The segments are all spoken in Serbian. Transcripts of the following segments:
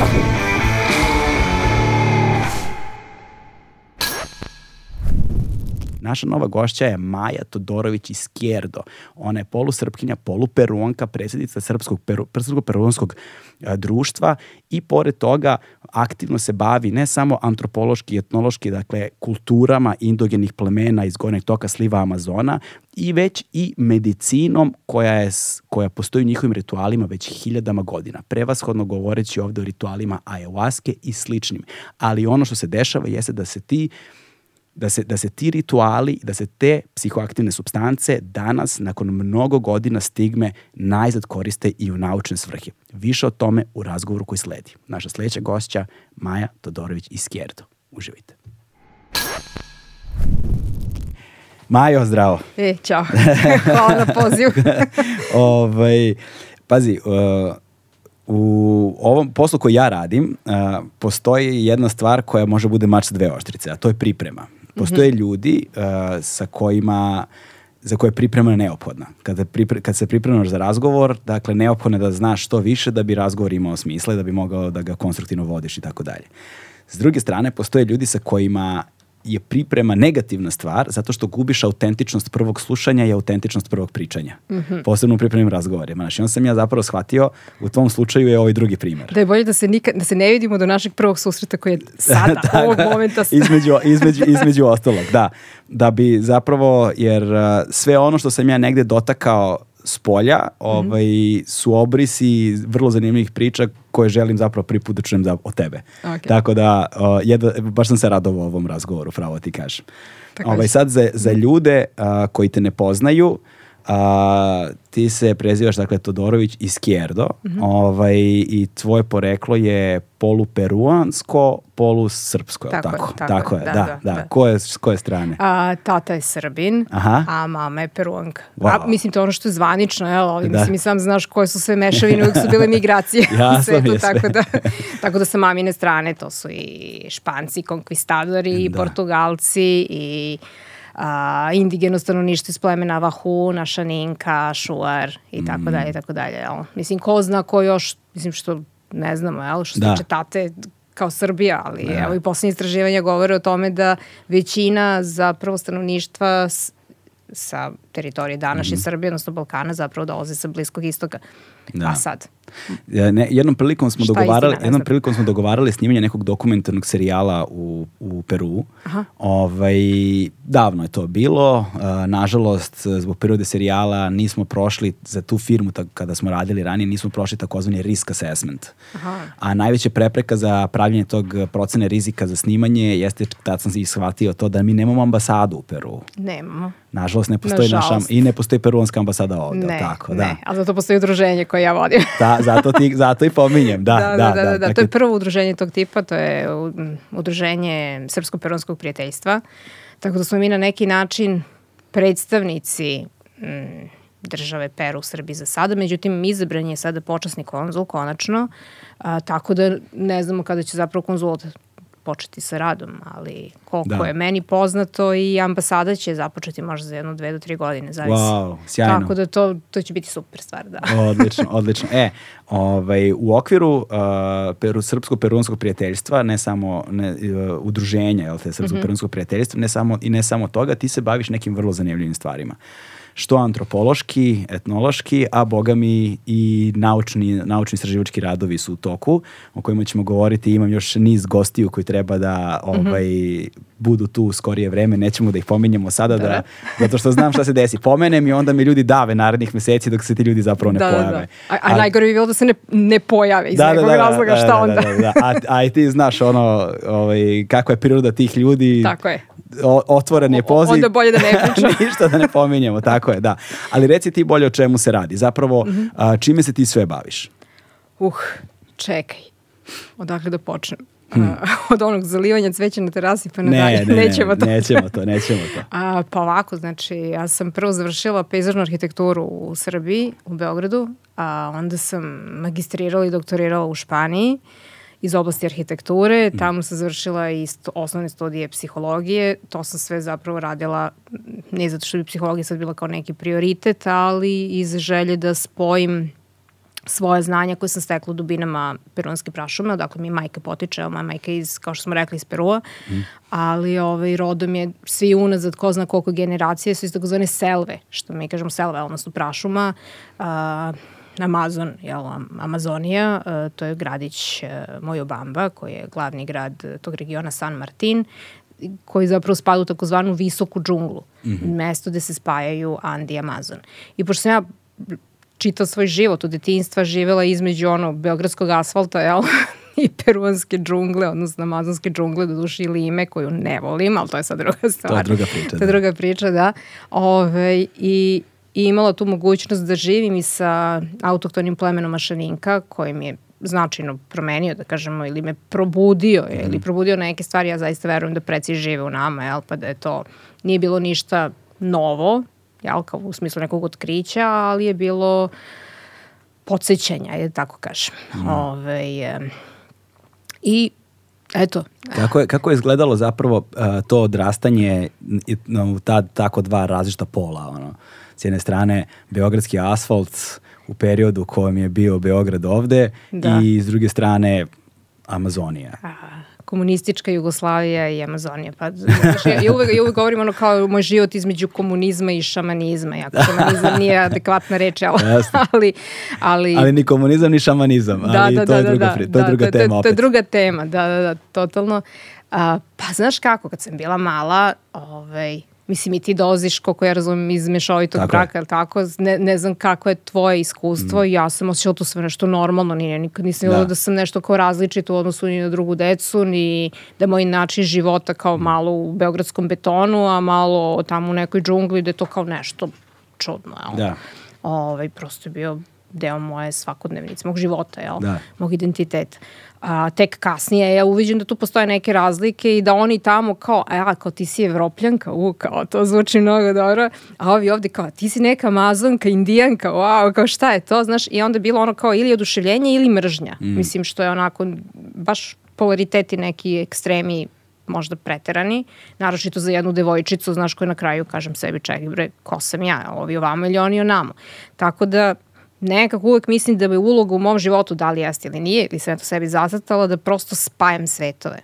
Okay. Naša nova gošća je Maja Todorović iz Kjerdo. Ona je polusrpkinja, poluperuonka, predsjednica Srpskog, peru, Srpskog peruonskog društva i pored toga aktivno se bavi ne samo antropološki i etnološki, dakle kulturama indogenih plemena iz gornjeg toka sliva Amazona, i već i medicinom koja, je, koja postoji u njihovim ritualima već hiljadama godina. Prevashodno govoreći ovde o ritualima ayahuaske i sličnim. Ali ono što se dešava jeste da se ti uh, da se, da se ti rituali, da se te psihoaktivne substance danas, nakon mnogo godina stigme, najzad koriste i u naučne svrhe. Više o tome u razgovoru koji sledi. Naša sledeća gošća, Maja Todorović iz Kjerdo. Uživajte. Majo, zdravo. E, čao. Hvala na pozivu. ovaj, pazi, uh, u ovom poslu koji ja radim uh, postoji jedna stvar koja može bude mač sa dve oštrice, a to je priprema. Postoje mm -hmm. ljudi uh, sa kojima za koje je priprema neophodna. Kada, pripre, kad se pripremaš za razgovor, dakle, neophodno je da znaš što više da bi razgovor imao smisla i da bi mogao da ga konstruktivno vodiš i tako dalje. S druge strane, postoje ljudi sa kojima je priprema negativna stvar zato što gubiš autentičnost prvog slušanja i autentičnost prvog pričanja. Mm -hmm. Posebno u pripremnim razgovorima. Znači, on sam ja zapravo shvatio, u tom slučaju je ovaj drugi primer. Da je bolje da se, nikad, da se ne vidimo do našeg prvog susreta koji je sada, da, ovog momenta. između, između, između ostalog, da. Da bi zapravo, jer sve ono što sam ja negde dotakao s polja -hmm. ovaj, su obrisi vrlo zanimljivih priča koje želim zapravo prvi put da čujem za, o tebe. Okay. Tako da, uh, jedva, baš sam se radovao ovom razgovoru, pravo ti kažem. Ovaj, sad za, za ljude uh, koji te ne poznaju, a, ti se prezivaš dakle Todorović iz Kjerdo mm -hmm. ovaj, i tvoje poreklo je poluperuansko, polusrpsko, tako, tako? tako, tako je, da, da, da, da. da. Ko je, s koje strane? A, tata je Srbin, Aha. a mama je peruanka. Wow. A, mislim, to ono što je zvanično, jel, ali da. mislim i sam znaš koje su sve mešavine, uvijek su bile migracije ja u svetu, tako da, tako da sa mamine strane to su i španci, konkvistadori, da. portugalci i a, indigeno stanovništvo iz plemena Vahu, Našaninka, Šuar i tako mm. dalje i tako dalje. Jel? Mislim, ko zna ko još, mislim što ne znamo, jel? što se da. tiče tate, kao Srbija, ali da. evo i poslednje istraživanja govore o tome da većina zapravo stanovništva sa teritorije današnje mm -hmm. Srbije, odnosno Balkana, zapravo dolaze sa Bliskog istoka. Da. A sad? Ne, jednom prilikom smo dogovarali, istina, jednom prilikom smo dogovarali snimanje nekog dokumentarnog serijala u, u Peru. Aha. Ovaj, davno je to bilo. Uh, nažalost, zbog prirode serijala nismo prošli za tu firmu tak, kada smo radili ranije, nismo prošli takozvani risk assessment. Aha. A najveća prepreka za pravljanje tog procene rizika za snimanje jeste, tad sam se shvatio to da mi nemamo ambasadu u Peru. Nemamo. Nažalost, ne postoji naša, i ne postoji peruanska ambasada ovde. Ne, tako, da. ne, ali zato postoji udruženje koje ja vodim. da, zato, ti, zato i pominjem, da, da, da. Da, da, da, da. Dakle, to je prvo udruženje tog tipa, to je udruženje Srpsko-peruanskog prijateljstva. Tako da smo mi na neki način predstavnici m, države Peru u Srbiji za sada, međutim izabran je sada počasni konzul konačno, a, tako da ne znamo kada će zapravo konzulat početi sa radom, ali koliko da. je meni poznato i ambasada će započeti možda za jedno, dve do tri godine, zavisi. Wow, sjajno. Tako da to, to će biti super stvar, da. odlično, odlično. E, ovaj, u okviru uh, peru, srpsko-peruanskog prijateljstva, ne samo ne, uh, udruženja, jel te, srpsko-peruanskog mm -hmm. prijateljstva, ne samo, i ne samo toga, ti se baviš nekim vrlo zanimljivim stvarima. Uh, što antropološki, etnološki, a boga mi i naučni, naučni istraživački radovi su u toku, o kojima ćemo govoriti. Imam još niz gostiju koji treba da ovaj, mm -hmm. budu tu u skorije vreme, nećemo da ih pominjemo sada, da, zato što znam šta se desi. Pomenem i onda mi ljudi dave narednih meseci dok se ti ljudi zapravo ne da, pojave. Da, da. A, a, a najgore bi bilo da se ne, ne pojave iz da, nekog da, da, razloga, šta onda? Da, da, A, a i ti znaš ono, ovaj, kakva je priroda tih ljudi. Tako je. O, otvoren je poziv. Onda bolje da ne pričam. Ništa da ne pominjemo, tako je, da. Ali reci ti bolje o čemu se radi. Zapravo, mm -hmm. a, čime se ti sve baviš? Uh, čekaj. Odakle da počnem? Hmm. od onog zalivanja cveća na terasi pa nadalje. Ne, ne, nećemo to. Nećemo to, nećemo to. A, pa ovako, znači, ja sam prvo završila pejzažnu arhitekturu u Srbiji, u Beogradu, a onda sam magistrirala i doktorirala u Španiji iz oblasti arhitekture. Hmm. Tamo sam završila i st osnovne studije psihologije. To sam sve zapravo radila, ne zato što bi psihologija sad bila kao neki prioritet, ali iz želje da spojim svoje znanja koje sam stekla u dubinama peruanske prašume, odakle mi majka potiče, moja majka iz, kao što smo rekli, iz Perua, mm. ali ovaj, rodom je svi unazad ko zna koliko generacije su iz takozvane selve, što mi kažemo selve, odnosno prašuma, uh, Amazon, jel, Amazonija, uh, to je gradić uh, Mojobamba, koji je glavni grad tog regiona San Martin, koji zapravo spada u takozvanu visoku džunglu, mm -hmm. mesto gde se spajaju Andi i Amazon. I pošto sam ja čitav svoj život od detinjstva živela između ono beogradskog asfalta, jel? i peruanske džungle, odnosno amazonske džungle, do duši lime, koju ne volim, ali to je sad druga stvar. To je druga priča. To je da. druga priča, da. Ove, i, I imala tu mogućnost da živim i sa autohtonim plemenom Mašaninka, koji mi je značajno promenio, da kažemo, ili me probudio, mm. ili probudio neke stvari, ja zaista verujem da preci žive u nama, jel, pa da je to, nije bilo ništa novo, jel, kao u smislu nekog otkrića, ali je bilo podsjećanja, je tako kažem. Mm. Ove, ovaj, I Eto. Kako je, kako je izgledalo zapravo uh, to odrastanje u ta, tako dva različita pola? Ono? S jedne strane, beogradski asfalt u periodu u kojem je bio Beograd ovde da. i s druge strane Amazonija. Aha komunistička Jugoslavija i Amazonija. Pa, znači, ja, uvek, ja uvek govorim ono kao moj život između komunizma i šamanizma. Jako šamanizam nije adekvatna reč, ali, ali, ali... Ali ni komunizam ni šamanizam, da, ali da, to, da, je druga, da, to je druga da, tema opet. To je druga tema, da, da, da, totalno. A, pa znaš kako, kad sam bila mala, ovaj, mislim i ti dolaziš, koliko ja razumem, iz mešovitog tako braka, je. tako? Ne, ne znam kako je tvoje iskustvo, mm. ja sam osjećala to sve nešto normalno, nije, nikad nisam da. da sam nešto kao različit u odnosu ni na drugu decu, ni da moj način života kao mm. malo u beogradskom betonu, a malo tamo u nekoj džungli, da je to kao nešto čudno, jel? Da. Ove, ovaj, prosto je bio deo moje svakodnevnice, mog života, jel? Da. Mog identiteta a, tek kasnije ja uviđem da tu postoje neke razlike i da oni tamo kao, a kao ti si evropljanka, u, kao to zvuči mnogo dobro, a ovi ovde kao ti si neka amazonka, indijanka, wow, kao šta je to, znaš, i onda bilo ono kao ili oduševljenje ili mržnja, mm. mislim što je onako baš polariteti neki ekstremi možda preterani, naročito za jednu devojčicu, znaš, koja na kraju kažem sebi, čekaj bre, ko sam ja, ovi ovamo ili oni onamo. Tako da, nekako uvek mislim da bi uloga u mom životu, da li jeste ili nije, ili sam to sebi zacrtala, da prosto spajam svetove.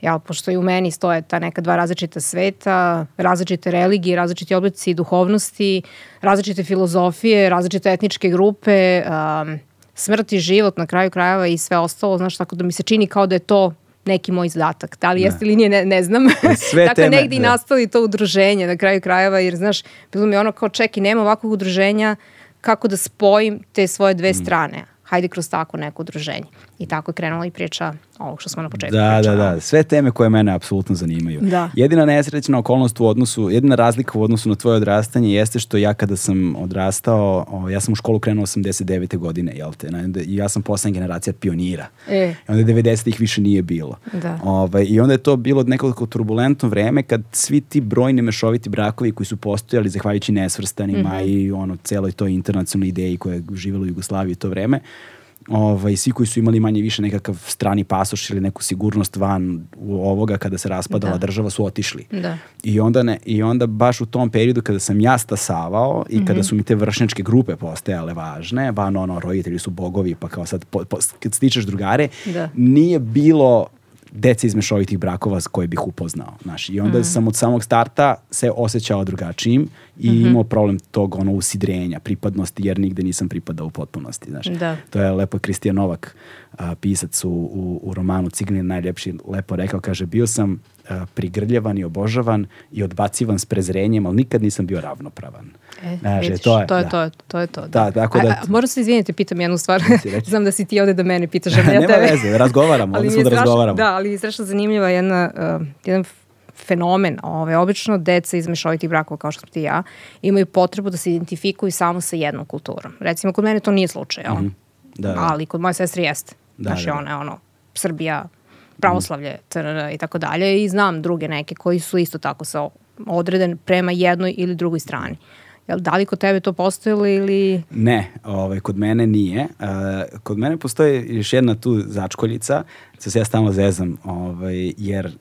Ja, pošto i u meni stoje ta neka dva različita sveta, različite religije, različiti oblici duhovnosti, različite filozofije, različite etničke grupe, um, smrt i život na kraju krajeva i sve ostalo, znaš, tako da mi se čini kao da je to neki moj zadatak. Da li da. jeste ili nije, ne, ne znam. Sve tako teme, negdje da. nastali to udruženje na kraju krajeva, jer znaš, bilo mi ono kao čeki, nema ovakvog udruženja, kako da spojim te svoje dve mm. strane. Hajde kroz tako neko udruženje. I tako je krenula i priča ovog što smo na početku da, pričali. Da, da, sve teme koje mene apsolutno zanimaju. Da. Jedina nesrećna okolnost u odnosu, jedina razlika u odnosu na tvoje odrastanje jeste što ja kada sam odrastao, o, ja sam u školu krenuo 89. godine, jel te? I ja sam poslednja generacija pionira. E. I onda 90-ih više nije bilo. Da. Ovaj, I onda je to bilo nekoliko turbulentno vreme kad svi ti brojni mešoviti brakovi koji su postojali zahvaljujući nesvrstanima mm -hmm. i ono celoj toj internacionalnoj ideji koja je živjela u Jugoslaviji to vreme, ovaj, svi koji su imali manje više nekakav strani pasoš ili neku sigurnost van u ovoga kada se raspadala da. država su otišli. Da. I, onda ne, I onda baš u tom periodu kada sam ja stasavao i mm -hmm. kada mhm. su mi te vršnjačke grupe postajale važne, van ono, roditelji su bogovi, pa kao sad po, po, kad stičeš drugare, da. nije bilo dece iz mešovitih brakova koje bih upoznao. Znaš. I onda mm. sam od samog starta se osjećao drugačijim i mm -hmm. imao problem tog ono usidrenja, pripadnosti, jer nigde nisam pripadao u potpunosti. Znaš. Da. To je lepo Kristijan Novak, a, pisac u, u, u romanu Ciganin najljepši, lepo rekao, kaže, bio sam prigrljavan i obožavan i odbacivan s prezrenjem, ali nikad nisam bio ravnopravan. E, Znaš, vidiš, to je to. Je, da. to, to je to. Da. Da, tako da... A, a, moram se izviniti, pitam jednu stvar. Znam da si ti ovde da mene pitaš, a ne ja tebe. Nema veze, razgovaramo, ovde smo da razgovaramo. Da, ali je strašno zanimljiva jedna, uh, jedan fenomen. Ove, obično deca iz mešovitih brakova, kao što smo ti ja, imaju potrebu da se identifikuju samo sa jednom kulturom. Recimo, kod mene to nije slučaj, mm -hmm. da, da. ali kod moje sestre jeste. Da, Znaš, da. ona je ono, Srbija, pravoslavlje, i tako dalje i znam druge neke koji su isto tako sa odreden prema jednoj ili drugoj strani. Jel, da li kod tebe to postojilo ili... Ne, ovaj, kod mene nije. Uh, kod mene postoji još jedna tu začkoljica, sa se ja stalno zezam, ovaj, jer uh,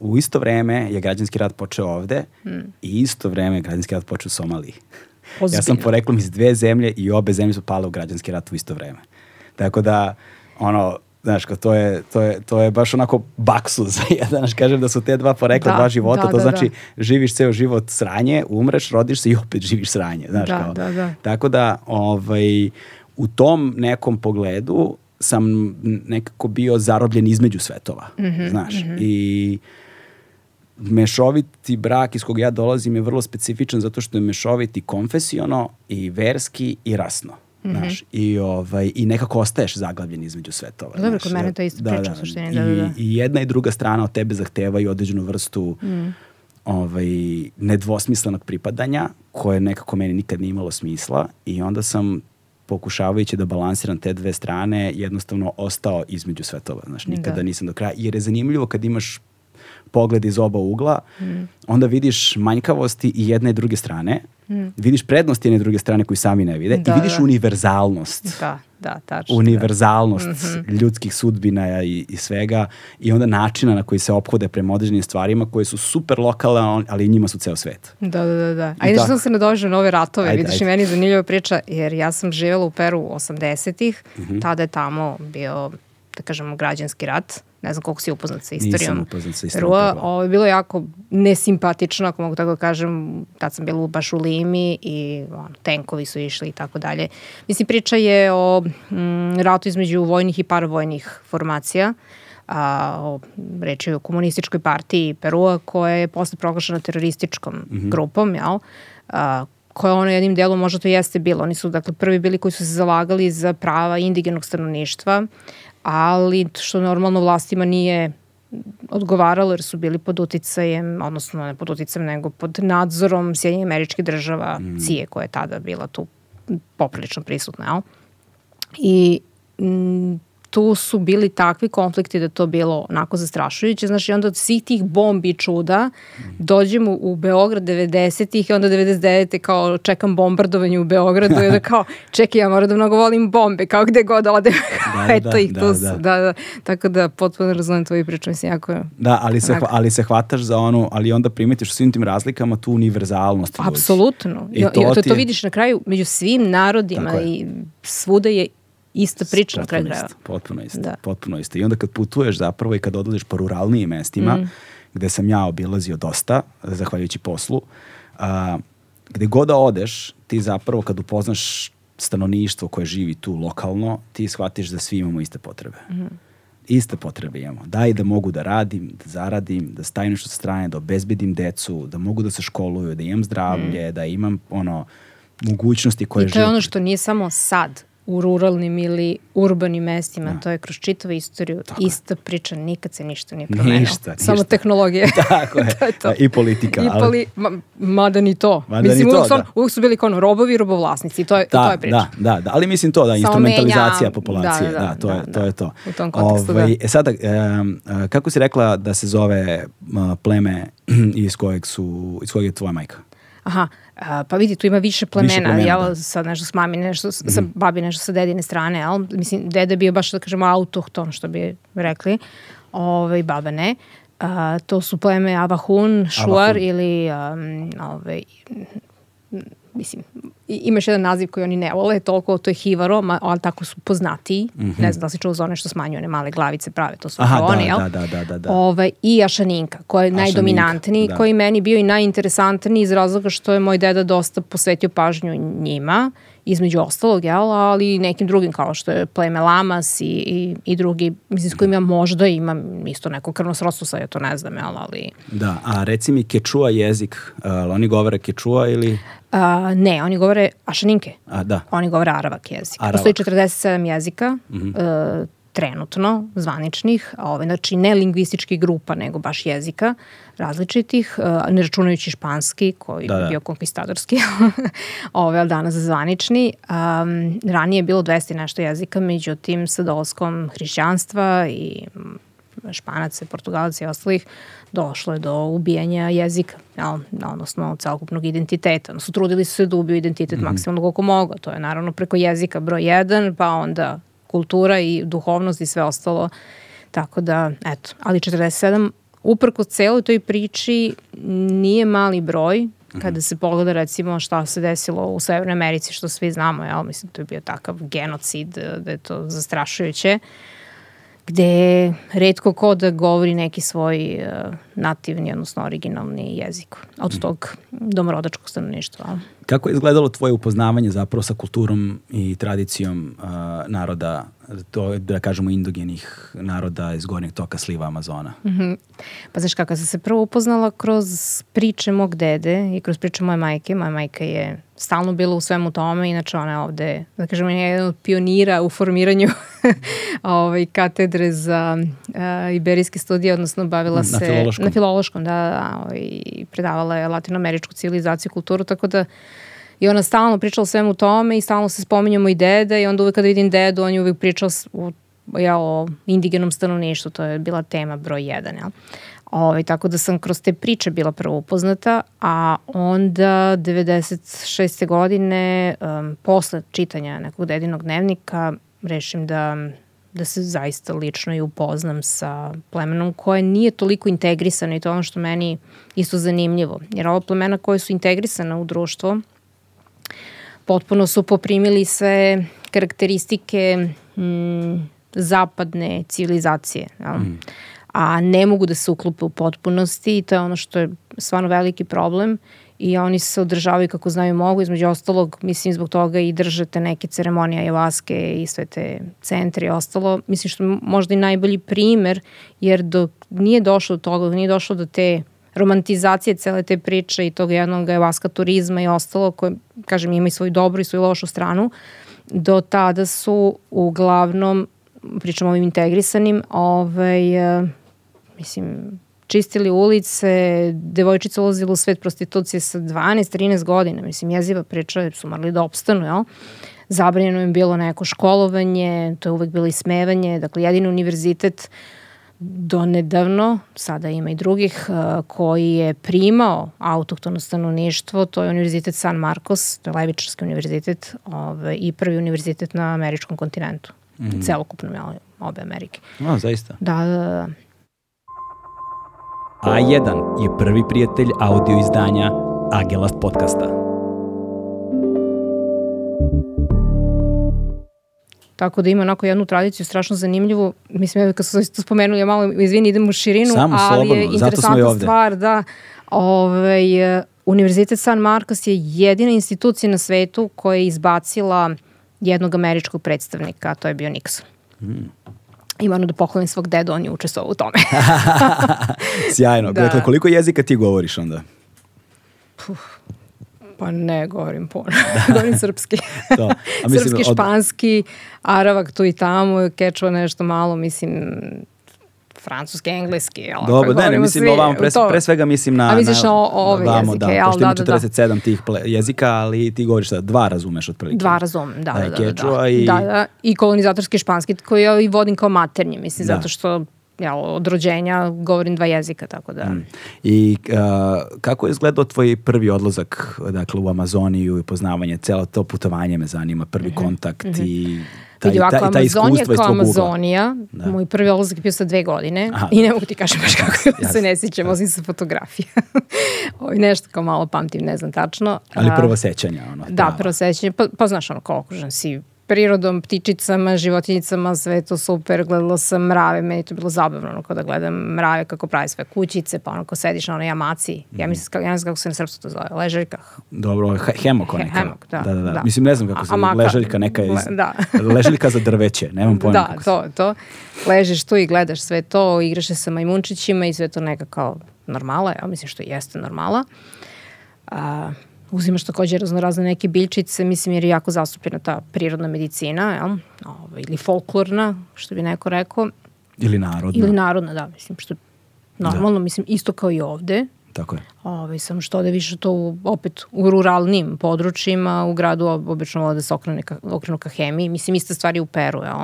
u isto vreme je građanski rad počeo ovde hmm. i isto vreme je građanski rad počeo u Somaliji. Ozbiljno. Ja sam poreklom iz dve zemlje i obe zemlje su pale u građanski rat u isto vreme. Tako da, ono, Znaš, kao, to, je, to, je, to je baš onako baksu za jedan, znaš, kažem da su te dva porekla, da, dva života, da, to da, znači da. živiš ceo život sranje, umreš, rodiš se i opet živiš sranje, znaš, da, kao. Da, da. Tako da, ovaj, u tom nekom pogledu sam nekako bio zarobljen između svetova, mm -hmm, znaš, mm -hmm. i mešoviti brak iz kog ja dolazim je vrlo specifičan zato što je mešoviti konfesiono i verski i rasno. Mm -hmm. Znaš, i, ovaj, I nekako ostaješ zaglavljen između svetova. Dobro, kod mene to isto da, priča da, u suštini. Da, da, da. I, I jedna i druga strana od tebe zahtevaju određenu vrstu mm. ovaj, nedvosmislenog pripadanja, koje nekako meni nikad nije imalo smisla i onda sam pokušavajući da balansiram te dve strane, jednostavno ostao između svetova. Znaš, nikada da. nisam do kraja. Jer je zanimljivo kad imaš pogled iz oba ugla, mm. onda vidiš manjkavosti i jedne i druge strane, mm. vidiš prednosti jedne i druge strane koji sami ne vide da, i vidiš da. univerzalnost. Da, da, tačno. Univerzalnost da. Mm -hmm. ljudskih sudbina i, i svega i onda načina na koji se ophode prema određenim stvarima koje su super lokalne, ali njima su ceo svet. Da, da, da. da. A inače sam se nadožio na ove ratove, ajde, vidiš ajde. i meni zanimljiva priča, jer ja sam živjela u Peru 80-ih, mm -hmm. tada je tamo bio da kažemo, građanski rat. Ne znam koliko si upoznat sa istorijom. Nisam upoznat sa istorijom. Rua, ovo je bilo jako nesimpatično, ako mogu tako da kažem. Tad sam bila baš u Limi i ono, tenkovi su išli i tako dalje. Mislim, priča je o mm, ratu između vojnih i paravojnih formacija. A, o, reči o komunističkoj partiji Perua koja je posle proglašena terorističkom mm -hmm. grupom, jel? A, koja ono jednim delom možda to jeste bilo. Oni su dakle prvi bili koji su se zalagali za prava indigenog stanovništva, ali što normalno vlastima nije odgovaralo jer su bili pod uticajem, odnosno ne pod uticajem, nego pod nadzorom Sjedinje američke država, mm. CIA koja je tada bila tu poprilično prisutna, jel? I m, tu su bili takvi konflikti da to bilo onako zastrašujuće. Znaš, i onda od svih tih bombi i čuda dođemo u Beograd 90-ih i onda 99. kao čekam bombardovanje u Beogradu i onda kao čekaj, ja moram da mnogo volim bombe, kao gde god ode. da, da, Eto ih da, tu da, su. Da. da, da. Tako da potpuno razumijem tvoju priču, mislim, jako Da, ali se, ali se hvataš za ono, ali onda primetiš u svim tim razlikama tu univerzalnost. Apsolutno. I to, I to, to vidiš na kraju među svim narodima i svuda je ista priča na kraju krajeva. Potpuno isto, da. potpuno isto. I onda kad putuješ zapravo i kad odlaziš po ruralnijim mestima, mm. gde sam ja obilazio dosta, zahvaljujući poslu, a, gde god da odeš, ti zapravo kad upoznaš stanovništvo koje živi tu lokalno, ti shvatiš da svi imamo iste potrebe. Mm. Iste potrebe imamo. Daj da mogu da radim, da zaradim, da stavim nešto sa strane, da obezbedim decu, da mogu da se školuju, da imam zdravlje, mm. da imam ono mogućnosti koje... I to je ono što nije samo sad, u ruralnim ili urbanim mestima, da. to je kroz čitavu istoriju Tako ista priča, nikad se ništa nije promenilo. Ništa, ništa. Samo tehnologije. Tako je. to je to. I politika. I poli, ma, mada ni to. Mada mislim, ni to, uvijek, da. uvijek su bili kao robovi i robovlasnici, to je, da, to je priča. Da, da, da, ali mislim to, da, Samo instrumentalizacija menja, populacije, da, da, da, to, da, je, da. to je to. U tom kontekstu, Ove, ovaj, da. E sada, um, kako si rekla da se zove uh, pleme iz kojeg, su, iz kojeg je tvoja majka? Aha, a, pa vidi, tu ima više plemena, više plemena jel, da. sad nešto s mami, nešto mm sa mhm. babi, nešto sa dedine strane, jel? Mislim, deda bio baš, da kažemo, autohton, što bi rekli, Ove, ovaj, baba ne. A, to su pleme Avahun, Šuar Avahun. ili um, ove, ovaj, mislim, imaš jedan naziv koji oni ne vole, toliko, to je Hivaro, ma, ali tako su poznatiji. Mm -hmm. Ne znam da li si čuo za one što smanjuju one male glavice prave, to su Aha, oni, da, jel? Da, da, da, da, da. Ove, I Ašaninka, koji je Ašaninka, najdominantniji, da. koji meni bio i najinteresantniji iz razloga što je moj deda dosta posvetio pažnju njima između ostalog, jel, ali nekim drugim kao što je pleme Lamas i, i, i drugi, mislim, s kojima ja možda imam isto neko krvno srodstvo, sad ja to ne znam, jel, ali... Da, a reci mi kečua jezik, uh, oni govore kečua ili... Uh, ne, oni govore ašaninke. A, da. Oni govore aravak jezik. Aravak. Postoji 47 jezika, mm -hmm. uh, trenutno zvaničnih, a ove, znači ne lingvistički grupa, nego baš jezika različitih, uh, ne računajući španski, koji da, da. bio konkistadorski, ove, ali danas zvanični. Um, ranije je bilo 200 nešto jezika, međutim sa dolazkom hrišćanstva i španaca, portugalaca i ostalih, došlo je do ubijanja jezika, jel, odnosno celokupnog identiteta. Odnosno, trudili su se da ubiju identitet mm -hmm. maksimalno koliko mogu. To je naravno preko jezika broj jedan, pa onda kultura i duhovnost i sve ostalo. Tako da, eto, ali 47 uprko celoj toj priči nije mali broj kada se pogleda recimo šta se desilo u Severnoj Americi što svi znamo, ja mislim to je bio takav genocid da je to zastrašujuće. Gde redko ko da govori neki svoj uh, nativni, odnosno originalni jezik od mhm. tog domorodačkog stanovništva. Kako je izgledalo tvoje upoznavanje zapravo sa kulturom i tradicijom uh, naroda to da kažemo indogenih naroda iz gornjeg toka sliva Amazona. Mm -hmm. Pa znaš kako, sam se prvo upoznala kroz priče mog dede i kroz priče moje majke. Moja majka je stalno bila u svemu tome, inače ona je ovde, da kažemo, je jedan od pionira u formiranju ovaj, katedre za uh, iberijske studije, odnosno bavila se... Na filološkom. Na filološkom, da, da ovaj, predavala je latinoameričku civilizaciju i kulturu, tako da I ona stalno pričala o svemu tome i stalno se spominjamo i dede i onda uvek kada vidim dedu, on je uvek pričao o, ja, o indigenom stanovništvu, to je bila tema broj jedan, jel? Ovaj, tako da sam kroz te priče bila prvo upoznata, a onda 96. godine, um, posle čitanja nekog dedinog dnevnika, rešim da da se zaista lično i upoznam sa plemenom koje nije toliko integrisano i to je ono što meni isto zanimljivo. Jer ovo plemena koje su integrisane u društvo, potpuno su poprimili sve karakteristike mm, zapadne civilizacije. Ja? Mm. A ne mogu da se uklupe u potpunosti i to je ono što je stvarno veliki problem i oni se održavaju kako znaju mogu, između ostalog, mislim, zbog toga i držate neke ceremonije ajavaske i sve te centre i ostalo. Mislim što je možda i najbolji primer, jer dok nije došlo do toga, nije došlo do te romantizacije cele te priče i tog jednog evaska turizma i ostalo koje, kažem, ima i svoju dobru i svoju lošu stranu, do tada su uglavnom, pričamo o ovim integrisanim, ovaj, uh, mislim, čistili ulice, devojčica ulazila u svet prostitucije sa 12-13 godina, mislim, jeziva priča, su morali da opstanu, jel? Zabranjeno im bilo neko školovanje, to je uvek bilo ismevanje, dakle, jedini univerzitet uh, donedavno, sada ima i drugih, uh, koji je primao autoktono stanovništvo, to je Univerzitet San Marcos, to je Levičarski univerzitet ovaj, i prvi univerzitet na američkom kontinentu, mm. celokupnom, jel, obe Amerike. A, zaista? Da, da, da. A1 je prvi prijatelj audio izdanja Agelast podcasta. Tako da ima onako jednu tradiciju strašno zanimljivu. Mislim, evo kad sam to spomenuli, ja malo, izvini, idem u širinu, Samo ali slobodno, je interesantna stvar da ovaj, Univerzitet San Marcos je jedina institucija na svetu koja je izbacila jednog američkog predstavnika, a to je bio Nixon. Mm. Ima ono da pohvalim svog dedu, on je učestvovao u tome. Sjajno. Da. Dakle, koliko jezika ti govoriš onda? Puh, Pa ne govorim puno. Da. govorim srpski. to. A mislim, srpski, od... španski, aravak tu i tamo, kečuva nešto malo, mislim, francuski, engleski. Jel, Dobro, ne, ne, mislim svi, ovamo, pre, pre svega mislim na... A misliš na, na ove vamo, jezike, da, jel, pošto ima da, 47 da, da. tih jezika, ali ti govoriš da dva razumeš otprilike. Dva razumem, da, da, da. Kečua da, i... Da, da, i kolonizatorski španski, koji ja i vodim kao maternji, mislim, da. zato što ja, od rođenja govorim dva jezika, tako da... Mm. I uh, kako je izgledao tvoj prvi odlazak dakle, u Amazoniju i poznavanje, celo to putovanje me zanima, prvi -hmm. kontakt mm -hmm. i taj, Vidi, ovako, taj, iskustvo kao Amazonija, da. moj prvi odlazak je bio sa dve godine Aha. i ne mogu ti kažem baš kako se ne sjećam, osim sa fotografija. Ovo nešto kao malo pamtim, ne znam tačno. Ali prvo sećanja, ono. Da, prvo sećanje, pa, pa znaš ono, kao okružen si prirodom, ptičicama, životinjicama, sve to super, gledala sam mrave, meni to bilo zabavno, ono, kada gledam mrave kako pravi sve kućice, pa ono ko sediš na onoj jamaci, ja mhm. mislim, ja ne znam kako se na srpsku to zove, ležaljka. Dobro, hemok neka. Hemok, da, da, da, da. Mislim, ne znam kako se zove, ležaljka neka iz, da. ležaljka za drveće, nemam pojma. Da, to, to. Ležeš tu i gledaš sve to, igraš se sa majmunčićima i sve to neka kao normala, ja mislim što jeste normala. A, uzimaš takođe raznorazne neke biljčice, mislim jer je jako zastupljena ta prirodna medicina, jel? Ovo, ili folklorna, što bi neko rekao. Ili narodna. Ili narodna, da, mislim, što normalno, da. mislim, isto kao i ovde. Tako je. Ove, samo što da više to u, opet u ruralnim područjima, u gradu obično vode se okrenu ka, okrenu ka hemiji. Mislim, iste stvari u Peru, jel?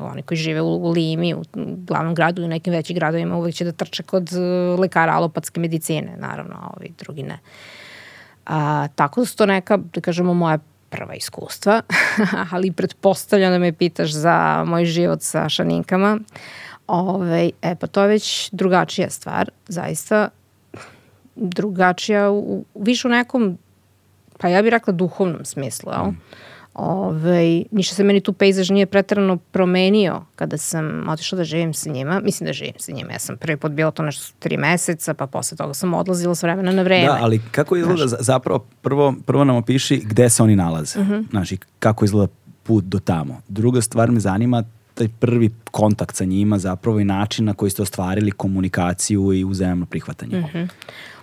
Oni koji žive u, u Limi, u glavnom gradu i u nekim većim gradovima uvek će da trče kod uh, lekara alopatske medicine, naravno, a ovi drugi ne. A, tako da su to neka, da kažemo, moja prva iskustva, ali pretpostavljam da me pitaš za moj život sa šaninkama. Ove, e, pa to je već drugačija stvar, zaista drugačija, u, više u nekom, pa ja bih rekla duhovnom smislu, jel? Mm. Ove, ništa se meni tu pejzaž nije pretrano promenio kada sam otišla da živim sa njima. Mislim da živim sa njima. Ja sam prvi put bila to nešto tri meseca, pa posle toga sam odlazila s vremena na vreme. Da, ali kako izgleda Znaš, zapravo, prvo, prvo nam opiši gde se oni nalaze. Uh mhm. -huh. Znaš, i kako izgleda put do tamo. Druga stvar me zanima taj prvi kontakt sa njima zapravo i način na koji ste ostvarili komunikaciju i uzajemno prihvatanje. Uh mhm. -huh.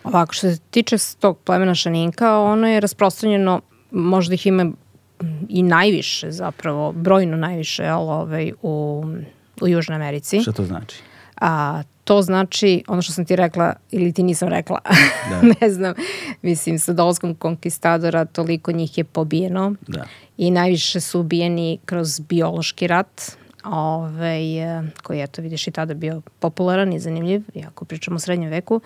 Ovako, što se tiče tog plemena šaninka, ono je rasprostranjeno, možda ih ima i najviše zapravo, brojno najviše jel, ovaj, u, u Južnoj Americi. Šta to znači? A, to znači, ono što sam ti rekla ili ti nisam rekla, da. ne znam, mislim sa dolazkom konkistadora toliko njih je pobijeno da. i najviše su ubijeni kroz biološki rat, ovaj, koji je to vidiš i tada bio popularan i zanimljiv, iako pričamo o srednjem veku. Uh,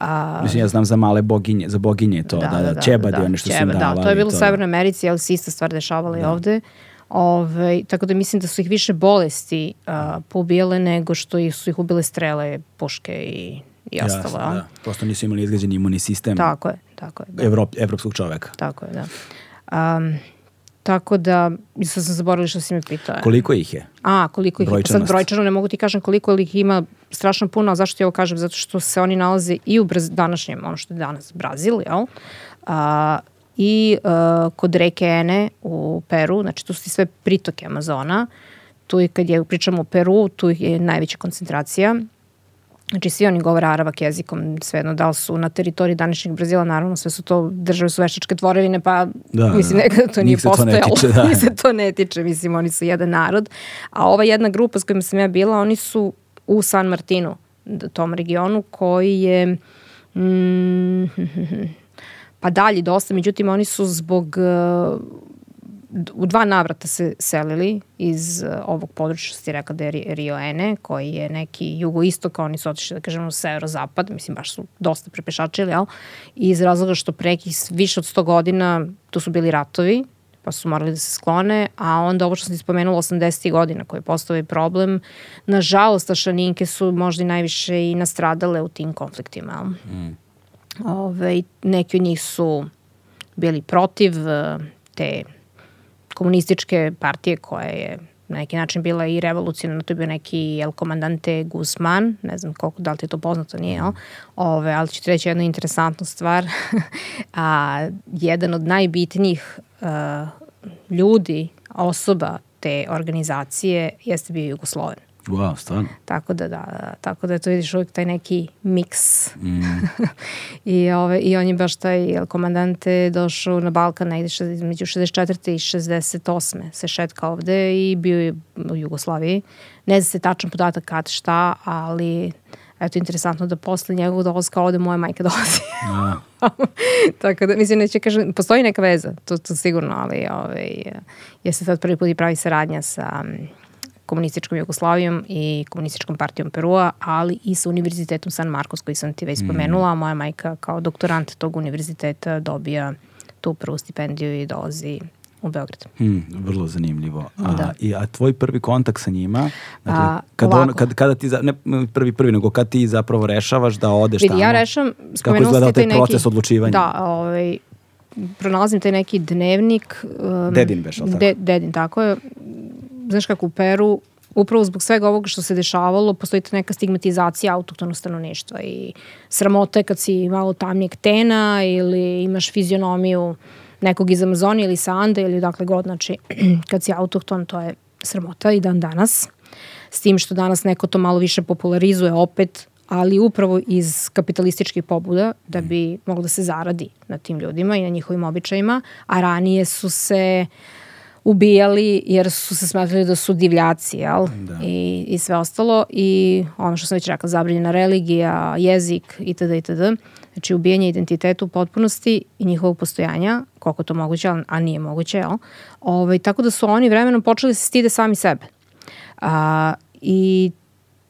A, Mislim, ja znam za male boginje, za boginje to, da, da, da, da čebade, da, one što čeba, davali. Da, to je bilo u Severnoj Americi, ali se ista stvar dešavala da. i ovde. Ove, tako da mislim da su ih više bolesti uh, pobijale nego što su ih ubile strele, puške i, i ostalo. Jasno, da. Prosto nisu imali izgrađen imunni sistem. Tako je, tako je. Da. Evrop, evropskog čoveka. Tako je, da. Um, Tako da, sad sam zaboravila što si me pitao. Koliko ih je? A, koliko ih je. Sad brojčano ne mogu ti kažem koliko ih ima strašno puno, a zašto ti ovo kažem? Zato što se oni nalaze i u Braz, današnjem, ono što je danas Brazil, jel? A, I a, kod reke Ene u Peru, znači tu su ti sve pritoke Amazona, tu je kad je pričamo o Peru, tu je najveća koncentracija Znači svi oni govore aravak jezikom, svejedno da li su na teritoriji današnjeg Brazila, naravno sve su to države su veštačke tvorevine, pa da, mislim da. nekada to nije postojalo. To tiče, da. Njih se to ne tiče, mislim oni su jedan narod. A ova jedna grupa s kojima sam ja bila, oni su u San Martinu, tom regionu koji je mm, pa dalje dosta, međutim oni su zbog u dva navrata se selili iz uh, ovog područja, što ti rekao da je Rio Ene, koji je neki jugoistok, oni su otišli, da kažemo, severozapad, mislim, baš su dosta prepešačili, jel? I iz razloga što preki više od 100 godina tu su bili ratovi, pa su morali da se sklone, a onda ovo što sam ti spomenula 80. godina koji je postao ovaj problem, nažalost, ašaninke su možda i najviše i nastradale u tim konfliktima. Mm. Ove, neki od njih su bili protiv uh, te komunističke partije koja je na neki način bila i revolucionarna, to je bio neki El Comandante Guzman, ne znam koliko, da li ti je to poznato, nije, jel? Ove, ali ću ti reći jednu interesantnu stvar. A, jedan od najbitnijih uh, ljudi, osoba te organizacije jeste bio Jugosloven. Wow, stvarno? Tako da, da, tako da to vidiš uvijek taj neki miks. Mm. I, ove, I on je baš taj komandante došao na Balkan negde između 64. i 68. se šetka ovde i bio je u Jugoslaviji. Ne zna se tačan podatak kad šta, ali eto, interesantno da posle njegovog dolazka ovde moja majka dolazi. Ja. Tako da, mislim, neće kažem, postoji neka veza, to, to sigurno, ali ovaj, jeste sad prvi put i pravi saradnja sa komunističkom Jugoslavijom i komunističkom partijom Perua, ali i sa Univerzitetom San Marcos koji sam ti već mm. spomenula. Moja majka kao doktorant tog univerziteta dobija tu prvu stipendiju i dolazi u Beograd. Hmm, vrlo zanimljivo. A, da. i, a tvoj prvi kontakt sa njima, dakle, a, kad on, kad, kada ti, za, ne prvi prvi, nego kad ti zapravo rešavaš da odeš Vidi, tamo? Ja rešam, Kako izgleda taj neki, proces odlučivanja? Da, ovaj, pronalazim taj neki dnevnik. Um, dedin beš, tako? De, dedin, tako je. Znaš kako, u Peru upravo zbog svega ovoga što se dešavalo, postoji ta neka stigmatizacija autoktonog stanovništva i sramota je kad si malo tamnijeg tena ili imaš fizionomiju nekog iz Amazonije ili sa Ande ili dakle god, znači kad si autokton to je sramota i dan danas. S tim što danas neko to malo više popularizuje opet, ali upravo iz kapitalističkih pobuda da bi moglo da se zaradi na tim ljudima i na njihovim običajima, a ranije su se ubijali jer su se smatrali da su divljaci, jel? Da. I, I sve ostalo. I ono što sam već rekla, zabranjena religija, jezik itd. itd. Znači ubijanje identiteta u potpunosti i njihovog postojanja, koliko to moguće, a nije moguće, jel? Ove, ovaj, tako da su oni vremenom počeli da se stide sami sebe. A, I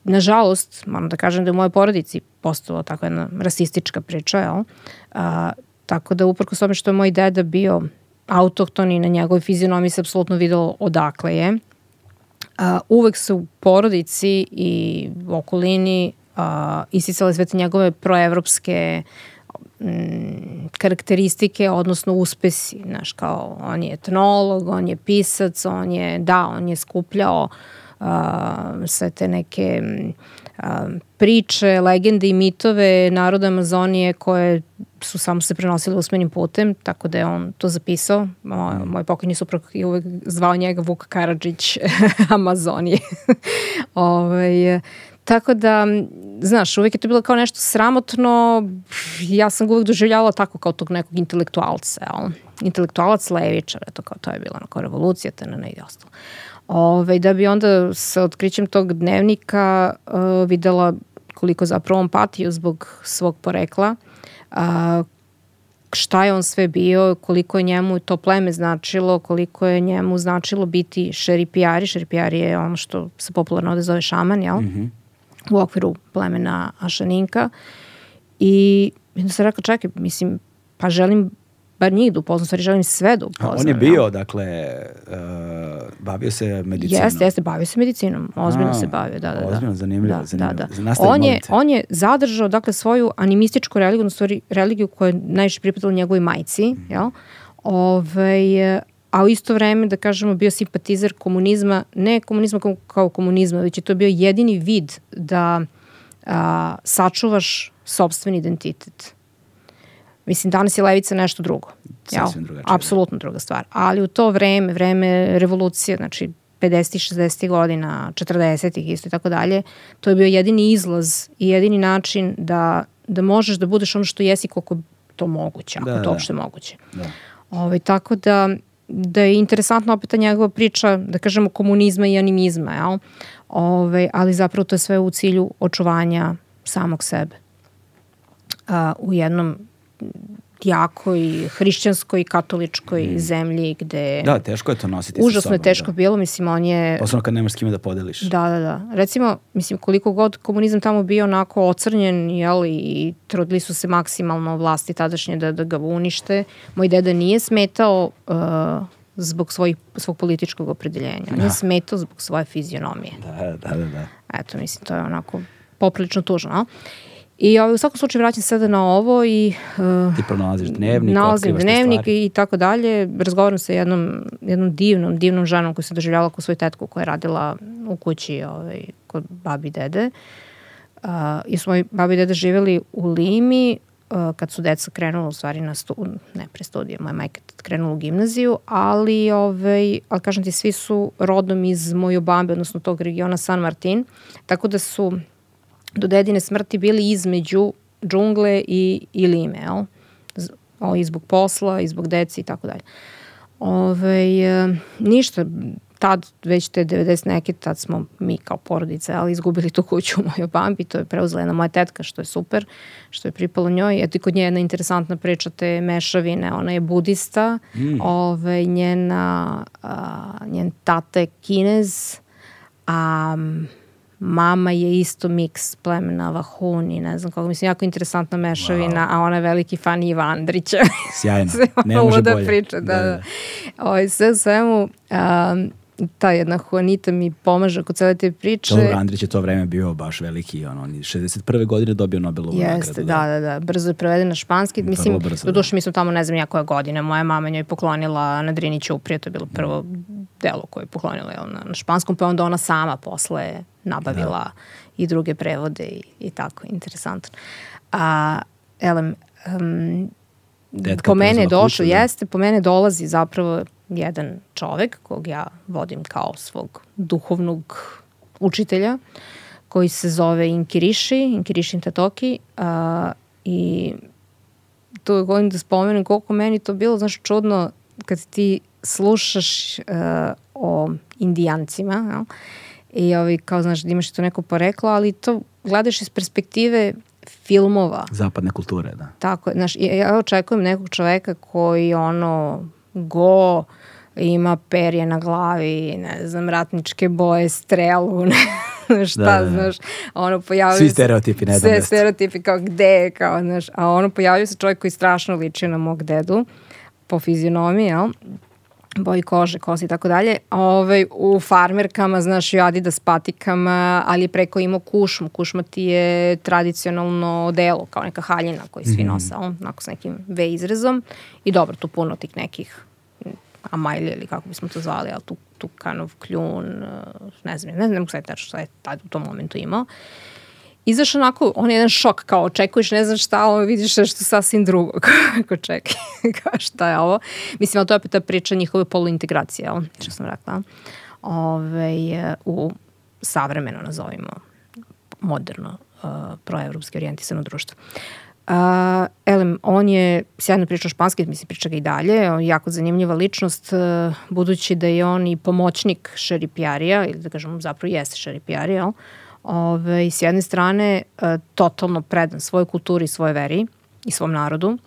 nažalost, moram da kažem da je u mojoj porodici postala takva jedna rasistička priča, jel? A, tako da uprko s tome što je moj deda bio autohton i na njegovoj fizionomiji se apsolutno videlo odakle je. A, uvek se u porodici i u okolini a, isticale sve te njegove proevropske m, karakteristike, odnosno uspesi, znaš, kao on je etnolog, on je pisac, on je, da, on je skupljao a, sve te neke a, priče, legende i mitove naroda Amazonije koje su samo se prenosile usmenim putem, tako da je on to zapisao. Moj, mm. moj pokojni suprug je uvek zvao njega Vuk Karadžić Amazonije. Ove, ovaj, tako da, znaš, uvek je to bilo kao nešto sramotno. Ja sam ga uvek doživljavala tako kao tog nekog intelektualca. Jel? Intelektualac levičar, eto kao to je bila kao revolucija, te na i ostalo. Ove, da bi onda sa otkrićem tog dnevnika uh, videla koliko zapravo on patio zbog svog porekla, a, šta je on sve bio, koliko je njemu to pleme značilo, koliko je njemu značilo biti šeripijari. Šeripijari je ono što se popularno ovde zove šaman, jel? Mm -hmm. U okviru plemena Ašaninka. I onda sam rekao, čekaj, mislim, pa želim bar njih da upoznam, stvari želim sve da upoznam. A on je bio, ja. dakle, uh, bavio se medicinom. Jeste, jeste, bavio se medicinom, ozbiljno A, se bavio, da, da. da. Ozbiljno, zanimljivo, da, zanimljivo. Da, da. On je, on je zadržao, dakle, svoju animističku religiju, stvari religiju koja je najviše pripadala njegovoj majci, mm. jel? Ove, ovaj, a u isto vreme, da kažemo, bio simpatizer komunizma, ne komunizma kao, kao komunizma, već je to bio jedini vid da a, sačuvaš sobstveni identitet Mislim, danas je levica nešto drugo. Sasvim drugačije. Da. Apsolutno druga stvar. Ali u to vreme, vreme revolucije, znači 50. 60. godina, 40. isto i tako dalje, to je bio jedini izlaz i jedini način da, da možeš da budeš ono što jesi koliko to moguće, ako da, to da. uopšte moguće. Da. Ove, ovaj, tako da, da je interesantna opet ta njegova priča, da kažemo, komunizma i animizma, jel? Ove, ovaj, ali zapravo to je sve u cilju očuvanja samog sebe. A, u jednom jakoj hrišćanskoj katoličkoj mm. zemlji gde... Da, teško je to nositi Užasno sa sobom, je teško da. bilo, mislim, on je... Posledno kad nemaš s kime da podeliš. Da, da, da. Recimo, mislim, koliko god komunizam tamo bio onako ocrnjen, jel, i trudili su se maksimalno vlasti tadašnje da, da ga unište, moj deda nije smetao uh, zbog svojih, svog političkog opredeljenja. On da. je smetao zbog svoje fizionomije. Da, da, da, da. Eto, mislim, to je onako poprilično tužno. No? I ovaj, u svakom slučaju vraćam sada na ovo i... Uh, Ti pronalaziš dnevnik, nalazim dnevnik i, i tako dalje. Razgovaram sa jednom, jednom divnom, divnom ženom koju sam doživljala kod svoju tetku koja je radila u kući ovaj, kod babi i dede. Uh, I su moji babi i dede živjeli u Limi uh, kad su deca krenula u stvari na stu, ne pre studije, moja majka krenula u gimnaziju, ali, ovaj, ali kažem ti, svi su rodom iz Mojobambe, odnosno tog regiona San Martin, tako da su do dedine smrti bili između džungle i, i lime, jel? O, I zbog posla, i zbog deci i tako dalje. Ove, e, ništa, tad, već te 90 neke, tad smo mi kao porodice, ali izgubili tu kuću u mojoj bambi, to je preuzela jedna moja tetka, što je super, što je pripalo njoj. Eto i kod nje jedna interesantna priča te mešavine, ona je budista, mm. ove, njena, a, njen tata je kinez, a mama je isto miks plemena Vahuni, ne znam kako, mislim, jako interesantna mešavina, wow. a ona je veliki fan Iva Andrića. Sjajno, ne može da bolje. Priča, da, da. da. da. Ovo, ovaj, sve u svemu, um, ta jedna Juanita mi pomaže kod cele te priče. Dobro, Andrić je to vreme bio baš veliki, ono, on 61. godine dobio Nobelovu Jeste, nagradu. Jeste, da, da, da, brzo je preveden na španski. Mislim, brzo, do duše, mi smo tamo ne znam koja godine, moja mama njoj poklonila na Driniću uprije, to je bilo prvo delo koje je poklonila jel, na, na španskom, pa onda ona sama posle nabavila da. i druge prevode i, i tako, interesantno. A, elem, um, po mene je došlo, da. jeste, po mene dolazi zapravo jedan čovek kog ja vodim kao svog duhovnog učitelja koji se zove Inkiriši, Inkiriši Tatoki a, i to je govorim da spomenem koliko meni to bilo, znaš, čudno kad ti slušaš uh, o indijancima, jel? i ovi, kao znaš da imaš to neko poreklo, ali to gledaš iz perspektive filmova. Zapadne kulture, da. Tako, znaš, ja očekujem nekog čoveka koji ono go ima perje na glavi, ne znam, ratničke boje, strelu, ne šta, da, da. znaš, ono pojavljaju Svi stereotipi, ne znam. Sve stereotipi, kao gde, kao, znaš, a ono pojavljaju se čovjek koji strašno liči na mog dedu, po fizionomiji, jel? Boji kože, kosi i tako dalje. Ove, u farmerkama, znaš, i Adidas patikama, ali je preko imao kušmu. Kušma ti je tradicionalno delo, kao neka haljina koju svi mm -hmm. nose, onako s nekim V izrezom. I dobro, tu puno tih nekih amajlje ili kako bismo to zvali, ali tu, tu kanov kljun, ne znam, ne znam, ne mogu sad šta je tad u tom momentu imao. Izašao onako, on je jedan šok, kao očekuješ, ne znaš šta, ovo vidiš nešto sasvim drugo, kako čekaj, kao šta je ovo. Mislim, ali to je opet ta priča njihove poluintegracije, jel? što sam rekla, Ove, u savremeno, nazovimo, moderno, uh, proevropski orijentisano društvo. Uh, elem, on je sjajno pričao španski, mislim priča ga i dalje, on je jako zanimljiva ličnost, uh, budući da je on i pomoćnik šeripijarija, ili da kažem zapravo jeste šeripijarija, Ove, s jedne strane, uh, totalno predan svojoj kulturi, svojoj veri i svom narodu,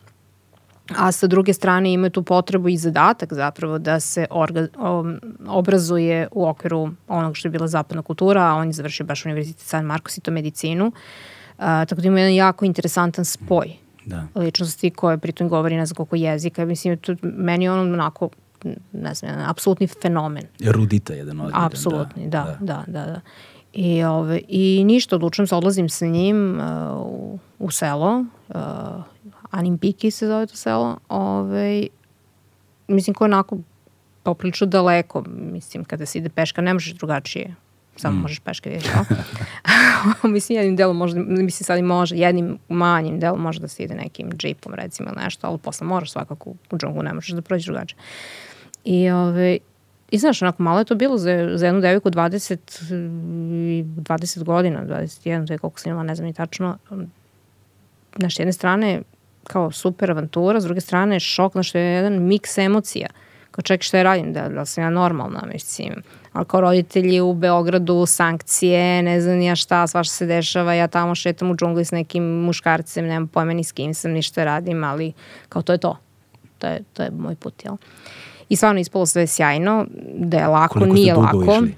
a sa druge strane ima tu potrebu i zadatak zapravo da se orga, um, obrazuje u okviru onog što je bila zapadna kultura, a on je završio baš Univerzitet San Marcos i to medicinu. Uh, tako da ima jedan jako interesantan spoj da. ličnosti koje pritom govori ne znam koliko jezika. Mislim, to, meni je on onako ne znam, jedan apsolutni fenomen. Rudita jedan od Apsolutni, da, da, da, da. da. I, ove, I ništa, odlučujem se, odlazim sa njim uh, u, u selo, uh, Animpiki se zove to selo, ove, mislim ko je onako poprilično daleko, mislim kada se ide peška ne možeš drugačije samo mm. možeš peške vidjeti. mislim, jednim delom možda, mislim sad i može, jednim manjim delom može da se ide nekim džipom recimo ili nešto, ali posle moraš svakako u džunglu, ne možeš da prođeš drugačije. I, ove, I znaš, onako, malo je to bilo za, za jednu devojku 20, 20 godina, 21, to je koliko sam imala, ne znam ni tačno. Znaš, jedne strane, kao super avantura, s druge strane šok, znaš, je jedan miks emocija. Kao čekaj šta je radim, da, da sam ja normalna, mislim ali kao roditelji u Beogradu, sankcije, ne znam ja šta, svašta se dešava, ja tamo šetam u džungli s nekim muškarcem, nemam pojma ni s kim sam, ništa radim, ali kao to je to. To je, to je moj put, jel? I stvarno ispalo sve sjajno, da je lako, Koliko nije lako. Išli?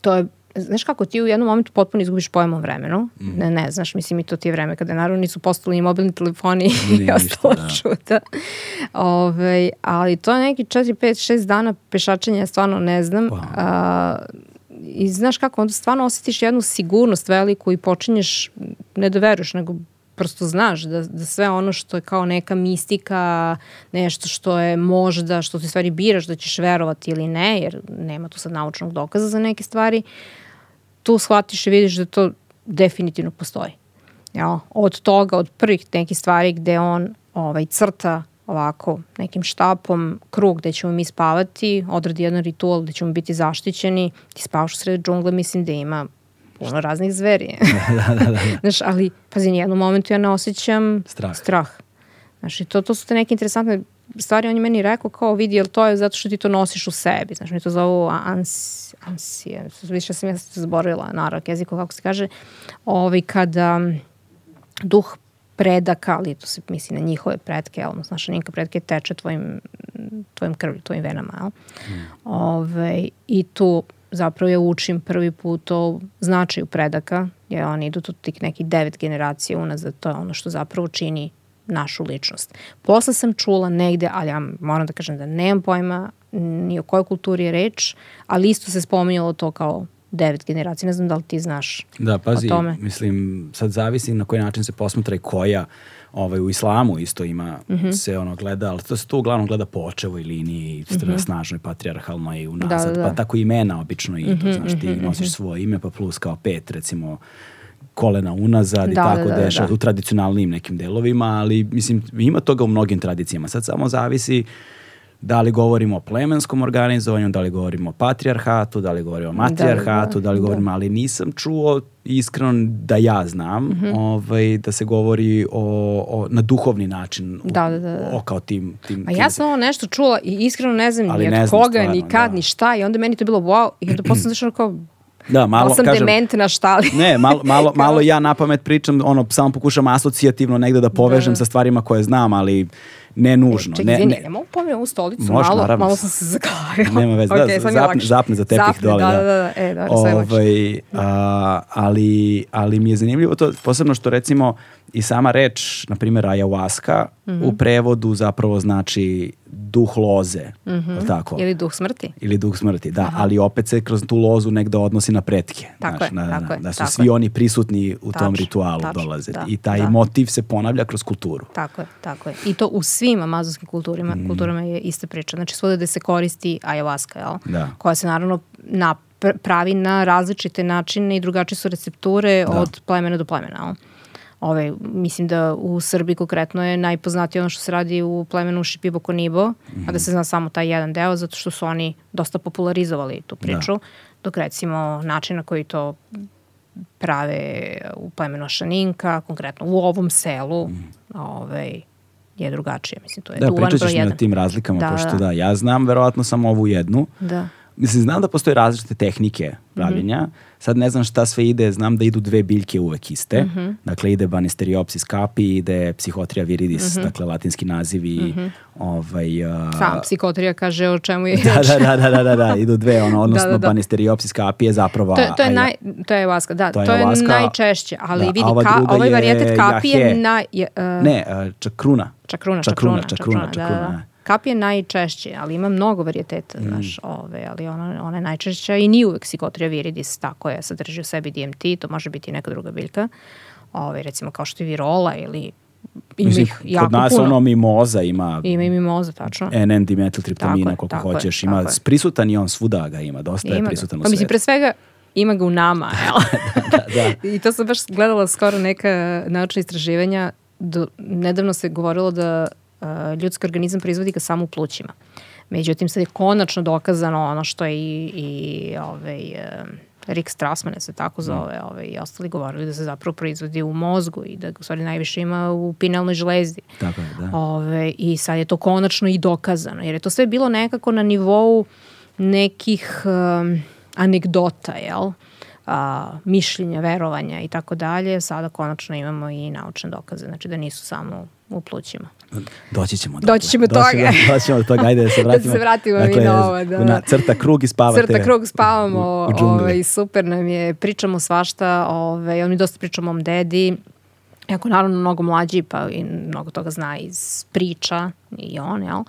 To je znaš kako ti u jednom momentu potpuno izgubiš pojma o vremenu, mm. ne, ne znaš, mislim i to ti je vreme kada naravno nisu postali i mobilni telefoni i ostalo da. čuta. Ove, ali to je neki 4, 5, 6 dana pešačenja, stvarno ne znam. Wow. A, I znaš kako, onda stvarno osjetiš jednu sigurnost veliku i počinješ, ne da veruješ, nego prosto znaš da, da sve ono što je kao neka mistika, nešto što je možda, što ti stvari biraš da ćeš verovati ili ne, jer nema tu sad naučnog dokaza za neke stvari, tu shvatiš i vidiš da to definitivno postoji. Jel? Od toga, od prvih nekih stvari gde on ovaj, crta ovako nekim štapom krug gde ćemo mi spavati, odradi jedan ritual gde ćemo biti zaštićeni, ti spavaš u sred džungle, mislim da ima puno raznih zveri. da, da, da, da. Znaš, ali, pazi, nijednom momentu ja ne osjećam strah. strah. Znaš, i to, to su te neke interesantne stvari, on je meni rekao kao vidi, jel to je zato što ti to nosiš u sebi. Znaš, mi to zovu ans, ansije, više sam ja zaboravila naravak jeziku, kako se kaže, ovaj, kada duh predaka, ali to se misli na njihove predke, jel, znaš, ninka predke teče tvojim, tvojim krvlju, tvojim venama, jel? Mm. Ove, ovaj, I tu zapravo ja učim prvi put o značaju predaka, jer oni idu tu tih nekih devet generacija unazad, to je ono što zapravo čini našu ličnost. Posle sam čula negde, ali ja moram da kažem da nemam pojma ni o kojoj kulturi je reč, ali isto se spominjalo to kao devet generacija. Ne znam da li ti znaš da, pazi, o tome. mislim, sad zavisi na koji način se posmatra i koja ovaj, u islamu isto ima mm -hmm. se ono gleda, ali to se tu uglavnom gleda po očevoj liniji, mm -hmm. snažnoj, patrijarhalnoj i unazad, da, da, da. pa tako imena obično idu, mm -hmm, znaš, ti mm -hmm. nosiš svoje ime pa plus kao pet recimo kolena unazad da, i tako da, da, deša da. u tradicionalnim nekim delovima, ali mislim ima toga u mnogim tradicijama. Sad samo zavisi da li govorimo o plemenskom organizovanju, da li govorimo o patrijarhatu, da li govorimo o da, matrijarhatu, da, da, da li govorimo, da. ali nisam čuo iskreno da ja znam mm -hmm. ovaj, da se govori o, o, na duhovni način da, da, da. o kao tim, tim, A ja sam ovo nešto čula i iskreno ne znam ali ni od koga, stvarno, ni kad, da. ni šta i onda meni to bilo wow i onda posle sam kao Da, malo, sam kažem, dementna štali. ne, malo, malo, malo ja na pamet pričam, ono, samo pokušam asocijativno negde da povežem da. sa stvarima koje znam, ali ne nužno. Čekaj, ne, ne, ne mogu pomijem ovu stolicu, Možeš, malo, naravno. malo sam se zaklavila. Nema veze, okay, da, zapne, zapne za tepih zapne, dole. Da, da, da, da. E, dobro, sve ovaj, a, ali, ali mi je zanimljivo to, posebno što recimo i sama reč, na primjer ayahuasca, mm -hmm. u prevodu zapravo znači duh loze, mm -hmm. tako? Ili duh smrti. Ili duh smrti, da, Aha. ali opet se kroz tu lozu negde odnosi na pretke. Tako znaš, je, na, tako na, je. Da su tako svi je. oni prisutni u tačno, tom ritualu tačno, dolaze. Da, I taj da. motiv se ponavlja kroz kulturu. Tako je, tako je. I to u svim amazonskim kulturima, mm. kulturama je ista priča. Znači svuda da se koristi ayahuasca, jel? Da. Koja se naravno na pravi na različite načine i drugačije su recepture da. od plemena do plemena. Jel? Ove, mislim da u Srbiji konkretno je najpoznatije ono što se radi u plemenu Šipibo Konibo, mm -hmm. a da se zna samo taj jedan deo, zato što su oni dosta popularizovali tu priču, da. dok recimo način na koji to prave u plemenu Šaninka, konkretno u ovom selu, mm. ovaj, je drugačije. Mislim, to je da, pričat ćeš mi o tim razlikama, da, pošto da. da, ja znam verovatno samo ovu jednu. Da. Mislim, znam da postoje različite tehnike pravljenja. Mm -hmm. Sad ne znam šta sve ide, znam da idu dve biljke uvek iste. Mm -hmm. Dakle, ide Banisteriopsis capi, ide Psychotria viridis, mm -hmm. dakle, latinski nazivi. Mm -hmm. ovaj, uh... Sam Psychotria kaže o čemu je da, da, da, da, da, da, idu dve, ono, odnosno da, da, da. Banisteriopsis capi je zapravo... To je, to je, naj, to je vaska, da, to je, to je najčešće, ali da, vidi, ka, ovaj varijetet kapi je, naj... Je, uh... Ne, uh, čakruna. Čakruna, čakruna, čakruna, čakruna, čakruna, čakruna da, da. Kap je najčešće, ali ima mnogo varijeteta, mm. znaš, ove, ali ona, ona je najčešća i nije uvek psikotrija viridis, tako je, sadrži u sebi DMT, to može biti i neka druga biljka, ove, recimo kao što je virola ili ima Mislim, ih jako kod nas puno. ono mimoza ima ima i mimoza, tačno NN dimetiltriptamina koliko tako hoćeš ima je. prisutan i on svuda ga ima dosta ima je prisutan ga. u pa, mislim, pre svega ima ga u nama jel? da, da, da. i to sam baš gledala skoro neka naučna istraživanja do, nedavno se govorilo da ljudski organizam proizvodi ga samo u plućima. Međutim, sad je konačno dokazano ono što je i, i ovaj, uh, Rick Strassman se tako zove, mm. ovaj, i ostali govorili da se zapravo proizvodi u mozgu i da ga u stvari najviše ima u pinalnoj žlezdi. Tako je, da. Ove, I sad je to konačno i dokazano, jer je to sve bilo nekako na nivou nekih um, anegdota, jel? a, mišljenja, verovanja i tako dalje, sada konačno imamo i naučne dokaze, znači da nisu samo u plućima. Doći ćemo do Doći ćemo do toga. Doći ćemo do toga, ajde da se vratimo. da se vratimo dakle, mi na ovo. Da. Na crta krug i spavate. Crta krug spavamo, u, u ovaj, super nam je, pričamo svašta, ovaj, on mi dosta pričamo o mom dedi, jako naravno mnogo mlađi, pa i mnogo toga zna iz priča i on, jel?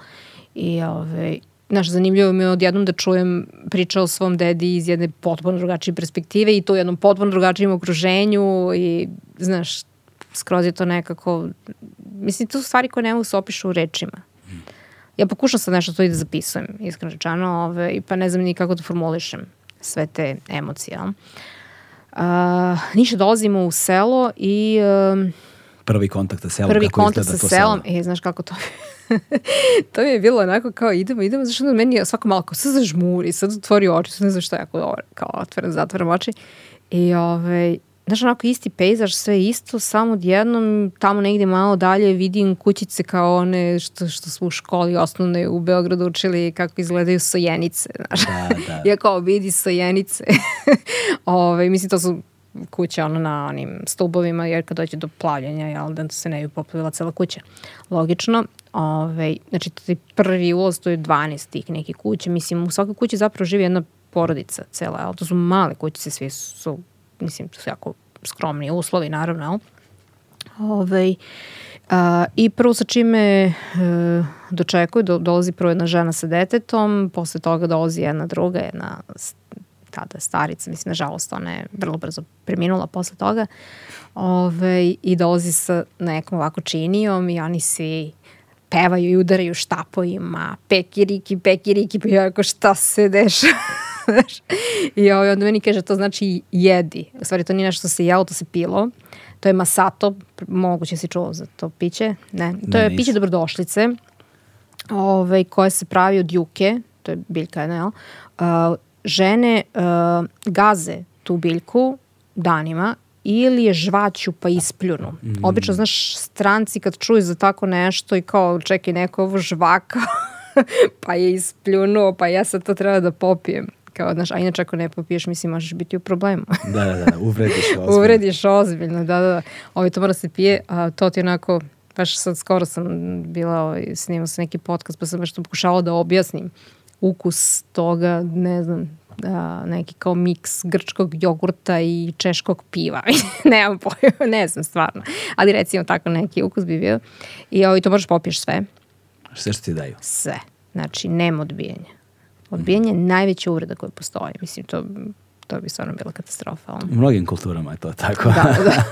I, ovaj, Znaš, zanimljivo mi je odjednom da čujem priča o svom dedi iz jedne potpuno drugačije perspektive i to u jednom potpuno drugačijem okruženju i, znaš, skroz je to nekako, mislim, to su stvari koje ne mogu se opišu u rečima. Ja pokušam sad nešto to i da zapisujem, iskreno rečano, ove, pa ne znam ni kako da formulišem sve te emocije. Uh, Niša dolazimo u selo i... Uh, prvi kontakt sa selom. Prvi kontakt sa selom. E, znaš kako to to mi je bilo onako kao idemo, idemo, zašto da meni je svako malo kao sad zažmuri, sad otvori oči, sad ne znam šta je kao otvaram, zatvaram oči. I ovaj, znaš, onako isti pejzaž, sve isto, samo odjednom tamo negde malo dalje vidim kućice kao one što, što smo u školi osnovne u Beogradu učili kako izgledaju sojenice, znaš. Da, da. Ja kao vidi sojenice. Ove, mislim, to su kuća ono na onim stubovima, jer kad dođe do plavljanja, jel, da se ne bi poplavila cela kuća. Logično. Ove, znači, taj prvi ulaz, to je 12 tih nekih kuća. Mislim, u svakoj kući zapravo živi jedna porodica cela, jel? To su male kućice, svi su, mislim, to su jako skromni uslovi, naravno, jel? Ove, A, I prvo sa čime e, dočekuju, do, dolazi prvo jedna žena sa detetom, posle toga dolazi jedna druga, jedna tada starica, mislim, nažalost, ona je vrlo brzo preminula posle toga, Ove, i dolazi sa nekom ovako činijom i oni svi pevaju i udaraju štapojima, pekiriki, pekiriki, pa ja ako šta se dešava? I ovaj, onda meni kaže, to znači jedi. U stvari, to nije nešto što se jelo, to se pilo. To je masato, moguće si čuo za to piće. Ne, to ne, je piće dobrodošlice ovaj, koje se pravi od juke, to je biljka, ne, uh, žene uh, gaze tu biljku danima ili je žvaću pa ispljunu. Mm. Obično, znaš, stranci kad čuju za tako nešto i kao čekaj neko ovo žvaka pa je ispljunuo, pa ja sad to treba da popijem. Kao, znaš, a inače ako ne popiješ, mislim, možeš biti u problemu. da, da, da, uvrediš ozbiljno. uvrediš ozbiljno, da, da, da. Ovo to mora se pije, a to ti onako, baš sad skoro sam bila, ovaj, snimala sam neki podcast, pa sam baš to pokušala da objasnim ukus toga, ne znam, da, neki kao miks grčkog jogurta i češkog piva. Nemam pojma, ne znam stvarno. Ali recimo tako neki ukus bi bio. I ovaj, to možeš popiješ sve. Sve što ti daju? Sve. Znači, nema odbijanja. Odbijanje je najveća uvreda koja postoji. Mislim, to, to bi stvarno bila katastrofa. U mnogim kulturama je to tako. da, da.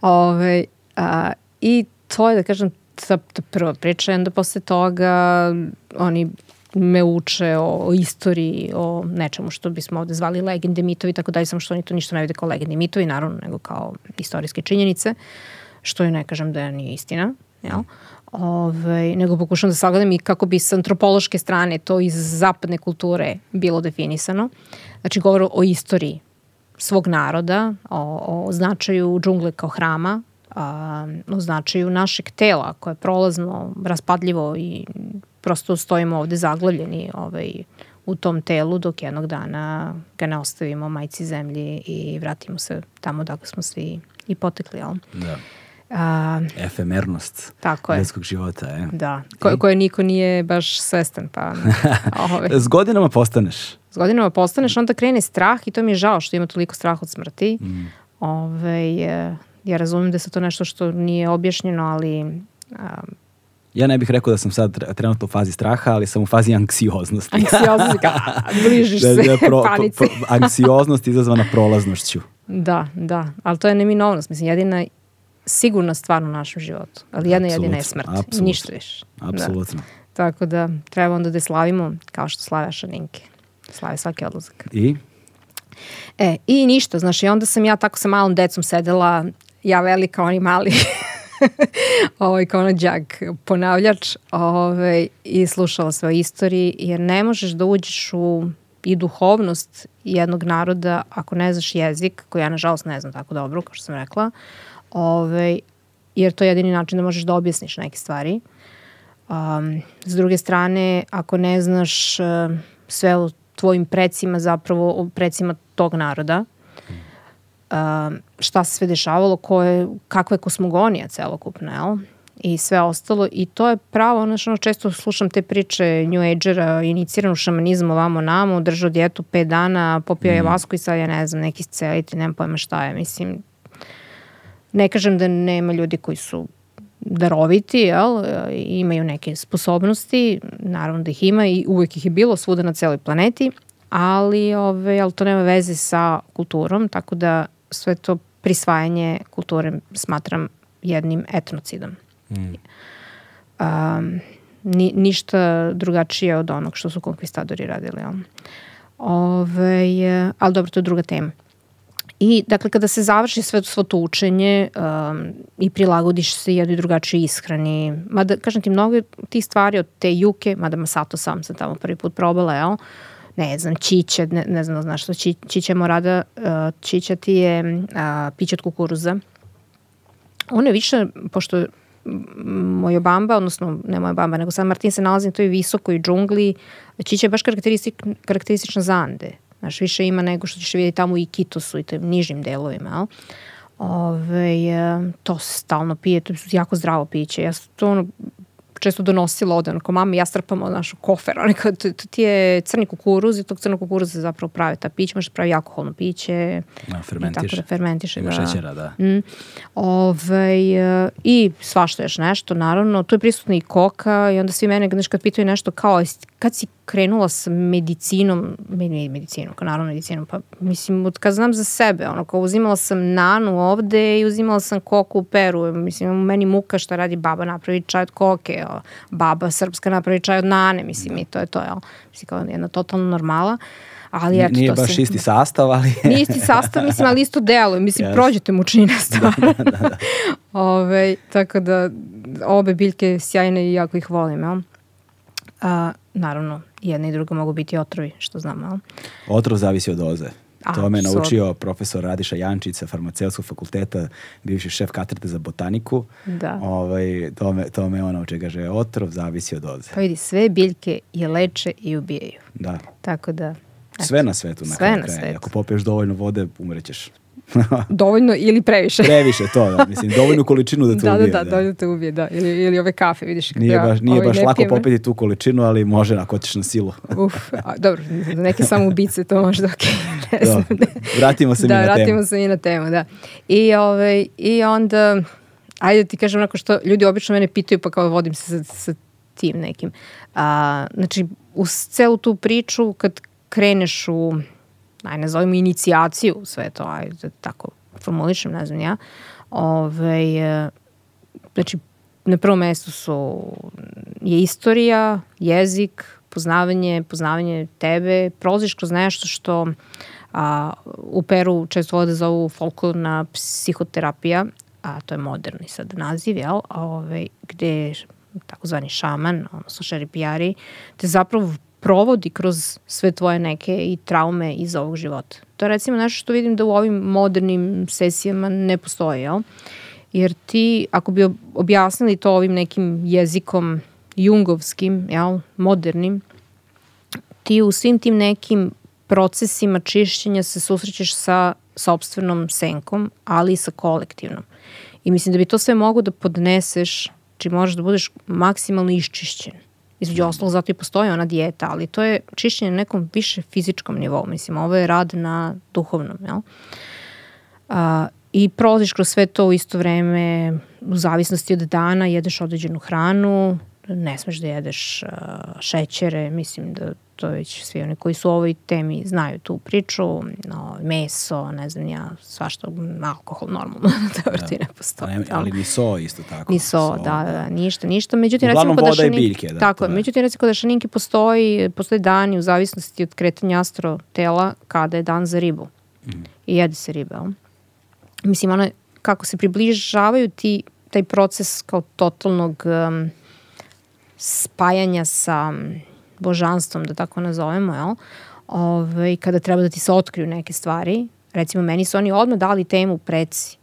Ove, a, I to je, da kažem, ta, ta prva priča, onda posle toga oni me uče o, o istoriji, o nečemu što bismo ovde zvali legende, mitovi i tako dalje, samo što oni to ništa ne vide kao legende mitovi, naravno, nego kao istorijske činjenice, što je ne kažem da nije istina, jel? Ove, nego pokušam da sagledam i kako bi s antropološke strane to iz zapadne kulture bilo definisano. Znači, govor o istoriji svog naroda, o, o značaju džungle kao hrama, a, o značaju našeg tela koje je prolazno, raspadljivo i prosto stojimo ovde zaglavljeni ovaj, u tom telu dok jednog dana ga ne ostavimo majci zemlji i vratimo se tamo dok smo svi i potekli, jel? Da. A, Efemernost tako je. ljudskog života. Je. Da, Ko, koje niko nije baš svestan. Pa, ovaj. S godinama postaneš. S godinama postaneš, onda krene strah i to mi je žao što ima toliko strah od smrti. Mm. Ove, ovaj, ja razumem da se to nešto što nije objašnjeno, ali a, Ja ne bih rekao da sam sad trenutno u fazi straha, ali sam u fazi anksioznosti. Anksioznosti, ka, bližiš da, se da, pro, panici. Pro, pro, anksioznost izazvana prolaznošću. Da, da, ali to je neminovnost. Mislim, jedina sigurna stvar u našem životu. Ali jedna Absolut, jedina je smrt. Absolut, I ništa više. Da. Apsolutno. Da. Tako da treba onda da je slavimo kao što slave šaninke. Slave svaki odlazak. I? E, i ništa, znaš, i onda sam ja tako sa malom decom sedela, ja velika, oni mali, ovaj, kao ono džak ponavljač ovaj, i slušala sve o istoriji, jer ne možeš da uđeš u i duhovnost jednog naroda ako ne znaš jezik, koji ja nažalost ne znam tako dobro, kao što sam rekla, ovaj, jer to je jedini način da možeš da objasniš neke stvari. Um, s druge strane, ako ne znaš uh, sve o tvojim precima, zapravo o precima tog naroda, uh, šta se sve dešavalo, ko je, kakva je kosmogonija celokupna, jel? i sve ostalo i to je pravo, ono što često slušam te priče New Agera, iniciranu šamanizmu ovamo namo, držao dijetu 5 dana, popio mm. je vasku i sad ja ne znam, neki sceliti, nemam pojma šta je, mislim, ne kažem da nema ljudi koji su daroviti, jel, imaju neke sposobnosti, naravno da ih ima i uvek ih je bilo svuda na celoj planeti, ali, ove, ali to nema veze sa kulturom, tako da sve to prisvajanje kulture smatram jednim etnocidom. Mm. Um, ni, ništa drugačije od onog što su konkvistadori radili. Jel? Ove, ali dobro, to je druga tema. I dakle, kada se završi sve svo to učenje um, i prilagodiš se jednoj drugačiji ishrani, mada, kažem ti, mnogo tih stvari od te juke, mada Masato sam sam tamo prvi put probala, jel? ne znam, čiće, ne, ne znam znaš što či, čiće morada, uh, čića ti je uh, piće od kukuruza. Ono je više, pošto moja bamba, odnosno ne moja bamba, nego San Martin se nalazi na toj visokoj džungli, čića je baš karakteristik, karakteristična za Ande. Znaš, više ima nego što ćeš vidjeti tamo i Kitosu i tim nižim delovima, jel? Ove, to se stalno pije, to je jako zdravo piće. Ja to ono, često donosila ovde, onako, mama ja strpamo našu kofer, onako, to, to ti je crni kukuruz i tog crnog kukuruza zapravo pravi ta pića, možeš pravi alkoholno piće. Da, fermentiš. Tako da fermentiš. Ima da. šećera, da. Mm. Ove, ovaj, I svašta još nešto, naravno. Tu je prisutna i koka i onda svi mene, znaš, kad pitaju nešto kao, kad si krenula sa medicinom, med, medicinom, kao naravno medicinom, pa mislim, od kad znam za sebe, ono, kao uzimala sam nanu ovde i uzimala sam koku u Peru, mislim, meni muka šta radi baba napravi čaj od koke, o, baba srpska napravi čaj od nane, mislim, i to je to, jel? Mislim, kao jedna totalna normala. Ali eto, nije baš se, isti sastav, ali... nije isti sastav, mislim, ali isto delo. Mislim, yes. prođete mučnina stvar. da, da, da. Ove, tako da, obe biljke sjajne i jako ih volim, jel? A, naravno, jedna i druga mogu biti otrovi, što znamo. Jel? Otrov zavisi od doze. To me naučio profesor Radiša Jančić sa farmaceutskog fakulteta, bivši šef katedre za botaniku. Da. Ovaj, to, me, to me ono čega že otrov zavisi od doze. Pa vidi, sve biljke je leče i ubijaju. Da. Tako da... Eto, sve na svetu. Na sve na kraja. svetu. Ako popiješ dovoljno vode, umrećeš. dovoljno ili previše. previše, to da. Mislim, dovoljnu količinu da te da, ubije. Da, da, da, dovoljno te ubije, da. Ili, ili ove kafe, vidiš. Nije baš, nije baš lako popiti tu količinu, ali može ako otiš na silu. Uf, a, dobro, za neke samo ubice to može da ok. Ne da. znam. Vratimo se da, mi na temu. Da, vratimo se mi na temu, da. I, ovaj, i onda, ajde da ti kažem onako što ljudi obično mene pitaju pa kao vodim se sa, sa tim nekim. A, znači, uz celu tu priču kad kreneš u aj nazovimo inicijaciju sve to, aj da tako formulišem, ne znam ja. Ove, znači, na prvom mestu su je istorija, jezik, poznavanje, poznavanje tebe, prolaziš kroz nešto što a, u Peru često vode zovu folklorna psihoterapija, a to je moderni sad naziv, jel? Ove, gde takozvani šaman, odnosno šeripijari, te zapravo provodi kroz sve tvoje neke i traume iz ovog života. To je recimo nešto što vidim da u ovim modernim sesijama ne postoji, jel? Jer ti, ako bi objasnili to ovim nekim jezikom jungovskim, jel, modernim, ti u svim tim nekim procesima čišćenja se susrećeš sa sobstvenom senkom, ali i sa kolektivnom. I mislim da bi to sve mogo da podneseš, či možeš da budeš maksimalno iščišćen Između ostalog, zato i postoji ona dijeta, ali to je čišćenje na nekom više fizičkom nivou. Mislim, ovo je rad na duhovnom, jel? A, I prolaziš kroz sve to u isto vreme, u zavisnosti od dana, jedeš određenu hranu, ne smeš da jedeš uh, šećere, mislim da to već svi oni koji su u ovoj temi znaju tu priču, no, meso, ne znam ja, svašta, alkohol normalno, teoreti da. ne postoji. Ali, ali ni so isto tako. Ni so, so da, da, da, ništa, ništa. Međutim, Uglavnom recimo, voda šaninki, i biljke. Da, tako, međutim, recimo kod šaninki postoji, postoji dani u zavisnosti od kretanja astro tela kada je dan za ribu. Mm. I jede se riba. Mislim, ono, kako se približavaju ti, taj proces kao totalnog um, spajanja sa božanstvom, da tako nazovemo, jel? Ove, kada treba da ti se otkriju neke stvari. Recimo, meni su oni odmah dali temu preci.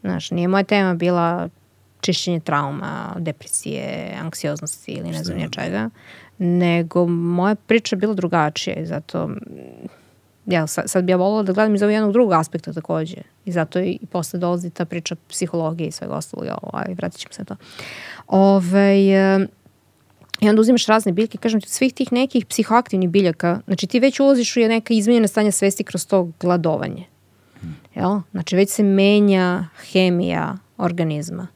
Znaš, nije moja tema bila čišćenje trauma, depresije, anksioznosti ili ne znam nije čega, nego moja priča je bila drugačija i zato ja, sad, sad bi ja volila da gledam iz ovog jednog drugog aspekta takođe i zato i, i posle dolazi ta priča psihologije i svega ostalog, ovaj, vratit ćemo se to. Ove, I onda uzimaš razne biljke, kažem ti, svih tih nekih psihoaktivnih biljaka, znači ti već ulaziš u neka izmenjena stanja svesti kroz to gladovanje. Jel? Znači već se menja hemija organizma.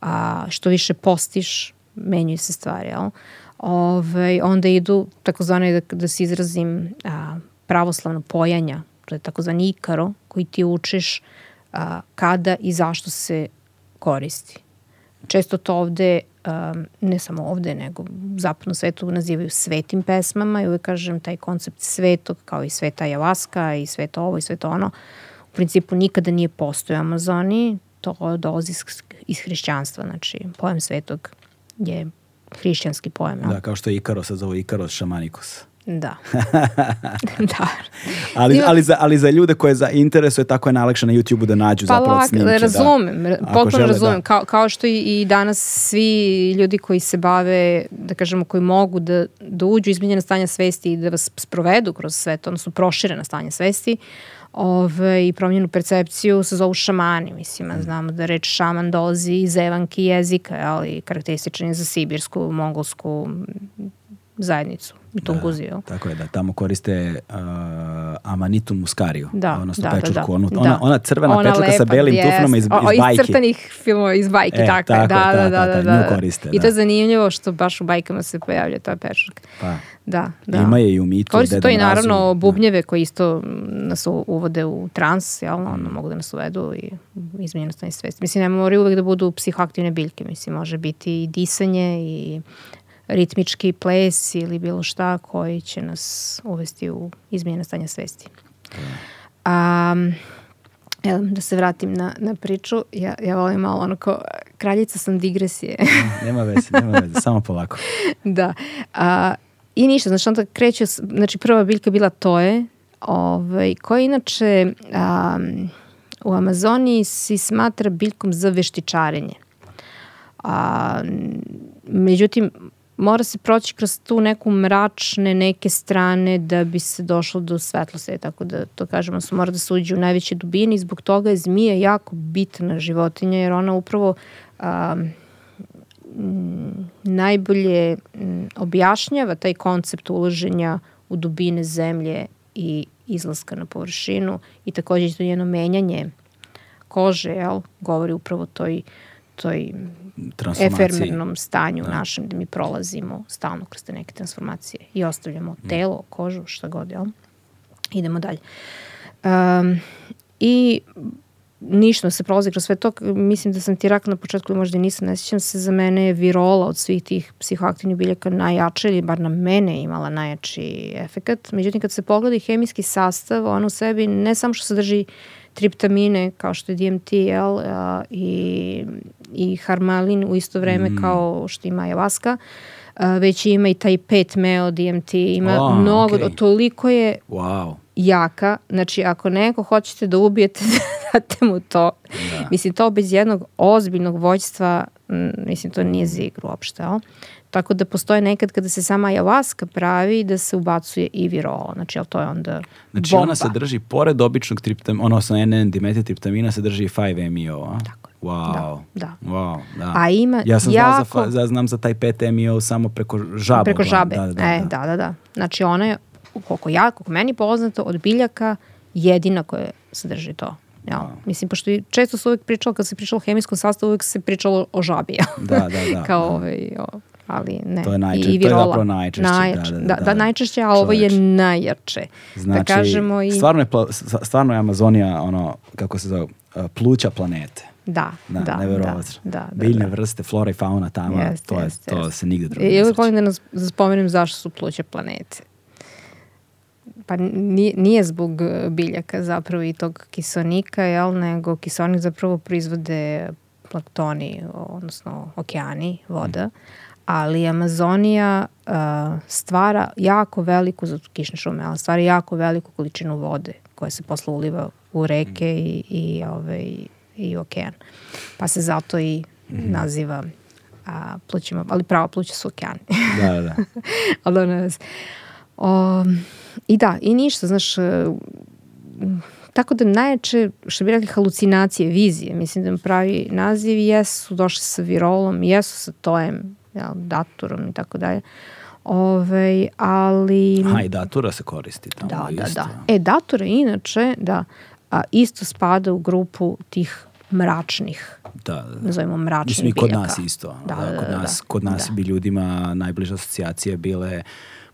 A, što više postiš, menjaju se stvari. Jel? Ove, onda idu, takozvane, da, da se izrazim, a, pravoslavno pojanja, to je takozvani ikaro, koji ti učiš a, kada i zašto se koristi. Često to ovde ne samo ovde, nego u zapadnom svetu nazivaju svetim pesmama i uvek kažem taj koncept svetog, kao i sveta ayahuasca i sveto ovo i sveto ono, u principu nikada nije postoje u Amazoni, to dolazi iz, hrišćanstva, znači pojam svetog je hrišćanski pojam. Da, kao što je Ikaros, sad zove Ikaros šamanikos. Da. da. ali, ali, za, ali za ljude koje za interesuje tako je najlakše na YouTube-u da nađu pa zapravo lak, snimke. Da. Razumem, da. potpuno žele, razumem. Da. Kao, kao što i, i danas svi ljudi koji se bave, da kažemo, koji mogu da, da uđu izmenjena stanja svesti i da vas sprovedu kroz sve to, odnosno proširena stanja svesti, ove, i promjenu percepciju se zovu šamani, mislim, mm. znamo da reč šaman dolazi iz evanki jezika, ali karakterističan je za sibirsku, mongolsku zajednicu u Tunguziju. Da, tako je, da. Tamo koriste uh, amanitu muskariju. Da, odnosno da, pečurku. Da, da. Onu, ona, ona crvena ona pečurka sa belim jest. tufnama iz, iz o, bajki. Iz crtanih filmova iz bajki, e, tako, tako da, da, da, da, da, da. koriste, I to je zanimljivo što baš u bajkama se pojavlja ta pečurka. Pa. Da, da. Ima je i u mitu. Koriste to i naravno bubnjeve koji isto nas uvode u trans, jel, ono, mogu da nas uvedu i izmenjeno stanje svesti. Mislim, ne moraju uvek da budu psihoaktivne biljke, mislim, može biti i disanje i ritmički ples ili bilo šta koji će nas uvesti u izmjene stanja svesti. Um, Evo, da se vratim na, na priču, ja, ja volim malo onako, kraljica sam digresije. nema veze, nema veze, samo polako. da. A, I ništa, znači onda kreće, znači prva biljka bila toje, ovaj, koja inače um, u Amazoniji se smatra biljkom za veštičarenje. A, međutim, mora se proći kroz tu neku mračne neke strane da bi se došlo do svetlosti, tako da to kažemo, se mora da se uđe u najveće dubine i zbog toga je zmija jako bitna životinja jer ona upravo a, m, najbolje m, objašnjava taj koncept ulaženja u dubine zemlje i izlaska na površinu i takođe to njeno menjanje kože, jel, govori upravo toj toj efermernom stanju da. našem gde mi prolazimo stalno kroz te neke transformacije i ostavljamo mm. telo, kožu, šta god, jel? Idemo dalje. Um, I ništa se prolazi kroz sve to. Mislim da sam ti rekla na početku, možda i nisam, ne sjećam se, za mene je virola od svih tih psihoaktivnih biljaka najjača ili bar na mene imala najjači efekat. Međutim, kad se pogleda i hemijski sastav, on u sebi ne samo što sadrži triptamine kao što je DMT jel, a, i, i harmalin u isto vreme mm. kao što ima ayahuasca, već ima i taj 5-meo DMT, ima oh, mnogo, okay. toliko je wow. jaka, znači ako neko hoćete da ubijete, date mu to. Da. Mislim, to bez jednog ozbiljnog vođstva, mislim, to nije za igru uopšte, jel? Tako da postoje nekad kada se sama ayahuasca pravi da se ubacuje i virola. Znači, ali to je onda Znači bomba. ona se drži pored običnog triptamina, odnosno NN dimetitriptamina se drži 5-MeO, a? Tako Wow. Da, da. Wow, da. A ima ja sam jako... znao za, za, znam za taj 5-MeO samo preko žaba. Preko žabe, da, da, e, da, da, da. Znači ona je, koliko ja, koliko meni poznato, od biljaka jedina koja sadrži to. Ja, wow. Mislim, pošto često se uvijek pričalo, kad se pričalo o hemijskom sastavu, uvijek se pričalo o žabi. da, da, da. Kao da. ovaj, o, ali ne. To je najčešće, I virola. to je zapravo najčešće. najjače, da, da, da, da, da, najčešće, a ovo je najjače. Da znači, da kažemo i... stvarno je, stvarno je Amazonija ono, kako se zove, pluća planete. Da, da, da, da, da, Biljne da. vrste, flora i fauna tamo, jest, to, je, jest, to jest. se nigde drugo I uvijek volim da nas spomenem zašto su pluće planete. Pa nije, nije zbog biljaka zapravo i tog kisonika, jel, nego kisonik zapravo proizvode planktoni, odnosno okeani, voda, mm ali Amazonija uh, stvara jako veliku, za kišne šume, ali stvara jako veliku količinu vode koja se posle uliva u reke i, i, ovaj, i okean. Pa se zato i mm. naziva a, plućima, ali pravo pluća su okeani. Da, da. ali ne o, I da, i ništa, znaš, uh, tako da najjače, što bi rekli, halucinacije, vizije, mislim da pravi naziv, jesu došli sa virolom, jesu sa tojem, jel, daturom i tako dalje. Ove, ali... Aha, i datura se koristi tamo da, da isto. Da, da. E, datura inače, da, a, isto spada u grupu tih mračnih, da, da, da. nazovimo mračnih Mislim, kod nas isto. Da, da, da, kod da, nas, da, kod nas da. bi ljudima najbliže asocijacije bile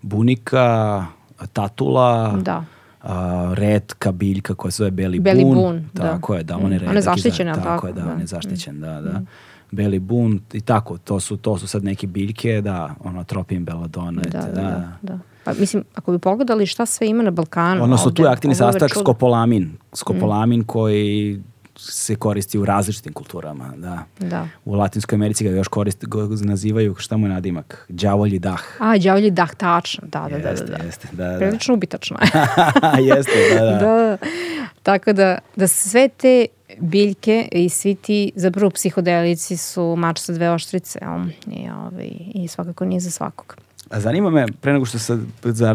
bunika, tatula, da. Uh, redka biljka koja se zove beli, beli bun. bun tako da. je, da, on je redak. On je zaštićen, tako, tako je, da, da. on je zaštićen, da, da. Mm beli bun i tako, to su, to su sad neke biljke, da, ono, tropin beladona. Da, da, da, da. Pa, mislim, ako bi pogledali šta sve ima na Balkanu. Odnosno, ovde, tu je aktivni sastojak skopolamin. Skopolamin mm. koji se koristi u različitim kulturama, da. da. U Latinskoj Americi ga još koristi, ga nazivaju, šta mu je nadimak? Đavolji dah. A, đavolji dah, tačno, da, da, jeste, da, da. Jeste, da, da. Prilično ubitačno jeste, da, da. da. Tako da, da sve te biljke i svi ti, zapravo psihodelici su mač sa dve oštrice, um, i, ovaj, i svakako nije za svakog. A zanima me, pre nego što sad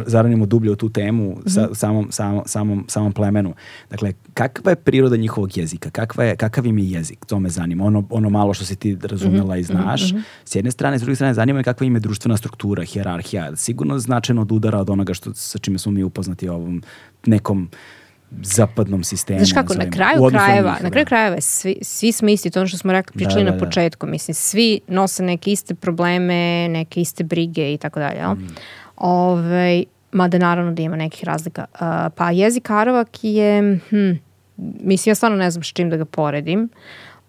zaranimo dublje u tu temu, mm -hmm. sa, samom, samom, samom, samom plemenu, dakle, kakva je priroda njihovog jezika? Kakva je, kakav im je jezik? To me zanima. Ono, ono malo što si ti razumela mm -hmm. i znaš. Mm -hmm. S jedne strane, s druge strane, zanima me kakva im je društvena struktura, hjerarhija. Sigurno značajno od udara od onoga što, sa čime smo mi upoznati ovom nekom zapadnom sistemu. Znaš kako, na kraju krajeva, na kraju da. krajeva svi, svi smo isti, to ono što smo rekli, pričali da, da, na da. početku, mislim, svi nose neke iste probleme, neke iste brige i tako dalje, jel? Mm. Ove, ovaj, mada naravno da ima nekih razlika. Uh, pa jezik Aravak je, hm, mislim, ja stvarno ne znam s čim da ga poredim.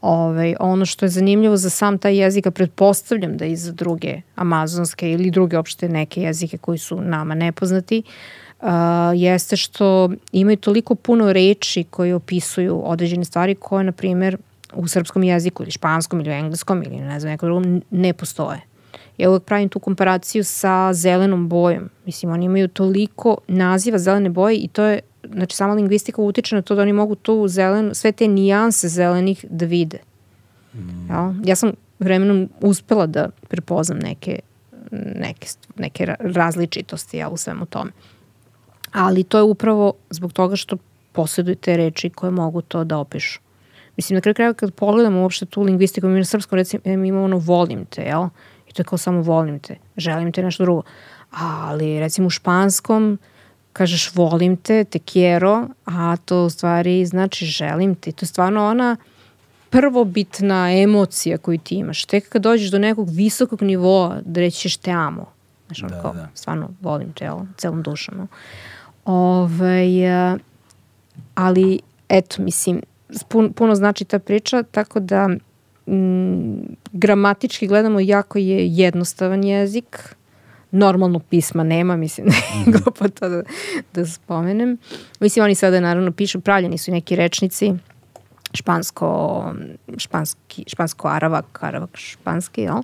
Ove, ovaj, ono što je zanimljivo za sam taj jezik, a pretpostavljam da i za druge amazonske ili druge opšte neke jezike koji su nama nepoznati, uh, uh, jeste što imaju toliko puno reči koje opisuju određene stvari koje, na primjer, u srpskom jeziku ili španskom ili engleskom ili ne znam nekom drugom ne postoje. Ja uvek pravim tu komparaciju sa zelenom bojom. Mislim, oni imaju toliko naziva zelene boje i to je, znači sama lingvistika utiče na to da oni mogu tu zelenu, sve te nijanse zelenih da vide. Mm. Ja? ja sam vremenom uspela da prepoznam neke, neke, neke različitosti ja, u svemu tome ali to je upravo zbog toga što posjeduju te reči koje mogu to da opišu. Mislim, na kraju kraja kad pogledamo uopšte tu lingvistiku, mi na srpskom recimo imamo ono volim te, jel? I to je kao samo volim te, želim te nešto drugo. Ali recimo u španskom kažeš volim te, te quiero, a to u stvari znači želim te. I to je stvarno ona prvobitna emocija koju ti imaš. Tek kad dođeš do nekog visokog nivoa da rećeš te amo. Znaš, da, kao, da. stvarno volim te, jel? Celom dušom. No? Ovaj, e, ali, eto, mislim, pun, puno znači ta priča, tako da m, gramatički gledamo jako je jednostavan jezik, normalno pisma nema, mislim, mm -hmm. pa to da, da spomenem. Mislim, oni sada naravno pišu, pravljeni su neki rečnici, špansko, španski, špansko aravak, aravak španski, jel?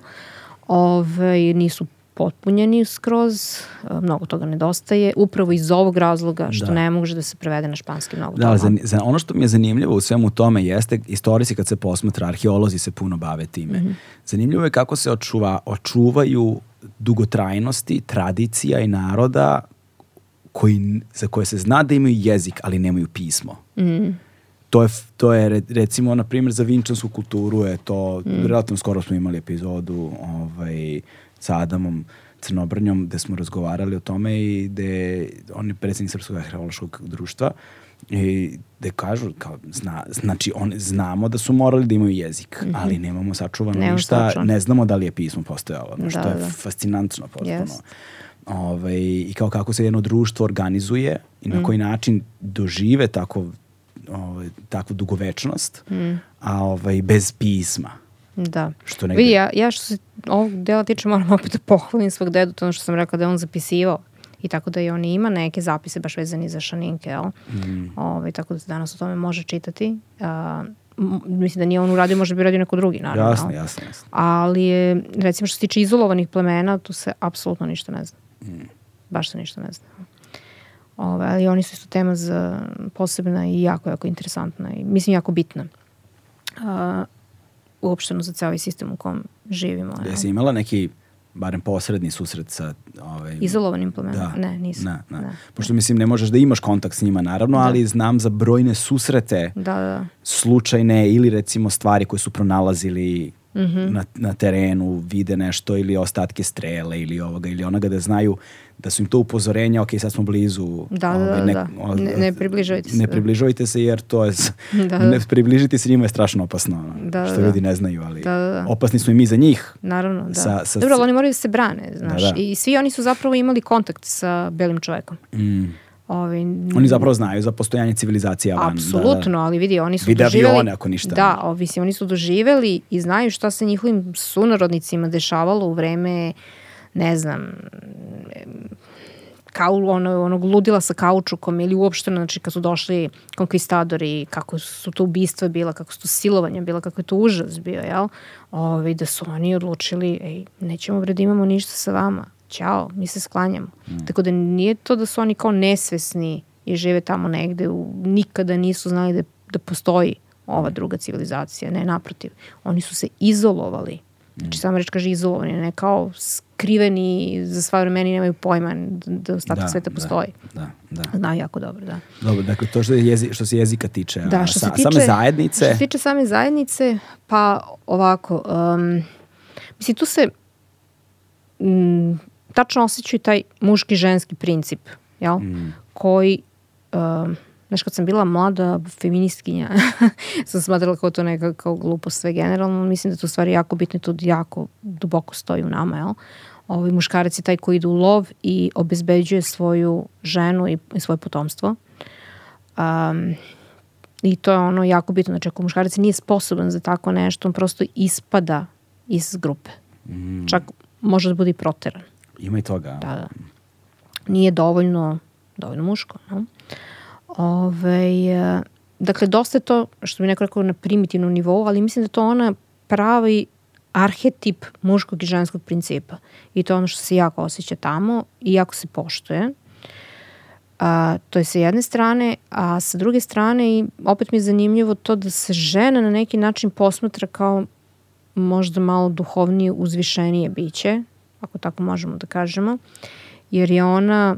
Ove, nisu potpunjeni skroz, e, mnogo toga nedostaje, upravo iz ovog razloga što da. ne može da se prevede na španski mnogo da, toga. Za, za, ono što mi je zanimljivo u svemu tome jeste, istorisi kad se posmatra, arheolozi se puno bave time. Mm -hmm. Zanimljivo je kako se očuva, očuvaju dugotrajnosti, tradicija i naroda koji, za koje se zna da imaju jezik, ali nemaju pismo. Mm to je, to je recimo, na primjer, za vinčansku kulturu je to, mm. relativno skoro smo imali epizodu ovaj, sa Adamom Crnobrnjom gde smo razgovarali o tome i gde on je predsednik Srpskog arheološkog društva i gde kažu, kao, zna, znači on, znamo da su morali da imaju jezik, mm -hmm. ali nemamo sačuvano Nemo ništa, sačuvan. ne znamo da li je pismo postojalo, da, što da, je da. fascinantno potpuno. Yes. Ove, ovaj, I kao kako se jedno društvo organizuje i na mm. koji način dožive tako, ovaj, takvu dugovečnost, mm. a ovaj, bez pisma. Da. Što negde... Vidi, ja, ja što se ovog dela tiče moram opet da pohvalim svog dedu, to ono što sam rekao da je on zapisivao i tako da i on ima neke zapise baš vezani za šaninke, jel? Mm. Ove, ovaj, tako da se danas o tome može čitati. Uh, mislim da nije on uradio, možda bi radio neko drugi, naravno. Jasno, jasno, jasno. Ali je, recimo što se tiče izolovanih plemena, tu se apsolutno ništa ne zna. Mm. Baš se ništa ne zna. Ove, ali oni su isto tema za posebna i jako, jako interesantna i mislim jako bitna. Uh, uopšteno za ceo ovaj sistem u kom živimo. Jesi imala neki barem posredni susret sa ovaj izolovanim plemenom. Da. Ne, nisam. Ne, ne. ne. Pošto mislim ne možeš da imaš kontakt s njima naravno, da. ali znam za brojne susrete. Da, da. Slučajne ili recimo stvari koje su pronalazili mm -hmm. na, na terenu, vide nešto ili ostatke strele ili ovoga ili onoga da znaju da su im to upozorenja, ok, sad smo blizu. Da, ovaj, da, ne, da. Ne, ne približavajte se. Ne približavajte se jer to je, da, da. ne približiti se njima je strašno opasno. Da, što da, ljudi ne znaju, ali da, da, da. opasni smo i mi za njih. Naravno, da. Sa, sa, Dobro, ali oni moraju da se brane, znaš. Da, da. I svi oni su zapravo imali kontakt sa belim čovekom. Mm. Ovi, oni zapravo znaju za postojanje civilizacije van. Apsolutno, da, ali vidi, oni su vide doživjeli... avione ako ništa. Da, ovisi, oni su doživjeli i znaju šta se njihovim sunarodnicima dešavalo u vreme, ne znam, kao ono, onog ludila sa kaučukom ili uopšte, znači kad su došli konkvistadori, kako su to ubistva bila, kako su to silovanja bila, kako je to užas bio, jel? Ove, da su oni odlučili, ej, nećemo bre da imamo ništa sa vama, ćao, mi se sklanjamo. Mm. Tako da nije to da su oni kao nesvesni i žive tamo negde, u, nikada nisu znali da, da postoji ova druga civilizacija, ne naprotiv. Oni su se izolovali. Znači, sama reč kaže izolovani, ne kao skriveni za sva vremena i nemaju pojma da ostatak da, sveta da, postoji. Da, da. Znaju jako dobro, da. Dobro, dakle to što, je jezi, što se jezika tiče, da, što se tiče, same zajednice. Što se tiče same zajednice, pa ovako, um, mislim tu se m, tačno osjećaju taj muški ženski princip, jel? Mm. koji um, Znaš, kad sam bila mlada feministkinja, sam smatrala kao to neka kao glupost sve generalno. Mislim da to stvari jako bitno i to jako duboko stoji u nama, jel? Ovaj muškarac je taj koji ide u lov i obezbeđuje svoju ženu i, i svoje potomstvo. Um, I to je ono jako bitno. Znači, ako muškarac nije sposoban za tako nešto, on prosto ispada iz grupe. Mm. Čak može da bude i proteran. Ima i toga. Da, da. Nije dovoljno, dovoljno muško. No? Ove, dakle, dosta je to, što bi neko rekao, na primitivnom nivou, ali mislim da to ona pravi arhetip muškog i ženskog principa. I to je ono što se jako osjeća tamo i jako se poštuje. A, to je sa jedne strane, a sa druge strane i opet mi je zanimljivo to da se žena na neki način posmatra kao možda malo duhovnije, uzvišenije biće, ako tako možemo da kažemo, jer je ona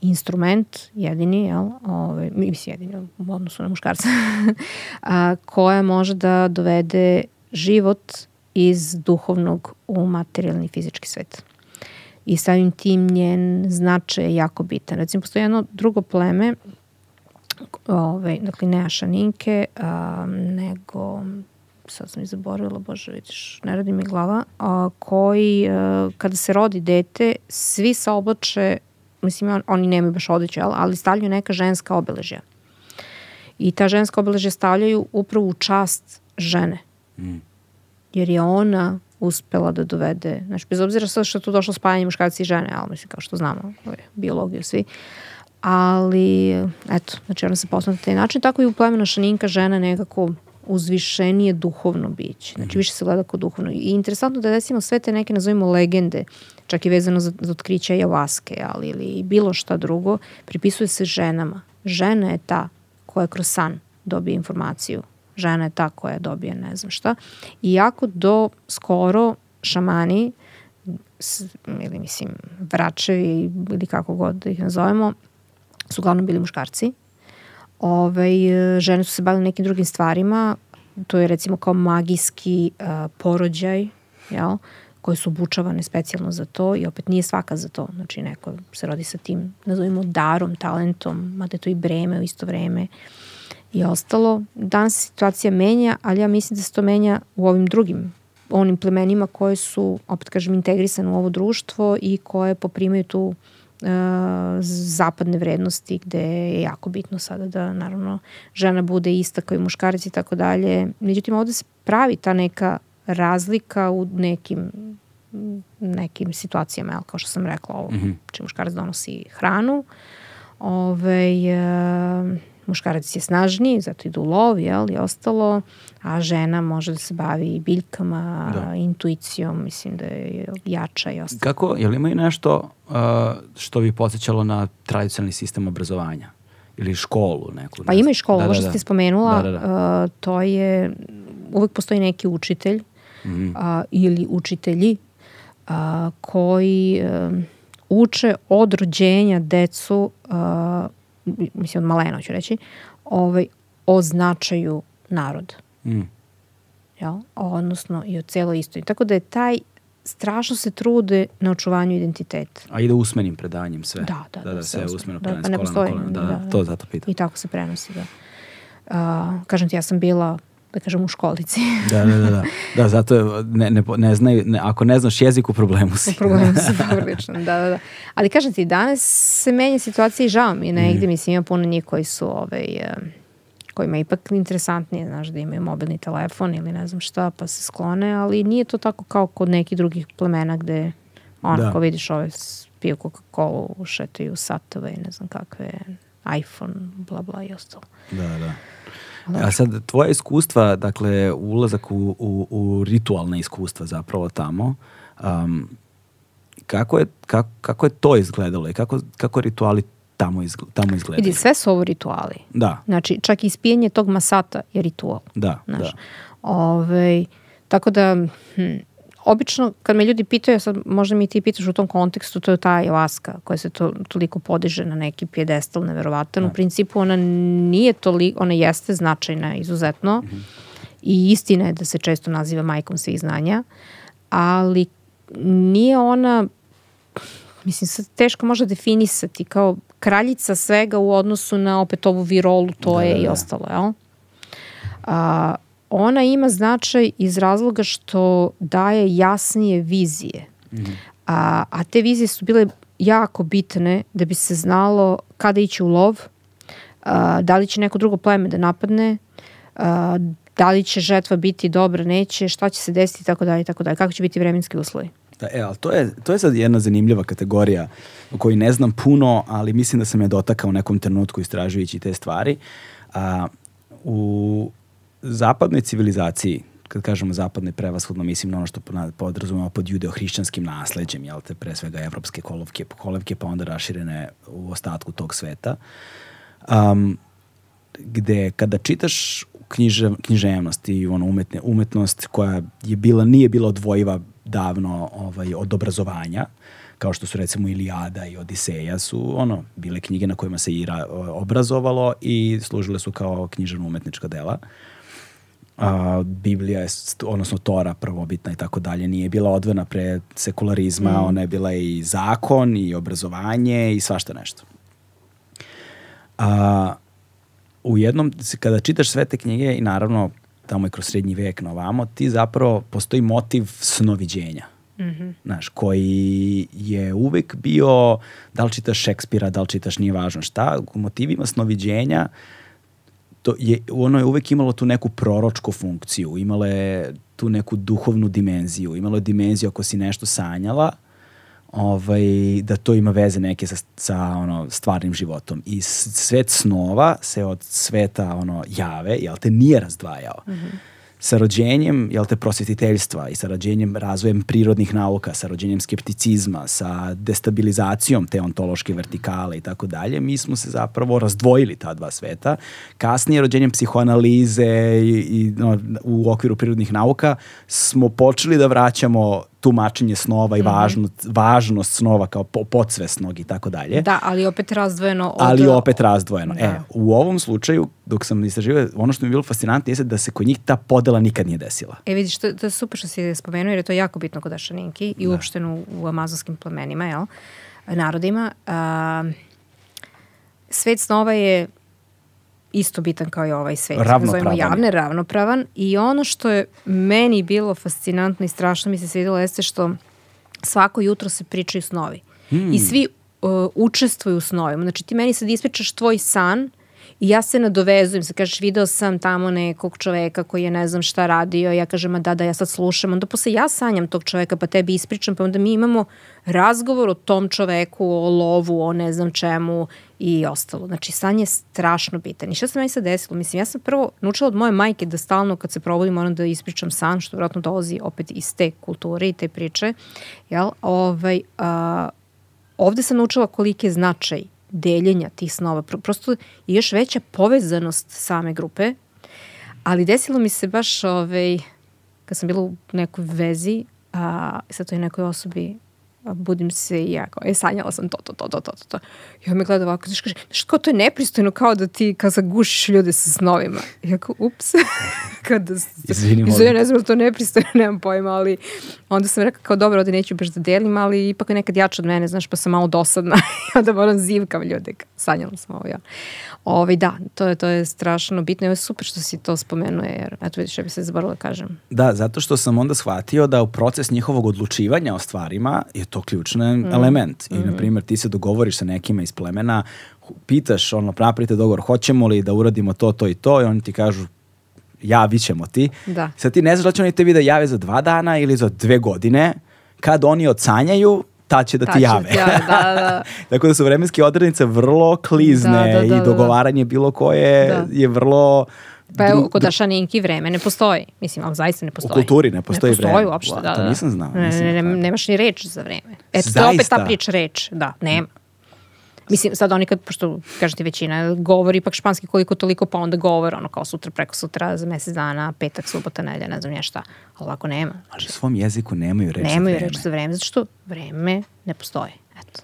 instrument jedini, jel, ovaj, mislim jedini u odnosu na muškarca, a, koja može da dovede život iz duhovnog u materijalni fizički svet. I samim tim njen značaj je jako bitan. Recimo, postoji jedno drugo pleme, ovaj, dakle ne Ašaninke, a, nego sad sam i zaboravila, bože vidiš, ne radi mi glava, a, koji a, kada se rodi dete, svi se oblače mislim, on, oni nemaju baš odjeću, ali stavljaju neka ženska obeležja. I ta ženska obeležja stavljaju upravo u čast žene. Mm. Jer je ona uspela da dovede, znači, bez obzira sad što je tu došlo spajanje muškarci i žene, ali mislim, kao što znamo, biologiju svi, ali, eto, znači ona se posmatra na taj način, tako i u plemenu Šaninka žena nekako uzvišenije duhovno biće. Znači, mhm. više se gleda kao duhovno. I interesantno da recimo sve te neke, nazovimo, legende, čak i vezano za, za otkriće javaske, ali ili bilo šta drugo, pripisuje se ženama. Žena je ta koja kroz san dobije informaciju. Žena je ta koja dobije ne znam šta. Iako do skoro šamani ili mislim vračevi ili kako god da ih nazovemo su uglavnom bili muškarci ovaj, žene su se bavile nekim drugim stvarima, to je recimo kao magijski uh, porođaj, jel? koje su obučavane specijalno za to i opet nije svaka za to. Znači neko se rodi sa tim, nazovimo darom, talentom, mada je to i breme u isto vreme i ostalo. Danas situacija menja, ali ja mislim da se to menja u ovim drugim onim plemenima koje su, opet kažem, integrisane u ovo društvo i koje poprimaju tu zapadne vrednosti gde je jako bitno sada da naravno žena bude ista kao i muškarac i tako dalje. Međutim, ovde se pravi ta neka razlika u nekim nekim situacijama, jel, kao što sam rekla, ovo, mm -hmm. či muškarac donosi hranu, ove, e, muškarac je snažniji, zato idu u lov, jel, i ostalo, a žena može da se bavi biljkama, da. intuicijom, mislim da je jača i ostalo. Kako, je li imaju nešto uh, što bi posjećalo na tradicionalni sistem obrazovanja? Ili školu neku? Pa ima i školu, da, ovo što da, ste spomenula, da, da, da. Uh, to je, uvek postoji neki učitelj mm -hmm. uh, ili učitelji uh, koji uh, uče od rođenja decu uh, mislim od malena ću reći, ovaj, o značaju naroda. Mm. Jel? Odnosno i o celoj istoriji. Tako da je taj strašno se trude na očuvanju identiteta. A ide usmenim predanjem sve. Da, da. Da, da, da sve usmeno da, postoji, kolena. Da, da, da, to zato pitam. I tako se prenosi, da. Uh, kažem ti, ja sam bila da kažem u školici. da, da, da, da. Da, zato ne, ne, ne znaju, ne, ako ne znaš jezik u problemu si. U problemu si, poprilično, da, da, da. Ali kažem ti, danas se menja situacija i žao mi negde, mm. mislim, ima puno njih koji su ovaj, kojima je ipak interesantnije, znaš, da imaju mobilni telefon ili ne znam šta, pa se sklone, ali nije to tako kao kod nekih drugih plemena gde onako da. vidiš ove piju Coca-Cola, šetaju satove i ne znam kakve, iPhone, bla bla i ostalo. Da, da. A sad, tvoje iskustva, dakle, ulazak u, u, u ritualne iskustva zapravo tamo, um, kako, je, kako, kako je to izgledalo i kako, kako rituali tamo, izgled, tamo izgledaju? Vidi, sve su ovo rituali. Da. Znači, čak i ispijenje tog masata je ritual. Da, znaš. da. Ove, tako da, hm, obično kad me ljudi pitaju, sad možda mi ti pitaš u tom kontekstu, to je ta ayahuasca koja se to, toliko podiže na neki pjedestal neverovatan. U da. principu ona nije toliko, ona jeste značajna izuzetno mm -hmm. i istina je da se često naziva majkom svih znanja, ali nije ona mislim sad teško možda definisati kao kraljica svega u odnosu na opet ovu virolu, to da, je da, da. i ostalo, jel? A, ona ima značaj iz razloga što daje jasnije vizije. Mm. A, a te vizije su bile jako bitne da bi se znalo kada ići u lov, a, da li će neko drugo pleme da napadne, a, da li će žetva biti dobra, neće, šta će se desiti, tako dalje, tako dalje, kako će biti vremenski uslovi. Da, e, ali to je, to je sad jedna zanimljiva kategorija o kojoj ne znam puno, ali mislim da sam je dotakao u nekom trenutku istražujući te stvari. A, u zapadnoj civilizaciji, kad kažemo zapadne prevashodno, mislim na ono što podrazumemo pod judeo-hrišćanskim nasledđem, jel te, pre svega evropske kolovke, kolevke, pa onda raširene u ostatku tog sveta, um, gde kada čitaš knjiže, književnost i ono umetne, umetnost koja je bila, nije bila odvojiva davno ovaj, od obrazovanja, kao što su recimo Iliada i Odiseja su ono bile knjige na kojima se Ira obrazovalo i služile su kao književno umetnička dela. A, Biblija je, odnosno Tora prvobitna i tako dalje, nije bila odvena pre sekularizma, mm. ona je bila i zakon i obrazovanje i svašta nešto. A, u jednom, kada čitaš sve te knjige i naravno tamo je kroz srednji vek na ovamo, ti zapravo postoji motiv snoviđenja. Mm -hmm. Znaš, koji je uvek bio, da li čitaš Šekspira, da li čitaš, nije važno šta, u motivima snoviđenja to je, ono je uvek imalo tu neku proročku funkciju, imalo je tu neku duhovnu dimenziju, imalo je dimenziju ako si nešto sanjala, ovaj, da to ima veze neke sa, sa ono, stvarnim životom. I svet snova se od sveta ono, jave, jel te, nije razdvajao. Mm -hmm sa rođenjem jel te, prosvetiteljstva i sa rođenjem razvojem prirodnih nauka, sa rođenjem skepticizma, sa destabilizacijom te ontološke vertikale i tako dalje, mi smo se zapravo razdvojili ta dva sveta. Kasnije rođenjem psihoanalize i, i no, u okviru prirodnih nauka smo počeli da vraćamo tumačenje snova i mm -hmm. važnost, važnost snova kao po, podsvesnog i tako dalje. Da, ali opet razdvojeno. Od... Ali opet razdvojeno. Da. E, u ovom slučaju, dok sam istraživao, ono što mi je bilo fascinantno jeste da se kod njih ta podela nikad nije desila. E vidiš, to, to je super što si spomenuo jer je to jako bitno kod Ašaninki i da. uopšteno u, u amazonskim plemenima, jel? narodima. A, svet snova je isto bitan kao i ovaj svet. Ravnopravan. javne, ravnopravan. I ono što je meni bilo fascinantno i strašno mi se svidjelo jeste što svako jutro se pričaju snovi. Hmm. I svi uh, učestvuju u snovima. Znači ti meni sad ispričaš tvoj san I ja se nadovezujem, se kažeš video sam tamo nekog čoveka koji je ne znam šta radio, ja kažem, a da, da, ja sad slušam, onda posle ja sanjam tog čoveka, pa tebi ispričam, pa onda mi imamo razgovor o tom čoveku, o lovu, o ne znam čemu i ostalo. Znači, san je strašno bitan. I šta se meni sad desilo? Mislim, ja sam prvo naučila od moje majke da stalno kad se probudim moram da ispričam san, što vjerojatno dolazi opet iz te kulture i te priče. Jel? Ovaj, a, ovde sam naučila koliki je značaj deljenja tih snova. Prosto je još veća povezanost same grupe, ali desilo mi se baš ovaj, kad sam bila u nekoj vezi a, sa toj nekoj osobi budim se i ja kao, e, sanjala sam to, to, to, to, to, to. I on me gleda ovako, znaš, kaže, znaš, kao to je nepristojno kao da ti, kao zagušiš ljude sa snovima. I ja kao, ups. kao da, Izvini, molim. Ne znam to nepristojno, nemam pojma, ali onda sam rekao kao, dobro, ovde neću baš da delim, ali ipak je nekad jače od mene, znaš, pa sam malo dosadna. I onda moram zivkam ljude, sanjala sam ovo, ja. Ovaj, da, to je, to je strašno bitno. Ovo je super što si to spomenuje, jer eto vidiš, ja bi se zaboravila da kažem. Da, zato što sam onda shvatio da u proces njihovog odlučivanja o stvarima je to ključni mm. element. I, mm na primjer, ti se dogovoriš sa nekima iz plemena, pitaš, ono, napravite dogovor, hoćemo li da uradimo to, to i to, i oni ti kažu, javit ćemo ti. Da. Sad ti ne znaš da će oni tebi da jave za dva dana ili za dve godine, kad oni odsanjaju, tad će da ti jave. Ja, da, da. Tako da su vremenske odrednice vrlo klizne da, da, da, i da. dogovaranje bilo koje da. je vrlo... Pa evo, kod Ašaninki vreme ne postoji. Mislim, ali zaista ne postoji. U kulturi ne postoji, ne postoji vreme. uopšte, da, da. To nisam znao. Ne, ne, ne, nemaš ni reč za vreme. Eto, to je opet ta priča reč. Da, nema. Mislim, sad oni kad, pošto kažete većina, govori ipak španski koliko toliko, pa onda govore ono kao sutra, preko sutra, za mesec dana, petak, subota, nedelja, ne znam šta. Ali ovako nema. Ali u svom jeziku nemaju reč nemaju za vreme. Nemaju reč za vreme, zato što vreme ne postoji. Eto.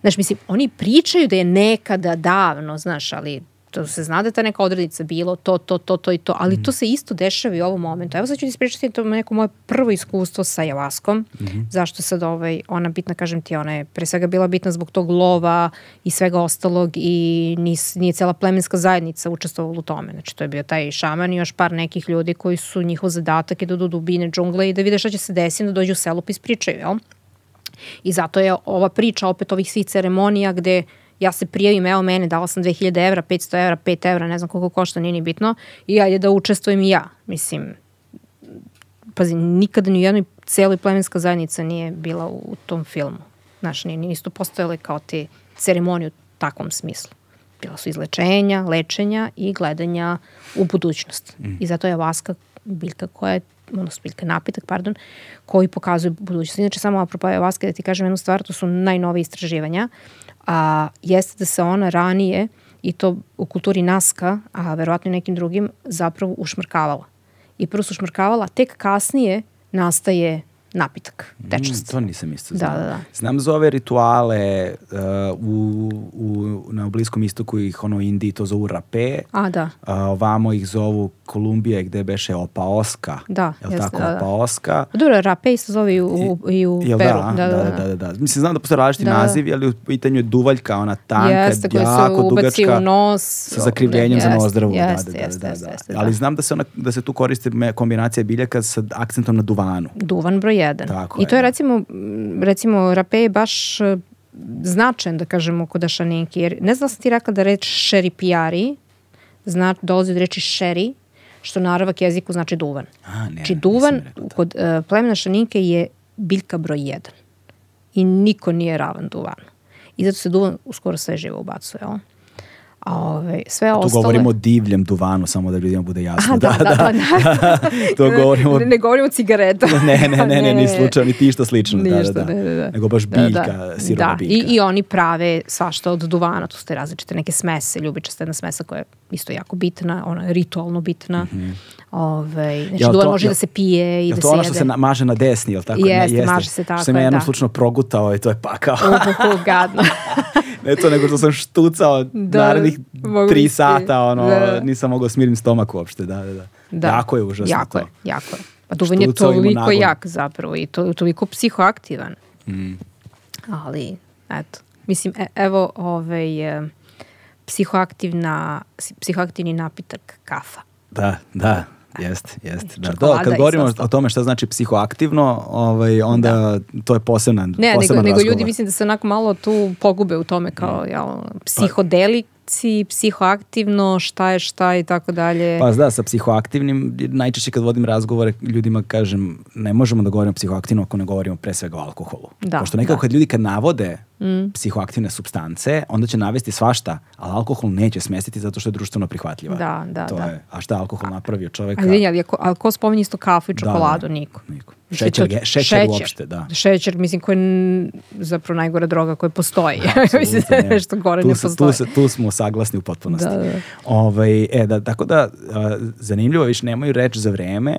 Znaš, mislim, oni pričaju da je nekada davno, znaš, ali to se zna da je ta neka odrednica bilo, to, to, to, to i to, ali mm. to se isto dešava i u ovom momentu. Evo sad ću ti ispričati to neko moje prvo iskustvo sa javaskom, mm -hmm. zašto sad ovaj, ona bitna, kažem ti, ona je pre svega bila bitna zbog tog lova i svega ostalog i nis, nije cela plemenska zajednica učestvovala u tome. Znači, to je bio taj šaman i još par nekih ljudi koji su njihov zadatak i da do dubine džungle i da vide šta će se desiti, da dođu u selo pa ispričaju, jel? I zato je ova priča opet ovih svih ceremonija gde ja se prijavim, evo mene, dala sam 2000 evra, 500 evra, 5 evra, ne znam koliko košta, nije ni bitno, i ajde da učestvujem i ja. Mislim, pazi, nikada ni u jednoj celoj plemenska zajednica nije bila u tom filmu. Znaš, nije, nisu postojale kao te ceremonije u takvom smislu. Bila su izlečenja, lečenja i gledanja u budućnost. Mm. I zato je Vaska biljka koja je odnosno biljka napitak, pardon, koji pokazuje budućnost. Inače, samo apropo Vaske, da ti kažem jednu stvar, to su najnovije istraživanja a, jeste da se ona ranije i to u kulturi Naska, a verovatno i nekim drugim, zapravo ušmrkavala. I prvo su ušmrkavala, tek kasnije nastaje napitak, tečnost. Mm, to nisam isto znao. Da, da, da. Znam za ove rituale uh, u, u, na Bliskom istoku ih ono Indiji to zovu rape. A, da. Uh, ovamo ih zovu Kolumbije gde beše opaoska. Da, Jel jeste, tako, da, opaoska. Da. Dobro, rape se zove i u, i u Jel Peru. Da, da, da, da, da, da. Mislim, znam da postoje različiti da. nazivi, ali u pitanju je duvaljka, ona tanka, jeste, jako dugačka. u nos. Sa zakrivljenjem za nozdravu. Jeste, da, da, jeste, da, da, da. jeste, Ali znam da se, ona, da se tu koriste kombinacija biljaka sa akcentom na duvanu. Duvan broj jedan. Tako I to je da. recimo, recimo rape je baš e, značajan da kažemo kod ašaninki. Jer ne znam da sam ti rekla da reč šeripijari zna, dolazi od reči šeri, što na arabak jeziku znači duvan. A, ne, znači duvan kod uh, plemena šaninke je biljka broj jedan. I niko nije ravan duvanu. I zato se duvan uskoro sve živo ubacuje. Jel? Ove, sve tu ostale... govorimo o divljem duvanu, samo da ljudima bude jasno. A, da, da, da. da, da. to govorimo... Ne, ne govorimo o cigareta. ne, ne, ne, ne, ne, ni slučajno, ni ti što slično. Ništa, da, da, da. Ne, ne, ne. Nego baš biljka, da, da. sirova da. biljka. I, I oni prave svašta od duvana, tu ste različite neke smese, ljubičasta jedna smesa koja je isto jako bitna, ona je ritualno bitna. Mm -hmm. Ove, znači, duvan može da se pije i da se jede. to ono što se na, maže na desni, je li tako? Jeste, ne, jeste. maže se tako. Što sam ja jednom da. slučno progutao i to je pakao. Uhu, gadno. ne to, nego što sam štucao da, narednih tri sata, ono, da. nisam mogao smirim stomak uopšte, da, da, da. da. Jako je užasno jako to. Je, jako je. Pa duvan je toliko jak zapravo i to, toliko psihoaktivan. Mm. Ali, eto, mislim, e, evo ovaj, e, psihoaktivna, psihoaktivni napitak kafa. Da, da, Jeste, jeste. Da. da, kad govorimo o tome šta znači psihoaktivno, ovaj, onda da. to je posebna, ne, nego, nego ljudi mislim da se onako malo tu pogube u tome kao jel, psihodelik, si psihoaktivno, šta je šta i tako dalje. Pa da, sa psihoaktivnim, najčešće kad vodim razgovore ljudima kažem ne možemo da govorimo psihoaktivno ako ne govorimo pre svega o alkoholu. Da, Pošto nekako da. kad ljudi kad navode mm. psihoaktivne substance, onda će navesti svašta, ali alkohol neće smestiti zato što je društveno prihvatljiva. Da, da, to da. Je, a šta alkohol napravio čoveka? A, ali, ako, ali ko spominje isto kafu i čokoladu? Da, da. Niko. Niko. Šećer, šećer, šećer uopšte, da. Šećer, mislim, koja je zapravo najgora droga koja postoji. mislim da nešto gore tu, ne postoji. Tu, tu smo saglasni u potpunosti. Da, da. Ovaj, e, da, tako da, zanimljivo, više nemaju reč za vreme,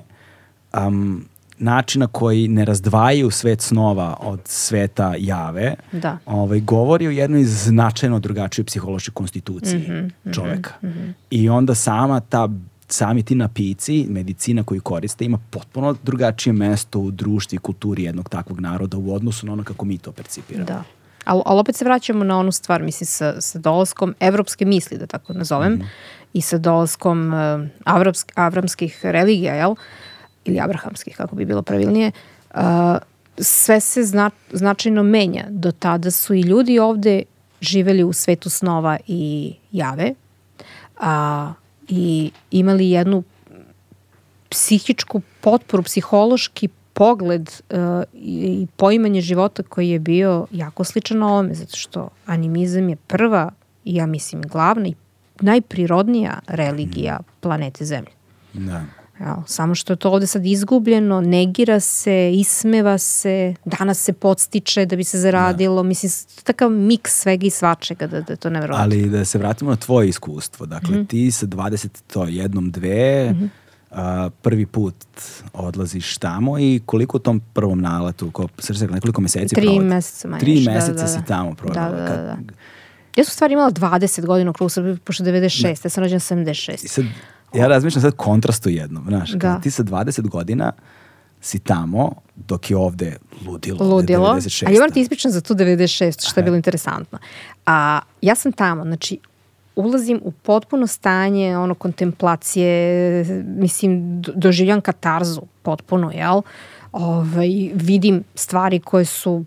um, načina koji ne razdvajaju svet snova od sveta jave, da. ovaj, govori o jednoj značajno drugačijoj psihološkoj konstituciji mm -hmm, čoveka. Mm -hmm. I onda sama ta sami ti napici, medicina koju koriste, ima potpuno drugačije mesto u društvu i kulturi jednog takvog naroda u odnosu na ono kako mi to percipiramo. Da. Ali, ali opet se vraćamo na onu stvar, mislim, sa, sa dolaskom evropske misli, da tako nazovem, mm -hmm. i sa dolaskom uh, avramsk, avramskih religija, jel? Ili abrahamskih, kako bi bilo pravilnije, uh, sve se zna, značajno menja. Do tada su i ljudi ovde živeli u svetu snova i jave, a i imali jednu psihičku potporu, psihološki pogled uh, i poimanje života koji je bio jako sličan ovome, zato što animizam je prva i ja mislim glavna i najprirodnija religija planete Zemlje. Da. Jel, samo što je to ovde sad izgubljeno, negira se, ismeva se, danas se podstiče da bi se zaradilo, da. mislim, takav miks svega i svačega da, da je to nevjerojatno. Ali da se vratimo na tvoje iskustvo, dakle mm -hmm. ti sa 20, to jednom, dve, mm -hmm. a, prvi put odlaziš tamo i koliko u tom prvom naletu, ko, srce, nekoliko meseci Tri provod? meseca manje. Tri da, meseca da, da, si tamo provjela. Da, da, da, da. Ja sam stvari imala 20 godina u krugu Srbije, pošto 96. Da. Ja sam rođena 76. I sad, ja razmišljam sad kontrastu jednom, znaš, da. ti sa 20 godina si tamo, dok je ovde ludilo. Ludilo. 96. Ali moram ti ispričam za tu 96, što je bilo interesantno. A, ja sam tamo, znači, ulazim u potpuno stanje ono kontemplacije, mislim doživljam katarzu potpuno, jel? Ovaj, vidim stvari koje su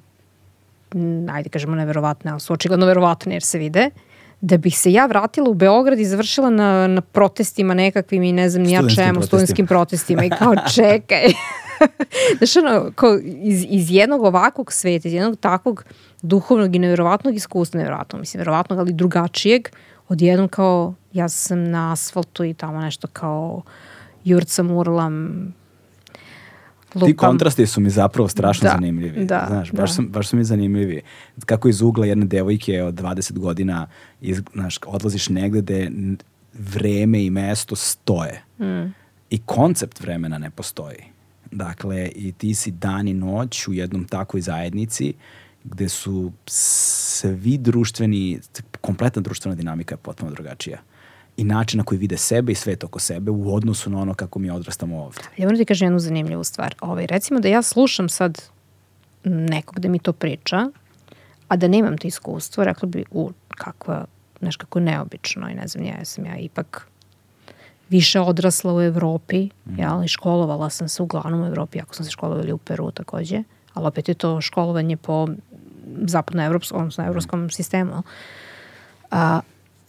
ajde kažemo neverovatne, ali su očigledno verovatne jer se vide. Uh, da bih se ja vratila u Beograd i završila na, na protestima nekakvim i ne znam nija čemu, studentskim protestima i kao čekaj. Znaš, ono, kao iz, iz jednog ovakvog sveta, iz jednog takvog duhovnog i nevjerovatnog iskustva, nevjerovatnog, mislim, nevjerovatnog, ali drugačijeg, odjednom kao ja sam na asfaltu i tamo nešto kao jurcam, urlam, Lupam. Ti kontrasti su mi zapravo strašno da, zanimljivi. Da, znaš, baš, da. Su, baš su mi zanimljivi. Kako iz ugla jedne devojke od 20 godina iz, znaš, odlaziš negde gde vreme i mesto stoje. Mm. I koncept vremena ne postoji. Dakle, i ti si dan i noć u jednom takvoj zajednici gde su svi društveni, kompletna društvena dinamika je potpuno drugačija i način na koji vide sebe i svet oko sebe u odnosu na ono kako mi odrastamo ovde. Ja moram ti kažem jednu zanimljivu stvar. Ovaj, recimo da ja slušam sad nekog da mi to priča, a da nemam to iskustvo, rekla bi, u, kakva, znaš, kako neobično i ne znam, ja sam ja ipak više odrasla u Evropi, mm. ja, i školovala sam se uglavnom u Evropi, ako sam se školovala u Peru takođe, ali opet je to školovanje po zapadnoevropskom, odnosno evropskom mm. sistemu. A,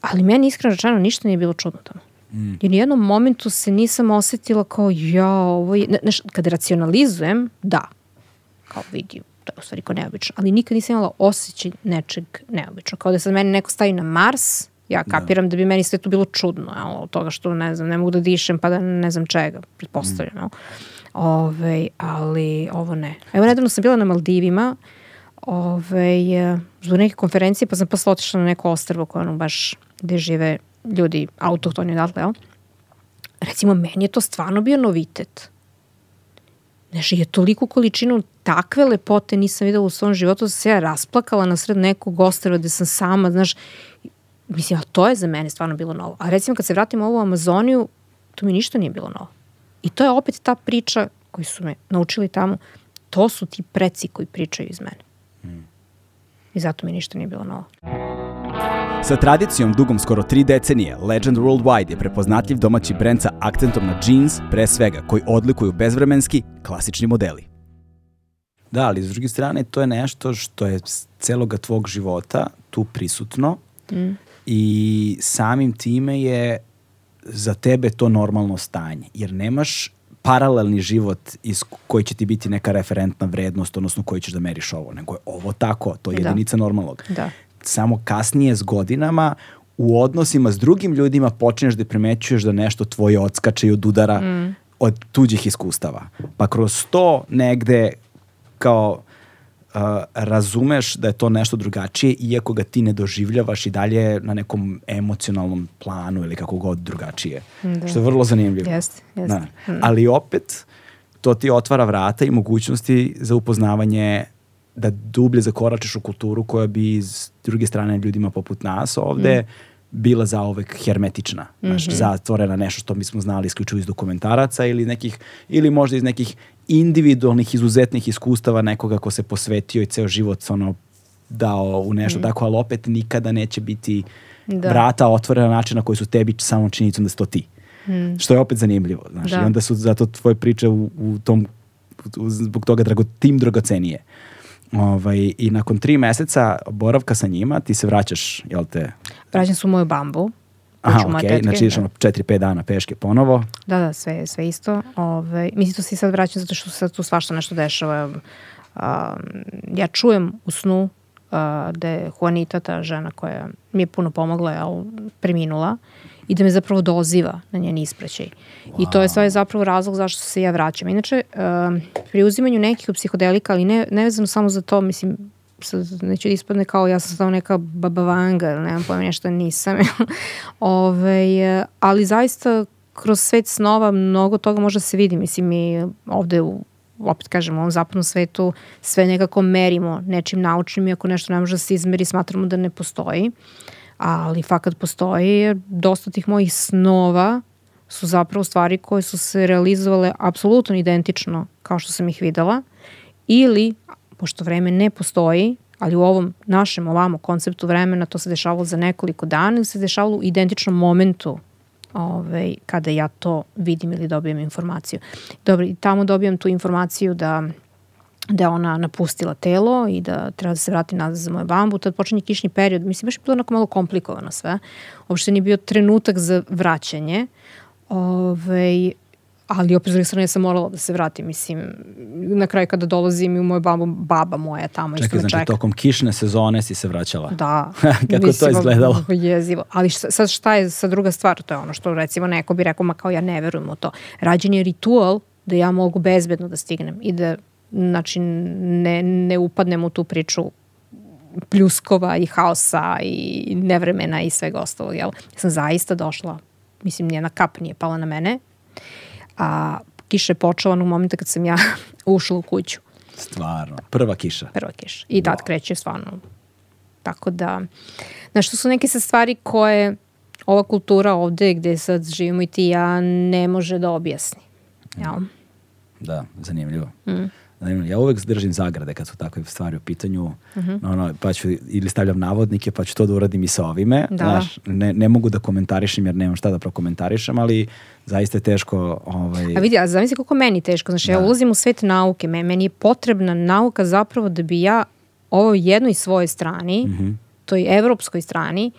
Ali meni iskreno rečeno ništa nije bilo čudno tamo. Mm. I u nijednom momentu se nisam osetila kao ja, ovo je... Znaš, kada racionalizujem, da. Kao vidi, to je u stvari kao neobično. Ali nikad nisam imala osjećaj nečeg neobično. Kao da sad meni neko stavi na Mars, ja da. kapiram da, da bi meni sve to bilo čudno, jel, od toga što, ne znam, ne mogu da dišem, pa da ne znam čega, pretpostavljam, mm. Ove, ali ovo ne. Evo, nedavno sam bila na Maldivima, ove, zbog neke konferencije, pa sam posle otišla na neko ostrvo koje ono baš gde žive ljudi autohtoni odatle, jel? Recimo, meni je to stvarno bio novitet. Znači, je toliko količinu takve lepote nisam videla u svom životu, da sam se ja rasplakala na sred nekog ostrava gde sam sama, znaš, mislim, a to je za mene stvarno bilo novo. A recimo, kad se vratimo u ovu Amazoniju, to mi ništa nije bilo novo. I to je opet ta priča koju su me naučili tamo, to su ti preci koji pričaju iz mene. Mm. I zato mi ništa nije bilo novo. Sa tradicijom dugom skoro tri decenije, Legend Worldwide je prepoznatljiv domaći brend sa akcentom na jeans, pre svega, koji odlikuju bezvremenski, klasični modeli. Da, ali s druge strane to je nešto što je celoga tvog života tu prisutno mm. i samim time je za tebe to normalno stanje, jer nemaš paralelni život iz koji će ti biti neka referentna vrednost, odnosno koji ćeš da meriš ovo, nego je ovo tako, to je da. jedinica da. normalnog. Da samo kasnije s godinama u odnosima s drugim ljudima počinješ da primećuješ da nešto tvoje odskače i od udara mm. od tuđih iskustava. Pa kroz to negde kao uh, razumeš da je to nešto drugačije iako ga ti ne doživljavaš i dalje na nekom emocionalnom planu ili kako god drugačije. Da. Što je vrlo zanimljivo. Jeste, jeste. Da. Ali opet to ti otvara vrata i mogućnosti za upoznavanje da dublje zakoračiš u kulturu koja bi iz druge strane ljudima poput nas ovde mm. bila zaovek hermetična, mm -hmm. znači zatvorena nešto što mi smo znali isključivo iz dokumentaraca ili nekih ili možda iz nekih individualnih izuzetnih iskustava nekoga ko se posvetio i ceo život ono dao u nešto mm. tako, ali opet nikada neće biti da. vrata otvorena na način na koji su tebi samom činjenicom da si to ti. Mm. Što je opet zanimljivo, znaš, da. i onda su zato tvoje priče u, u tom u, zbog toga drago, tim dragocenije. Ovaj, I nakon tri meseca boravka sa njima, ti se vraćaš, jel te? Vraćam se u moju bambu. Aha, okej, okay. znači ideš ono 4-5 dana peške ponovo. Da, da, sve, sve isto. Ove, ovaj, mislim, to se sad vraćam zato što se tu svašta nešto dešava. Um, ja čujem u snu uh, da je Juanita, ta žena koja mi je puno pomogla, jel, preminula. I da me zapravo doziva na njen ispraćaj. Wow. I to je sve zapravo razlog zašto se ja vraćam. Inače, um, pri uzimanju nekih psihodelika, ali ne, ne vezano samo za to, mislim, sad neće da ispadne kao ja sam samo neka babavanga ili nemam pojma nešto nisam. Ove, ovaj, ali zaista kroz svet snova mnogo toga može da se vidi. Mislim, mi ovde u opet kažem, u ovom zapadnom svetu sve nekako merimo nečim naučnim i ako nešto ne može da se izmeri, smatramo da ne postoji. Ali fakat postoji jer dosta tih mojih snova su zapravo stvari koje su se realizovale apsolutno identično kao što sam ih videla ili, pošto vreme ne postoji, ali u ovom našem ovamo konceptu vremena to se dešavalo za nekoliko dana ili se dešavalo u identičnom momentu ovaj, kada ja to vidim ili dobijem informaciju. Dobro, i tamo dobijam tu informaciju da da je ona napustila telo i da treba da se vrati nazad za moje bambu. Tad počinje kišni period. Mislim, baš je bilo onako malo komplikovano sve. Uopšte nije bio trenutak za vraćanje. Ove, ovaj, ali opet s druge strane sam morala da se vratim, mislim, na kraju kada dolazim i u moju babu, baba moja tamo Čekaj, znači čeka. tokom kišne sezone si se vraćala? Da. Kako mislim, to izgledalo? Jezivo. Ali sad šta je sa druga stvar? To je ono što recimo neko bi rekao, ma kao ja ne verujem u to. Rađen je ritual da ja mogu bezbedno da stignem i da znači ne, ne upadnem u tu priču pljuskova i haosa i nevremena i svega ostalog. Jel? Ja sam zaista došla, mislim, njena kap nije pala na mene, a kiša je počela u momentu kad sam ja ušla u kuću. Stvarno, prva kiša. Prva kiša. I tad wow. kreće stvarno. Tako da, znaš, to su neke sa stvari koje ova kultura ovde gde sad živimo i ti ja ne može da objasni. Jel? Da, zanimljivo. Mm. Ja uvek držim zagrade kad su takve stvari u pitanju, mhm. -huh. ono, pa ću, ili stavljam navodnike, pa ću to da uradim i sa ovime. Da. Znaš, ne, ne mogu da komentarišem jer nemam šta da prokomentarišem, ali zaista je teško... Ovaj... A vidi, a zamisli koliko meni teško. Znaš, da. ja ulazim u svet nauke, meni je potrebna nauka zapravo da bi ja ovoj jednoj svojoj strani, mhm. -huh. toj evropskoj strani,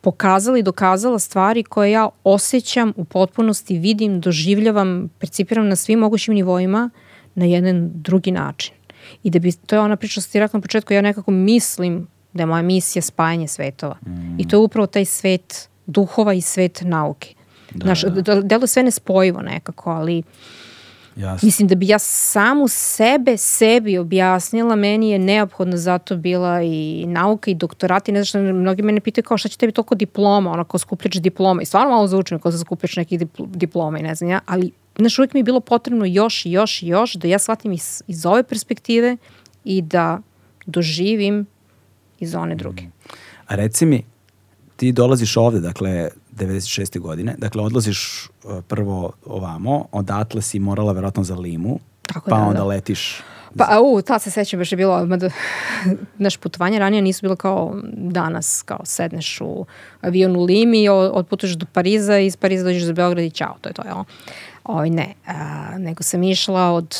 pokazala i dokazala stvari koje ja osjećam u potpunosti, vidim, doživljavam, percipiram na svim mogućim nivoima, na jedan drugi način. I da bi, to je ona priča što ti rekla na početku, ja nekako mislim da je moja misija spajanje svetova. Mm. I to je upravo taj svet duhova i svet nauke. Da, Znaš, da. delo sve nespojivo nekako, ali Jasne. mislim da bi ja samu sebe, sebi objasnila, meni je neophodno zato bila i nauka i doktorat i ne znaš, mnogi mene pitaju kao šta će tebi toliko diploma, ono kao skupljač diploma i stvarno malo zaučim kao skupljač nekih diploma i ne znam ja, ali znaš, uvijek mi je bilo potrebno još i još i još da ja shvatim iz, iz ove perspektive i da doživim iz one druge. A reci mi, ti dolaziš ovde, dakle, 96. godine, dakle, odlaziš uh, prvo ovamo, odatle si morala verovatno za Limu, Tako pa da, onda da. letiš Pa, u, ta se sećam, baš je bilo, mada, naš putovanje ranije nisu bilo kao danas, kao sedneš u avion u Limi, odputuješ do Pariza i iz Pariza dođeš za Beograd i čao, to je to, jel? Oj, ne, a, nego sam išla od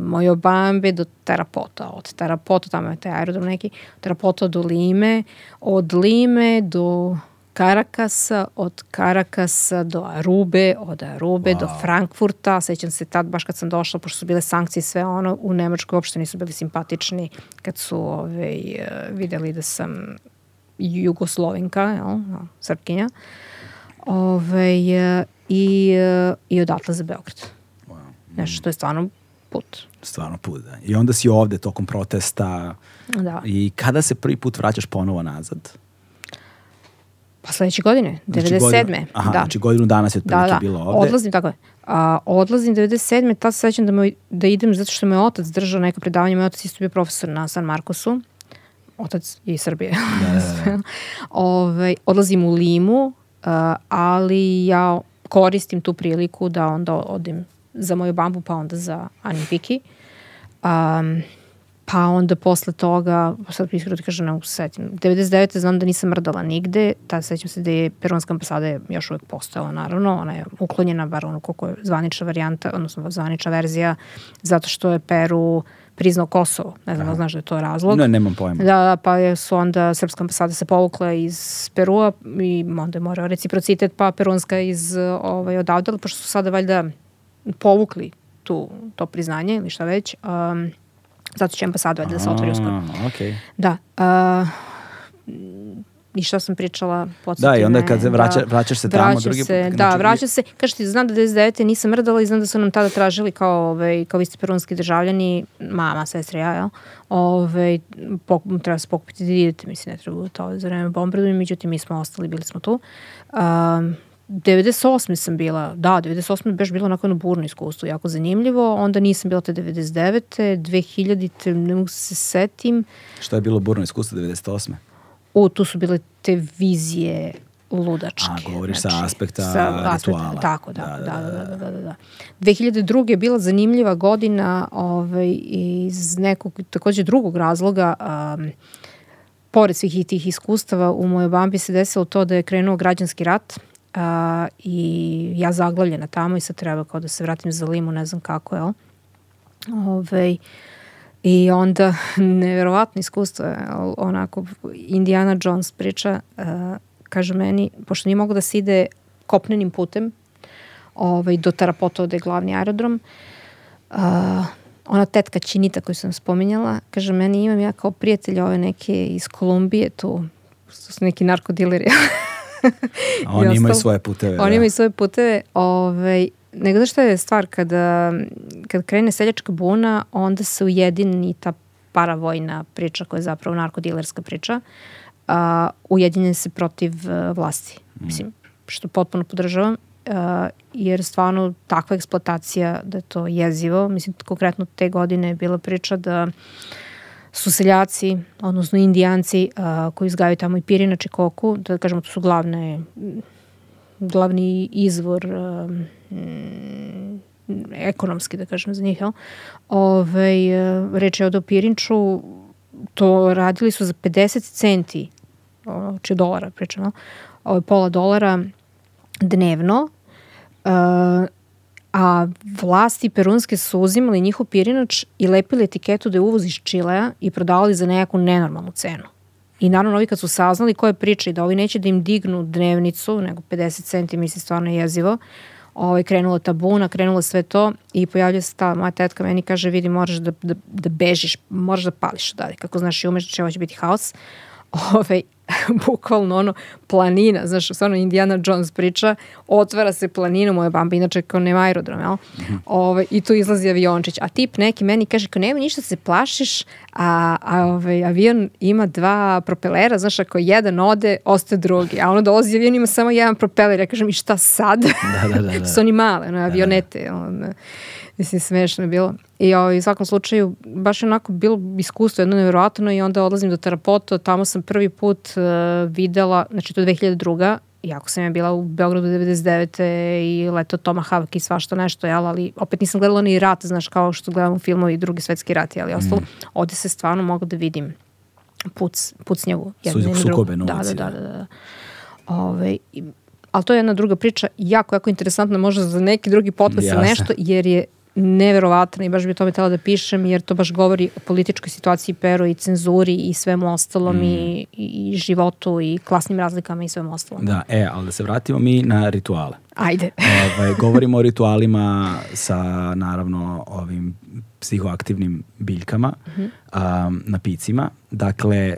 moje obambe do Terapota, od Terapota, tamo je taj aerodrom neki, Terapota do Lime, od Lime do Karakasa, od Karakasa do Arube, od Arube wow. do Frankfurta, sećam se tad baš kad sam došla, pošto su bile sankcije sve ono, u Nemačkoj uopšte nisu bili simpatični kad su ove, ovaj, videli da sam Jugoslovenka, jel, Srpkinja. Ove, ovaj, i, i odatle za Beograd. Wow. Mm. Nešto što je stvarno put. Stvarno put, da. I onda si ovde tokom protesta. Da. I kada se prvi put vraćaš ponovo nazad? Pa sledeće godine, 97. Znači godinu, aha, da. znači godinu dana si otprilike da, da. bilo ovde. Odlazim, tako je. A, odlazim 97. Tad se sećam da, moj, da idem zato što me otac držao neka predavanja. Moj otac isto bio profesor na San Markosu. Otac je iz Srbije. Da, da, da. Ove, ovaj, odlazim u Limu, uh, ali ja koristim tu priliku da onda odem za moju bambu, pa onda za Anipiki. Um, pa onda posle toga, sad iskreno ti kažem, ne setim, 99. znam da nisam mrdala nigde, ta sećam se da je peruanska ambasada je još uvek postojala, naravno, ona je uklonjena, bar ono koliko je zvanična varijanta, odnosno zvanična verzija, zato što je Peru priznao Kosovo. Ne znam, Aha. znaš da je to razlog. Ne, nemam pojma. Da, pa su onda srpska ambasada se povukla iz Perua i onda je morao reciprocitet, pa peruanska iz ovaj, odavde, pošto su sada valjda povukli tu, to priznanje ili šta već. Um, zato će ambasada valjda da se otvori uskoro. Okay. Da. Uh, i šta sam pričala, Da, i onda kad se vraća, da, vraćaš se tamo, drugi se, put. Da, znači, vraćaš se, kažeš ti, znam da 99. nisam mrdala i znam da su nam tada tražili kao, ovaj, kao vi ste peronski državljani, mama, sestra, ja, jel? Ove, ovaj, pok, treba se pokupiti da idete, mislim, ne treba to za vreme bombardovanja, međutim, mi smo ostali, bili smo tu. Um, 98. sam bila, da, 98. je baš bilo onako jedno burno iskustvo, jako zanimljivo, onda nisam bila te 99. 2000. ne mogu se setim. Šta je bilo burno iskustvo 98. O, tu su bile te vizije ludačke. A, govoriš znači, sa aspekta sa rituala. Aspekta, tako, da, da, da, da, da, da, da, da. 2002. je bila zanimljiva godina ovaj, iz nekog takođe drugog razloga. Um, pored svih tih iskustava u mojoj bambi se desilo to da je krenuo građanski rat uh, i ja zaglavljena tamo i sad treba kao da se vratim za limu, ne znam kako, jel? Ove, I onda, neverovatno iskustvo je, onako, Indiana Jones priča, uh, kaže meni, pošto nije mogo da se ide kopnenim putem, ovaj, do Tarapoto, da je glavni aerodrom, uh, ona tetka Činita koju sam spominjala, kaže meni imam ja kao prijatelj ove neke iz Kolumbije tu, su neki narkodileri. A oni imaju svoje puteve. Oni da. imaju svoje puteve. Ovaj, nego da što je stvar, kada, kad krene seljačka buna, onda se ujedini ta paravojna priča koja je zapravo narkodilerska priča, a, ujedinjen se protiv uh, vlasti. Mm. Mislim, što potpuno podržavam, uh, jer stvarno takva eksploatacija da je to jezivo. Mislim, konkretno te godine je bila priča da su seljaci, odnosno indijanci uh, koji izgajaju tamo i pirina čikoku, da kažemo to su glavne glavni izvor um, ekonomski, da kažem, za njih, jel? Ove, reč je o Pirinču, to radili su za 50 centi, či dolara, pričamo, ove, pola dolara dnevno, uh, a vlasti perunske su uzimali njihov pirinač i lepili etiketu da je uvoz iz Čilea i prodavali za nekakvu nenormalnu cenu. I naravno ovi kad su saznali koje priče i da ovi neće da im dignu dnevnicu, nego 50 centi, misli stvarno jezivo, ovaj, krenula ta buna, krenulo sve to i pojavlja se ta moja tetka meni kaže vidi moraš da, da, da bežiš, moraš da pališ odavde, kako znaš i umeš da će ovo će biti haos. Ove, ovaj, bukvalno ono planina, znaš, stvarno Indiana Jones priča, otvara se planina, moja bamba, inače kao nema aerodrom, jel? Mm -hmm. Ove, I tu izlazi aviončić, a tip neki meni kaže, kao nema ništa da se plašiš, a, a ovaj, avion ima dva propelera, znaš, ako jedan ode, ostaje drugi, a ono dolazi avion ima samo jedan propeler, ja kažem, i šta sad? Da, da, da. da. Su oni male, ono, avionete, da, da. On, Mislim, smešno je bilo. I ovaj, u svakom slučaju, baš je onako bilo iskustvo jedno nevjerojatno i onda odlazim do Tarapoto, tamo sam prvi put uh, videla, znači to je 2002 jako sam ja bila u Beogradu 99. i leto Toma Havak i svašta nešto, jel, ali opet nisam gledala ni rat, znaš, kao što gledam u filmovi drugi svetski rat, ali ostalo, mm. ovde se stvarno mogu da vidim puc, pucnjavu. Su, sukobe na ulici. Da, da, da. da. Ove, ali to je jedna druga priča, jako, jako interesantna, možda za neki drugi podcast ili nešto, jer je neverovatna i baš bi tome tela da pišem jer to baš govori o političkoj situaciji Peru i cenzuri i svemu ostalom mm. i, i životu i klasnim razlikama i svemu ostalom. Da, e, ali da se vratimo mi na rituale. Ajde. Ovaj, govorimo o ritualima sa naravno ovim psihoaktivnim biljkama mm -hmm. um, na picima. Dakle,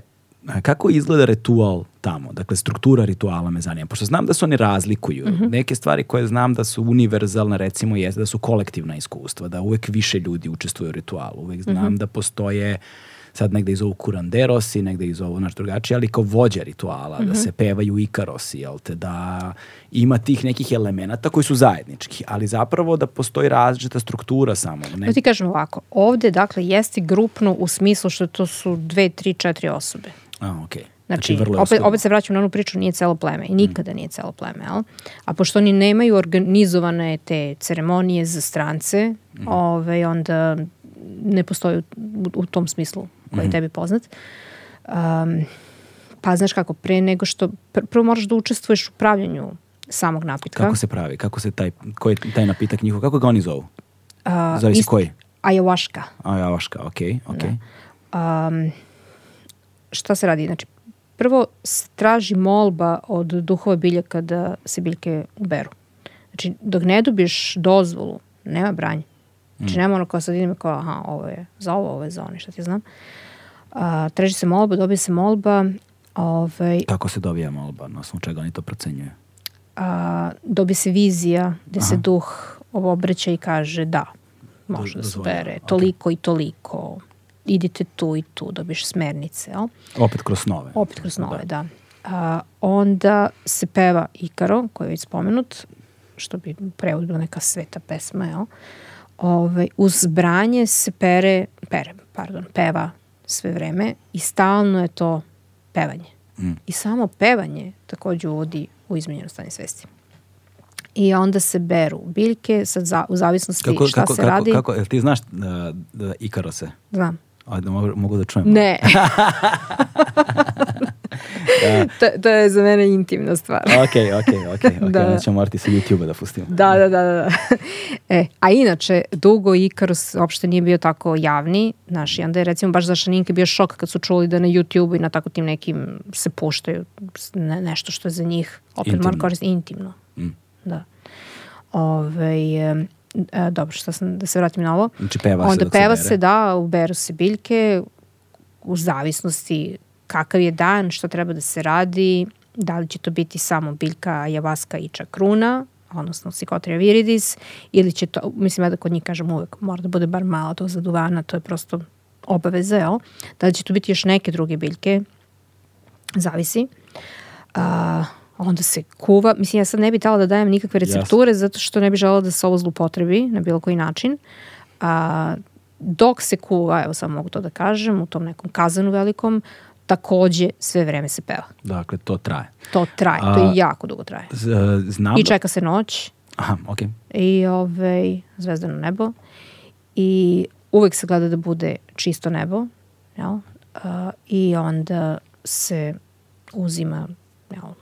kako izgleda ritual tamo? Dakle, struktura rituala me zanima. Pošto znam da se oni razlikuju. Mm -hmm. Neke stvari koje znam da su univerzalne, recimo, jeste da su kolektivna iskustva, da uvek više ljudi učestvuju u ritualu. Uvek znam mm -hmm. da postoje sad negde iz ovog kuranderosi, negde iz ovog naš drugačije, ali kao vođa rituala, mm -hmm. da mhm. se pevaju ikarosi, jel te, da ima tih nekih elemenata koji su zajednički, ali zapravo da postoji različita struktura samo. Ne... Da ti kažem ovako, ovde dakle jeste grupno u smislu što to su dve, tri, četiri osobe. A, okej. Okay. Znači, znači opet, opet se vraćam na onu priču, nije celo pleme i nikada mm. nije celo pleme, jel? A pošto oni nemaju organizovane te ceremonije za strance, mm. ove, ovaj, onda ne postoji u, u tom smislu koji je mhm. tebi poznat. Um, pa znaš kako, pre nego što, pr prvo moraš da učestvuješ u pravljanju samog napitka. Kako se pravi? Kako se taj, koji je taj napitak njihov? Kako ga oni zovu? Uh, Zavisi ist, koji? Ayahuasca. Ayahuasca, ok, ok. Da. Um, šta se radi? Znači, prvo traži molba od duhova biljaka da se biljke uberu. Znači, dok ne dobiješ dozvolu, nema branja. Znači, mm. nema ono kao sad idem kao, aha, ovo je za ovo, ovo je za ono, šta ti znam. Uh, traži se molba, dobije se molba Ove, Kako se dobija molba, na osnovu čega oni to procenjuju? A, dobije se vizija gde Aha. se duh obraća i kaže da, može da se bere toliko okay. i toliko, idite tu i tu, dobiješ smernice. Jel? Opet kroz snove. Opet kroz snove, da. da. A, onda se peva Ikaro, koji je već spomenut, što bi prevod bila neka sveta pesma, jel? Ove, uz branje se pere, pere, pardon, peva sve vreme i stalno je to pevanje. Mm. I samo pevanje takođe uvodi u izmenjeno stanje svesti. I onda se beru biljke, sad za, u zavisnosti kako, šta kako, se kako, radi. Kako, jel ti znaš da, da Ikarose? Znam. Ajde, mogu, mogu da čujem. Ne. da. to, to je za mene intimna stvar. ok, ok, ok. okay. da. Onda ćemo morati sa YouTube-a da pustimo. Da, da, da. da. e, a inače, dugo Ikarus uopšte nije bio tako javni. Znaš, i onda je recimo baš za Šaninke bio šok kad su čuli da na YouTube i na tako tim nekim se puštaju ne, nešto što je za njih opet mora koristiti intimno. Mm. Da. Ove, e, dobro, šta sam, da se vratim na ovo. Znači peva se Onda peva se, se, da, uberu se biljke u zavisnosti kakav je dan, šta treba da se radi, da li će to biti samo biljka javaska i čakruna, odnosno Psychotria viridis, ili će to, mislim ja da kod njih kažem uvek, mora da bude bar malo to za duvana, to je prosto obaveza, jel? Da li će to biti još neke druge biljke, zavisi. A, onda se kuva, mislim ja sad ne bih tala da dajem nikakve recepture, yes. zato što ne bih žela da se ovo zlupotrebi na bilo koji način. A, dok se kuva, evo samo mogu to da kažem, u tom nekom kazanu velikom, takođe sve vreme se peva. Dakle, to traje. To traje, A, to je jako dugo traje. Z, znam I da- čeka se noć. Aha, okej. Okay. I ovaj, zvezdano nebo. I uvek se gleda da bude čisto nebo. Jel? Uh, I onda se uzima jel,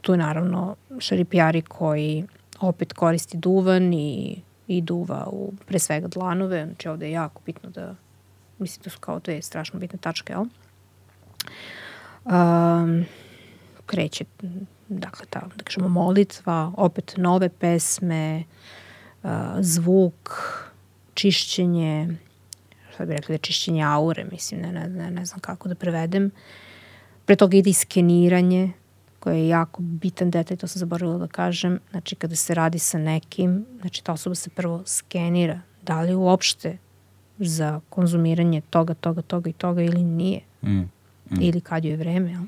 tu je naravno šaripijari koji opet koristi duvan i, i duva u pre svega dlanove, znači ovde je jako bitno da, mislim da su kao dve strašno bitne tačke, jel? Um, kreće, dakle, ta, da kažemo, molitva, opet nove pesme, uh, zvuk, čišćenje, šta bi rekli da čišćenje aure, mislim, ne, ne, ne, ne znam kako da prevedem. Pre toga ide i skeniranje, koja je jako bitan detalj, to sam zaboravila da kažem, znači kada se radi sa nekim, znači ta osoba se prvo skenira, da li uopšte za konzumiranje toga, toga, toga i toga ili nije. Mm, mm. Ili kad je vreme, jel?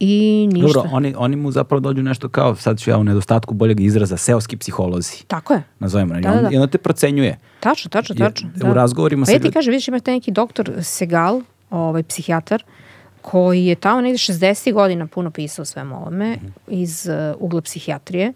I ništa. Dobro, oni, oni mu zapravo dođu nešto kao, sad ću ja u nedostatku boljeg izraza, seoski psiholozi. Tako je. Nazovemo. Da, da, da. I onda te procenjuje. Tačno, tačno, tačno. Da. U razgovorima pa sa... Pa ja ti kažem, vidiš, imate neki doktor Segal, ovaj, psihijatar, koji je tamo negde 60. godina puno pisao svemu ovome -hmm. iz uh, ugla psihijatrije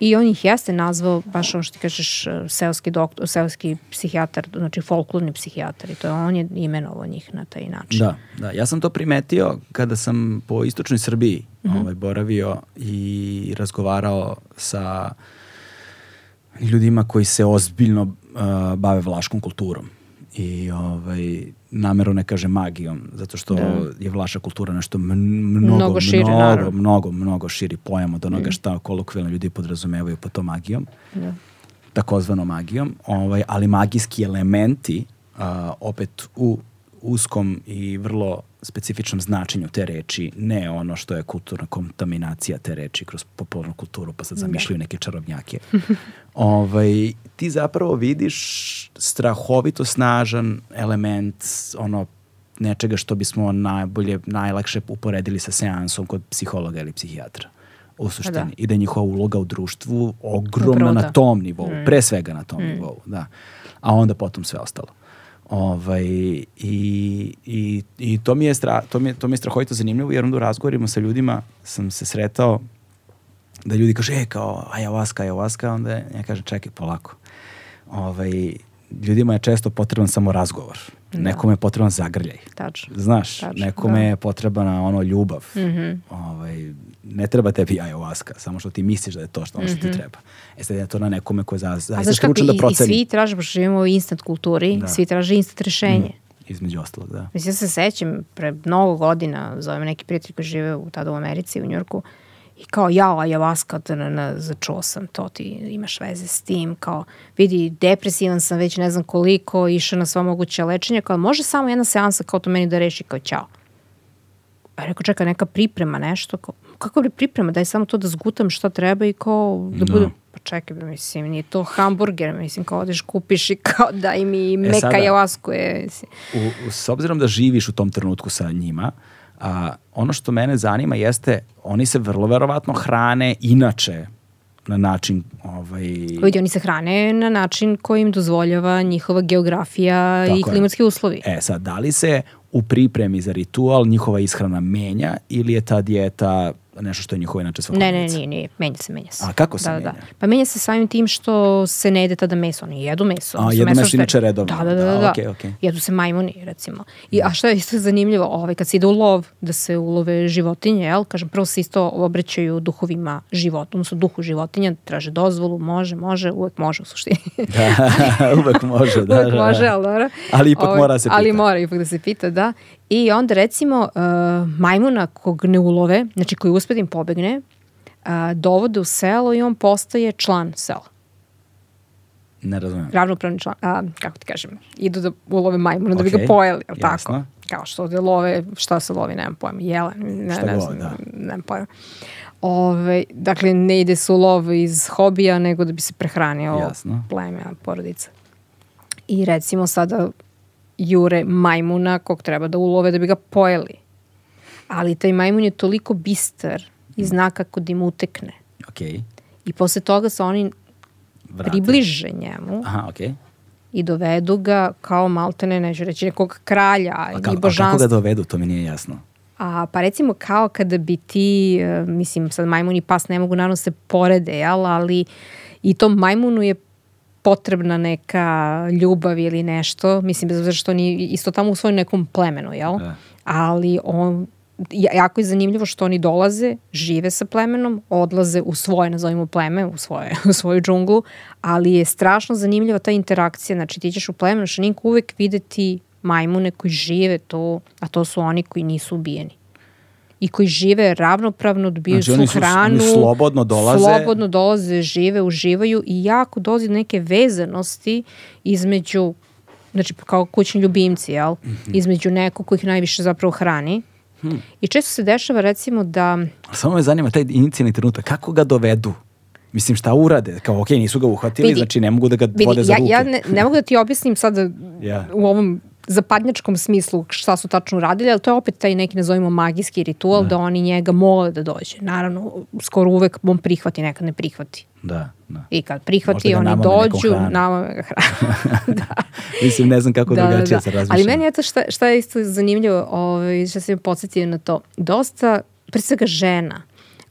i on ih jeste nazvao, baš ono što ti kažeš, uh, seoski, doktor, seoski psihijatar, znači folklorni psihijatar i to je on je imenovao njih na taj način. Da, da, ja sam to primetio kada sam po istočnoj Srbiji mm -hmm. ovaj, boravio i razgovarao sa ljudima koji se ozbiljno uh, bave vlaškom kulturom i ovaj, nameru ne kaže magijom, zato što da. je vlaša kultura nešto mnogo, mnogo, širi, mnogo, mnogo, mnogo širi pojam od onoga mm. šta kolokvijalno ljudi podrazumevaju po to magijom, da. takozvano magijom, ovaj, ali magijski elementi a, opet u uskom i vrlo specifičnom značenju te reči, ne ono što je kulturna kontaminacija te reči kroz popularnu kulturu, pa sad da. zamišljaju neke čarobnjake. ovaj, ti zapravo vidiš strahovito snažan element ono nečega što bismo najbolje, najlakše uporedili sa seansom kod psihologa ili psihijatra u pa suštini. Da. I da je njihova uloga u društvu ogromna Upravo na da. tom nivou, mm. pre svega na tom mm. nivou, da. A onda potom sve ostalo. Ovaj, i, i, I to mi je, stra, to mi je, to mi je strahovito zanimljivo jer onda u razgovorima sa ljudima sam se sretao da ljudi kaže, e, kao ayahuasca, ayahuasca, onda ja kažem, čekaj, polako. Ovaj, ljudima je često potreban samo razgovor. Da. Nekome je potreban zagrljaj. Tačno. Znaš, Tačno, nekome da. je potrebna ono ljubav. Mm -hmm. ovaj, ne treba tebi ayahuasca, samo što ti misliš da je to što, ono što mm -hmm. ti mhm. treba. E sad je to na nekome ko je za, zaista stručan da proceni. I, i svi traže, pošto živimo u instant kulturi, da. svi traže instant rešenje. Mm, između ostalog, da. Mislim, ja se sećam, pre mnogo godina, zovem neki prijatelj koji žive u, tada u Americi, u Njurku, I kao, jao, ayahuasca, na, začuo sam to, ti imaš veze s tim, kao, vidi, depresivan sam već ne znam koliko, išao na sva moguća lečenja, kao, može samo jedna seansa kao to meni da reši, kao, ćao. Pa rekao, čekaj, neka priprema nešto. Kao, kako bi priprema? Daj samo to da zgutam šta treba i kao da no. bude... Pa čekaj, mislim, nije to hamburger, mislim, kao odeš kupiš i kao daj mi e, meka sada, javasku. Je, u, u, s obzirom da živiš u tom trenutku sa njima, a, ono što mene zanima jeste, oni se vrlo verovatno hrane inače na način ovaj Vidi, oni se hrane na način koji im dozvoljava njihova geografija Tako i klimatski je. uslovi. E sad, da li se u pripremi za ritual njihova ishrana menja ili je ta dijeta nešto što je njihova inače svakodnevnica? Ne, ne, nije, nije, menja se, menja se. A kako se da, menja? Da. Pa menja se samim tim što se ne jede tada meso, oni jedu meso. A, jedu meso, meso inače redovno. Da, da, da, da, da. Okay, okay. Jedu se majmuni, recimo. I, a što je isto zanimljivo, ovaj, kad se ide u lov, da se ulove životinje, jel? Kažem, prvo se isto obraćaju duhovima života, odnosno duhu životinja, traže dozvolu, može, može, uvek može u suštini. da, uvek može, da. uvek da, može, ali dobro. Ali ipak ovaj, mora se pita. Ali mora ipak da se pita, da. I onda recimo uh, majmuna kog ne ulove, znači koji uspe da im pobegne, uh, dovode u selo i on postaje član sela. Ne razumijem. Ravnopravni član, a, kako ti kažem, idu da ulove majmuna okay. da bi ga pojeli, je tako? Kao što da love, šta se lovi, nemam pojma, jelen, ne, šta ne, ne znam, da. nemam pojma. Ove, dakle, ne ide se u lov iz hobija, nego da bi se prehranio Jasno. pleme, porodica. I recimo sada jure majmuna kog treba da ulove da bi ga pojeli. Ali taj majmun je toliko bistar i zna kako da im utekne. Okay. I posle toga se oni Vrate. približe njemu Aha, okay. i dovedu ga kao maltene, neću reći, nekog kralja a ka, i božanstva. A kako ga dovedu, to mi nije jasno. A, pa recimo kao kada bi ti, e, mislim sad majmun i pas ne mogu naravno se porede, jel, ali i tom majmunu je potrebna neka ljubav ili nešto, mislim bez obzira što oni isto tamo u svojom nekom plemenu, jel? Da. Ali on, jako je zanimljivo što oni dolaze, žive sa plemenom, odlaze u svoje, nazovimo pleme, u, svoje, u svoju džunglu, ali je strašno zanimljiva ta interakcija, znači ti ćeš u plemenu šaninku uvek videti majmune koji žive to, a to su oni koji nisu ubijeni i koji žive ravnopravno, dobijaju znači, svu hranu. Oni slobodno dolaze. Slobodno dolaze, žive, uživaju i jako dolazi do neke vezanosti između, znači kao kućni ljubimci, jel? Mm -hmm. Između nekog koji ih najviše zapravo hrani. Hmm. I često se dešava recimo da... Samo me zanima taj inicijalni trenutak, kako ga dovedu? Mislim, šta urade? Kao, ok, nisu ga uhvatili, vidi, znači ne mogu da ga vidi, vode za ruke. Ja ne, ne mogu da ti objasnim sada yeah. u ovom zapadnjačkom smislu šta su tačno radili, ali to je opet taj neki, nazovimo, magijski ritual, da, da oni njega mole da dođe. Naravno, skoro uvek on prihvati, nekad ne prihvati. Da, da. I kad prihvati, oni dođu, nama ga hrana. da. Mislim, ne znam kako da, drugačije da, se razmišljam. Ali meni je to šta, šta je isto zanimljivo, ovaj, što se mi podsjetio na to, dosta, pre svega žena,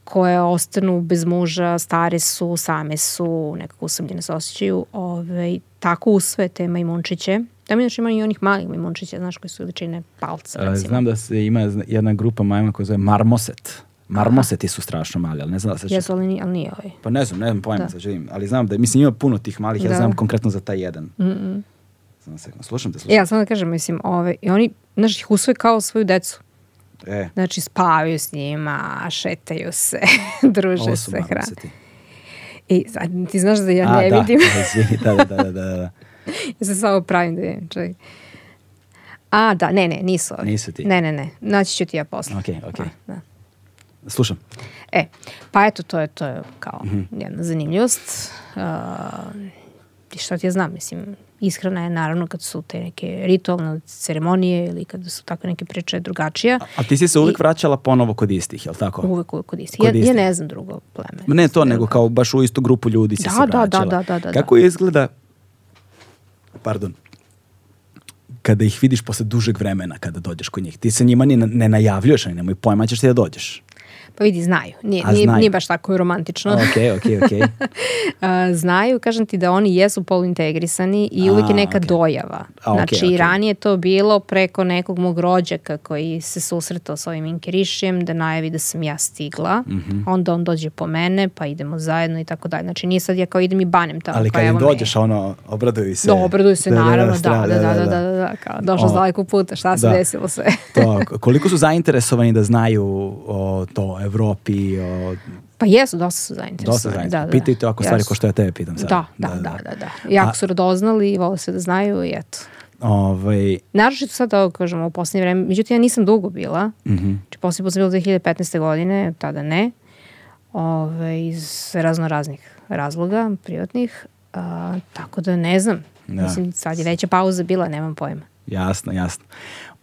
koje ostanu bez muža, stare su, same su, nekako usamljene se osjećaju, ovaj, tako usvoje te majmunčiće, Da mi znači ima i onih malih majmunčića, znaš, koji su veličine palca. Recimo. Znam da se ima jedna grupa majma koja zove marmoset. Marmoseti su strašno mali, ali ne znam da se... Jesu, ali nije, ali nije ovaj. Pa ne znam, ne znam pojma, da. želim, ali znam da, mislim, ima puno tih malih, da. ja znam konkretno za taj jedan. Mm -mm. Znam se, slušam te, slušam. Ja sam da kažem, mislim, ove, i oni, znaš, ih usvoje kao svoju decu. E. Znači, spavaju s njima, šetaju se, druže se, hrane. I sad, ti znaš da ja A, ne da, vidim. da, da, da, da, da. Ja se samo pravim da je, čekaj. A, da, ne, ne, nisu ovi. Nisu ti. Ne, ne, ne, naći ću ti ja posle. Ok, ok. A, da. Slušam. E, pa eto, to je, to je kao mm -hmm. jedna zanimljivost. Uh, I što ti ja znam, mislim, ishrana je naravno kad su te neke ritualne ceremonije ili kada su takve neke priče drugačija. A, a ti si se uvek I, vraćala ponovo kod istih, je li tako? Uvek, uvek kod istih. Kod ja, istih. ja ne znam drugo pleme. Ne to, nego kao baš u istu grupu ljudi si da, se vraćala. Da, da, da, da, da. Kako izgleda pardon, kada ih vidiš posle dužeg vremena kada dođeš kod njih. Ti se njima ni ne najavljuješ, ani nemoj pojma ćeš ti da dođeš. Pa vidi, znaju. Nije, nije, znaju. nije baš tako romantično. Ok, ok, ok. znaju, kažem ti da oni jesu poluintegrisani i uvijek je neka okay. dojava. A, znači, okay, okay. ranije to bilo preko nekog mog rođaka koji se susretao s ovim inkirišijem da najavi da sam ja stigla. Mm -hmm. Onda on dođe po mene, pa idemo zajedno i tako dalje. Znači, nije sad ja kao idem i banem tamo. Ali kad im dođeš, me. ono, obraduju se. Da, obraduju se, da, naravno, da, da, da, da, da, da, da, da, kao, došla s daleko puta, šta se da. desilo sve. to, koliko su zainteresovani da znaju o, to Evropi, o Pa jesu, dosta su zainteresovani. Dosta zainteresovani. Da, da. Pitajte ako stvari ko što ja tebe pitam sad. Da, da, da, da. da, da. Jako A, su radoznali, vole se da znaju i eto. Ovaj... Naravno sad ovo kažemo u poslednje vreme, međutim ja nisam dugo bila, mm -hmm. znači posljednji put sam bila 2015. godine, tada ne, Ove, ovaj, iz razno raznih razloga, privatnih, a, tako da ne znam, da. mislim sad je veća pauza bila, nemam pojma. Jasno, jasno.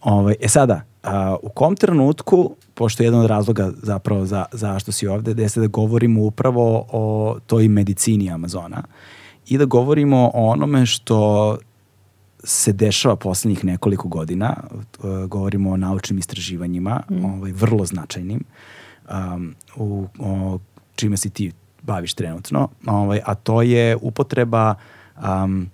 Ove, ovaj, e sada, a, u kom trenutku, pošto je jedan od razloga zapravo za, zašto si ovde, da jeste da govorimo upravo o toj medicini Amazona i da govorimo o onome što se dešava poslednjih nekoliko godina, govorimo o naučnim istraživanjima, mm. ovaj, vrlo značajnim, um, u, o čime si ti baviš trenutno, ovaj, a to je upotreba um,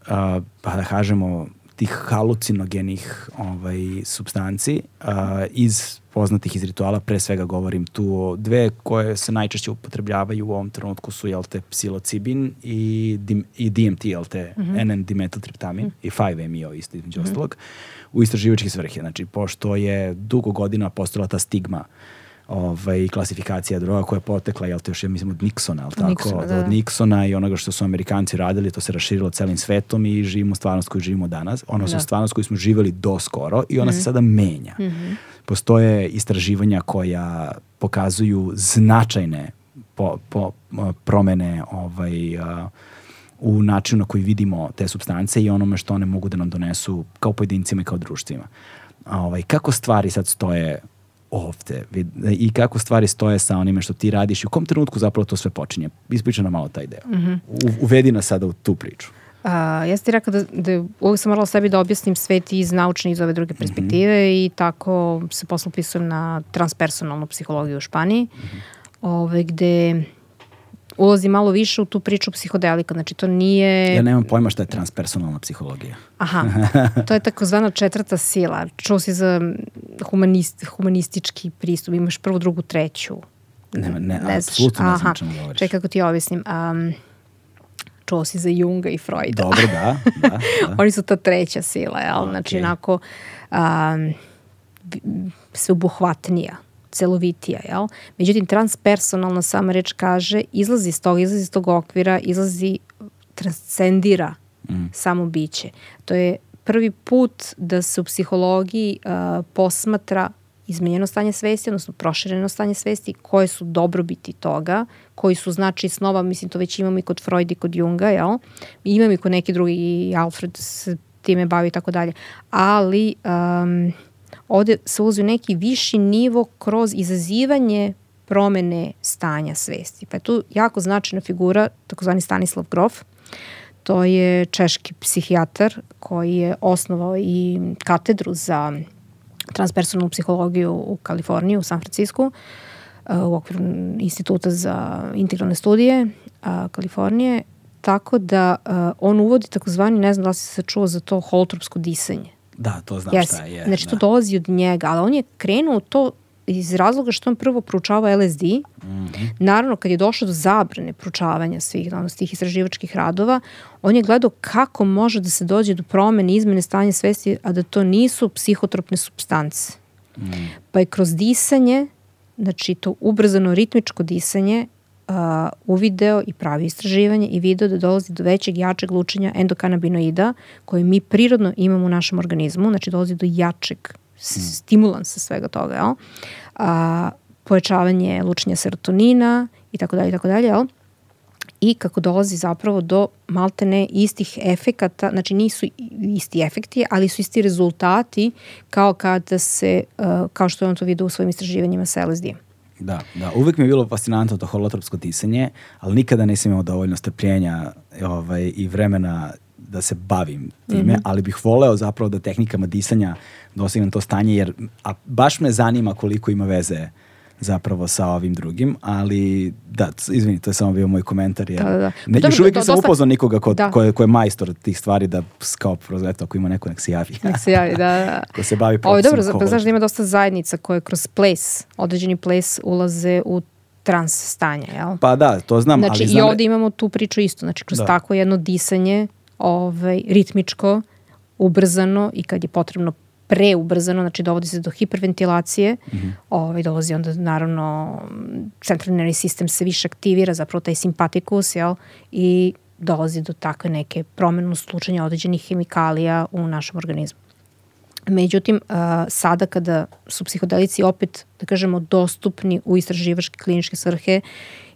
uh, pa da kažemo tih halucinogenih ovaj, substanci uh, iz poznatih iz rituala, pre svega govorim tu o dve koje se najčešće upotrebljavaju u ovom trenutku su jel te psilocibin i, dim, i DMT, jel te mm -hmm. NN-dimetiltriptamin mm -hmm. i 5-MeO isto između mm -hmm. ostalog u istraživačke svrhe. Znači, pošto je dugo godina postala ta stigma uh, ovaj, klasifikacija droga koja je potekla, jel te još, ja mislim, od Nixona, jel tako? Nixona, da. Od Nixona i onoga što su Amerikanci radili, to se raširilo celim svetom i živimo stvarnost koju živimo danas. Ono da. stvarnost koju smo živeli do skoro i ona mm se mhm. sada menja. Mm -hmm. Postoje istraživanja koja pokazuju značajne po, po, promene ovaj, uh, u načinu na koji vidimo te substance i onome što one mogu da nam donesu kao pojedincima i kao društvima. Ovaj, kako stvari sad stoje ovde i kako stvari stoje sa onime što ti radiš i u kom trenutku zapravo to sve počinje. Ispriča nam malo taj deo. Mm -hmm. U, uvedi nas sada u tu priču. A, ja sam ti rekao da, da uvijek sam morala sebi da objasnim svet iz naučne i iz ove druge perspektive mm -hmm. i tako se posle upisujem na transpersonalnu psihologiju u Španiji, mm -hmm. ove, gde ulazi malo više u tu priču psihodelika, znači to nije... Ja nemam pojma šta je transpersonalna psihologija. Aha, to je takozvana četvrta sila. Čuo si za humanist, humanistički pristup, imaš prvu, drugu, treću. Ne, ne, ne apsolutno ne znam čemu govoriš. Čekaj kako ti objasnim. Um, čuo si za Junga i Freuda. Dobro, da. da, da. Oni su ta treća sila, jel? Okay. Znači, onako um, sveobuhvatnija celovitija, jel? Međutim, transpersonalna sama reč kaže, izlazi iz toga, izlazi iz tog okvira, izlazi, transcendira mm. samo biće. To je prvi put da se u psihologiji uh, posmatra izmenjeno stanje svesti, odnosno prošireno stanje svesti, koje su dobrobiti toga, koji su znači snova, mislim to već imamo i kod Freud i kod Junga, jel? Imam i kod neki drugi, i Alfred se time bavi i tako dalje. Ali um, ovde se ulazi u neki viši nivo kroz izazivanje promene stanja svesti. Pa je tu jako značajna figura, takozvani Stanislav Grof, to je češki psihijatar koji je osnovao i katedru za transpersonalnu psihologiju u Kaliforniji, u San Francisku, uh, u okviru instituta za integralne studije Kalifornije, tako da uh, on uvodi takozvani, ne znam da li si se čuo za to holotropsko disanje. Da, to znam yes. šta je. Znači, da. to dolazi od njega, ali on je krenuo to iz razloga što on prvo proučava LSD. Mm -hmm. Naravno, kad je došlo do zabrane proučavanja svih ono, tih istraživačkih radova, on je gledao kako može da se dođe do promene, izmene stanja svesti, a da to nisu psihotropne substance. Mm. Pa je kroz disanje, znači to ubrzano ritmičko disanje, uh, uvideo i pravi istraživanje i video da dolazi do većeg, jačeg lučenja endokanabinoida koje mi prirodno imamo u našem organizmu, znači dolazi do jačeg stimulansa svega toga, jel? A, povećavanje lučenja serotonina i tako dalje i tako dalje, jel? i kako dolazi zapravo do maltene istih efekata, znači nisu isti efekti, ali su isti rezultati kao kada se, kao što je on to vidio u svojim istraživanjima sa LSD-om. Da, da. Uvek mi je bilo fascinantno to holotropsko tisanje, ali nikada nisam imao dovoljno strpljenja ovaj, i vremena da se bavim time, mm -hmm. ali bih voleo zapravo da tehnikama disanja dosegnem to stanje, jer a baš me zanima koliko ima veze zapravo sa ovim drugim, ali da, izvini, to je samo bio moj komentar. Jer, da, da, da. Ne, još uvijek nisam dosta... upoznao nikoga ko, da. ko, je, ko je majstor tih stvari da kao eto, ako ima neko nek se javi. Nek se javi, da. da. ko se bavi Ovo je dobro, pa znaš da ima dosta zajednica koje kroz ples, određeni ples ulaze u trans stanje, jel? Pa da, to znam. Znači ali znam i ovde imamo tu priču isto, znači kroz da. tako jedno disanje, ovaj, ritmičko, ubrzano i kad je potrebno preubrzano, znači dovodi se do hiperventilacije, mm -hmm. ovaj, dolazi onda naravno centralni nervni sistem se više aktivira, zapravo taj simpatikus, jel, i dolazi do takve neke promenu slučanja određenih hemikalija u našem organizmu. Međutim, sada kada su psihodelici opet, da kažemo, dostupni u istraživačke kliničke svrhe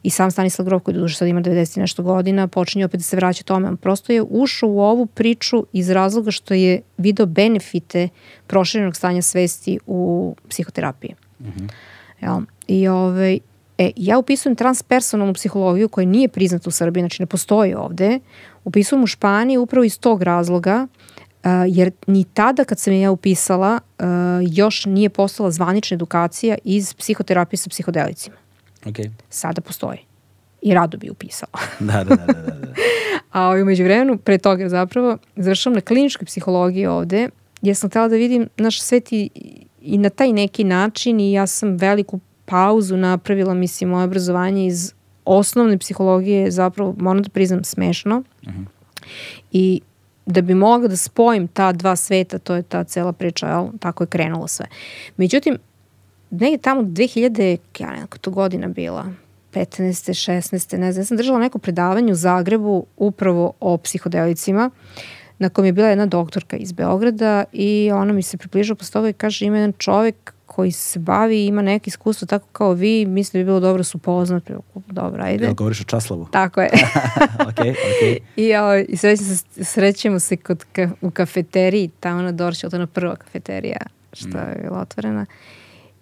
i sam Stanislav Grof koji duže sad ima 90 nešto godina, počinje opet da se vraća tome. On prosto je ušao u ovu priču iz razloga što je video benefite proširenog stanja svesti u psihoterapiji. Mm -hmm. Jel? I ovaj, E, ja upisujem transpersonalnu psihologiju koja nije priznata u Srbiji, znači ne postoji ovde. Upisujem u Španiji upravo iz tog razloga Uh, jer ni tada kad sam je ja upisala uh, još nije postala zvanična edukacija iz psihoterapije sa psihodelicima. Okay. Sada postoji. I rado bi upisala. da, da, da, da, da. A ovaj, među vremenu, pre toga zapravo, završam na kliničkoj psihologiji ovde, jer sam htela da vidim naš svet i, i na taj neki način i ja sam veliku pauzu napravila, mislim, moje obrazovanje iz osnovne psihologije zapravo, moram da priznam, smešno. Uh mhm. -huh. I da bi mogla da spojim ta dva sveta, to je ta cela priča, jel? tako je krenulo sve. Međutim, negdje tamo 2000, ja ne to godina bila, 15. 16. ne znam, ja sam držala neko predavanje u Zagrebu upravo o psihodelicima, na kom je bila jedna doktorka iz Beograda i ona mi se približila posle toga i kaže ima jedan čovek koji se bavi ima neke iskustvo tako kao vi, mislim da bi bilo dobro da su upoznat. Dobro, ajde. Jel govoriš o Časlavu? Tako je. ok, ok. I, o, i srećemo se, srećemo se kod, ka, u kafeteriji, tamo na Dorču, to je ona prva kafeterija što mm. je bila otvorena.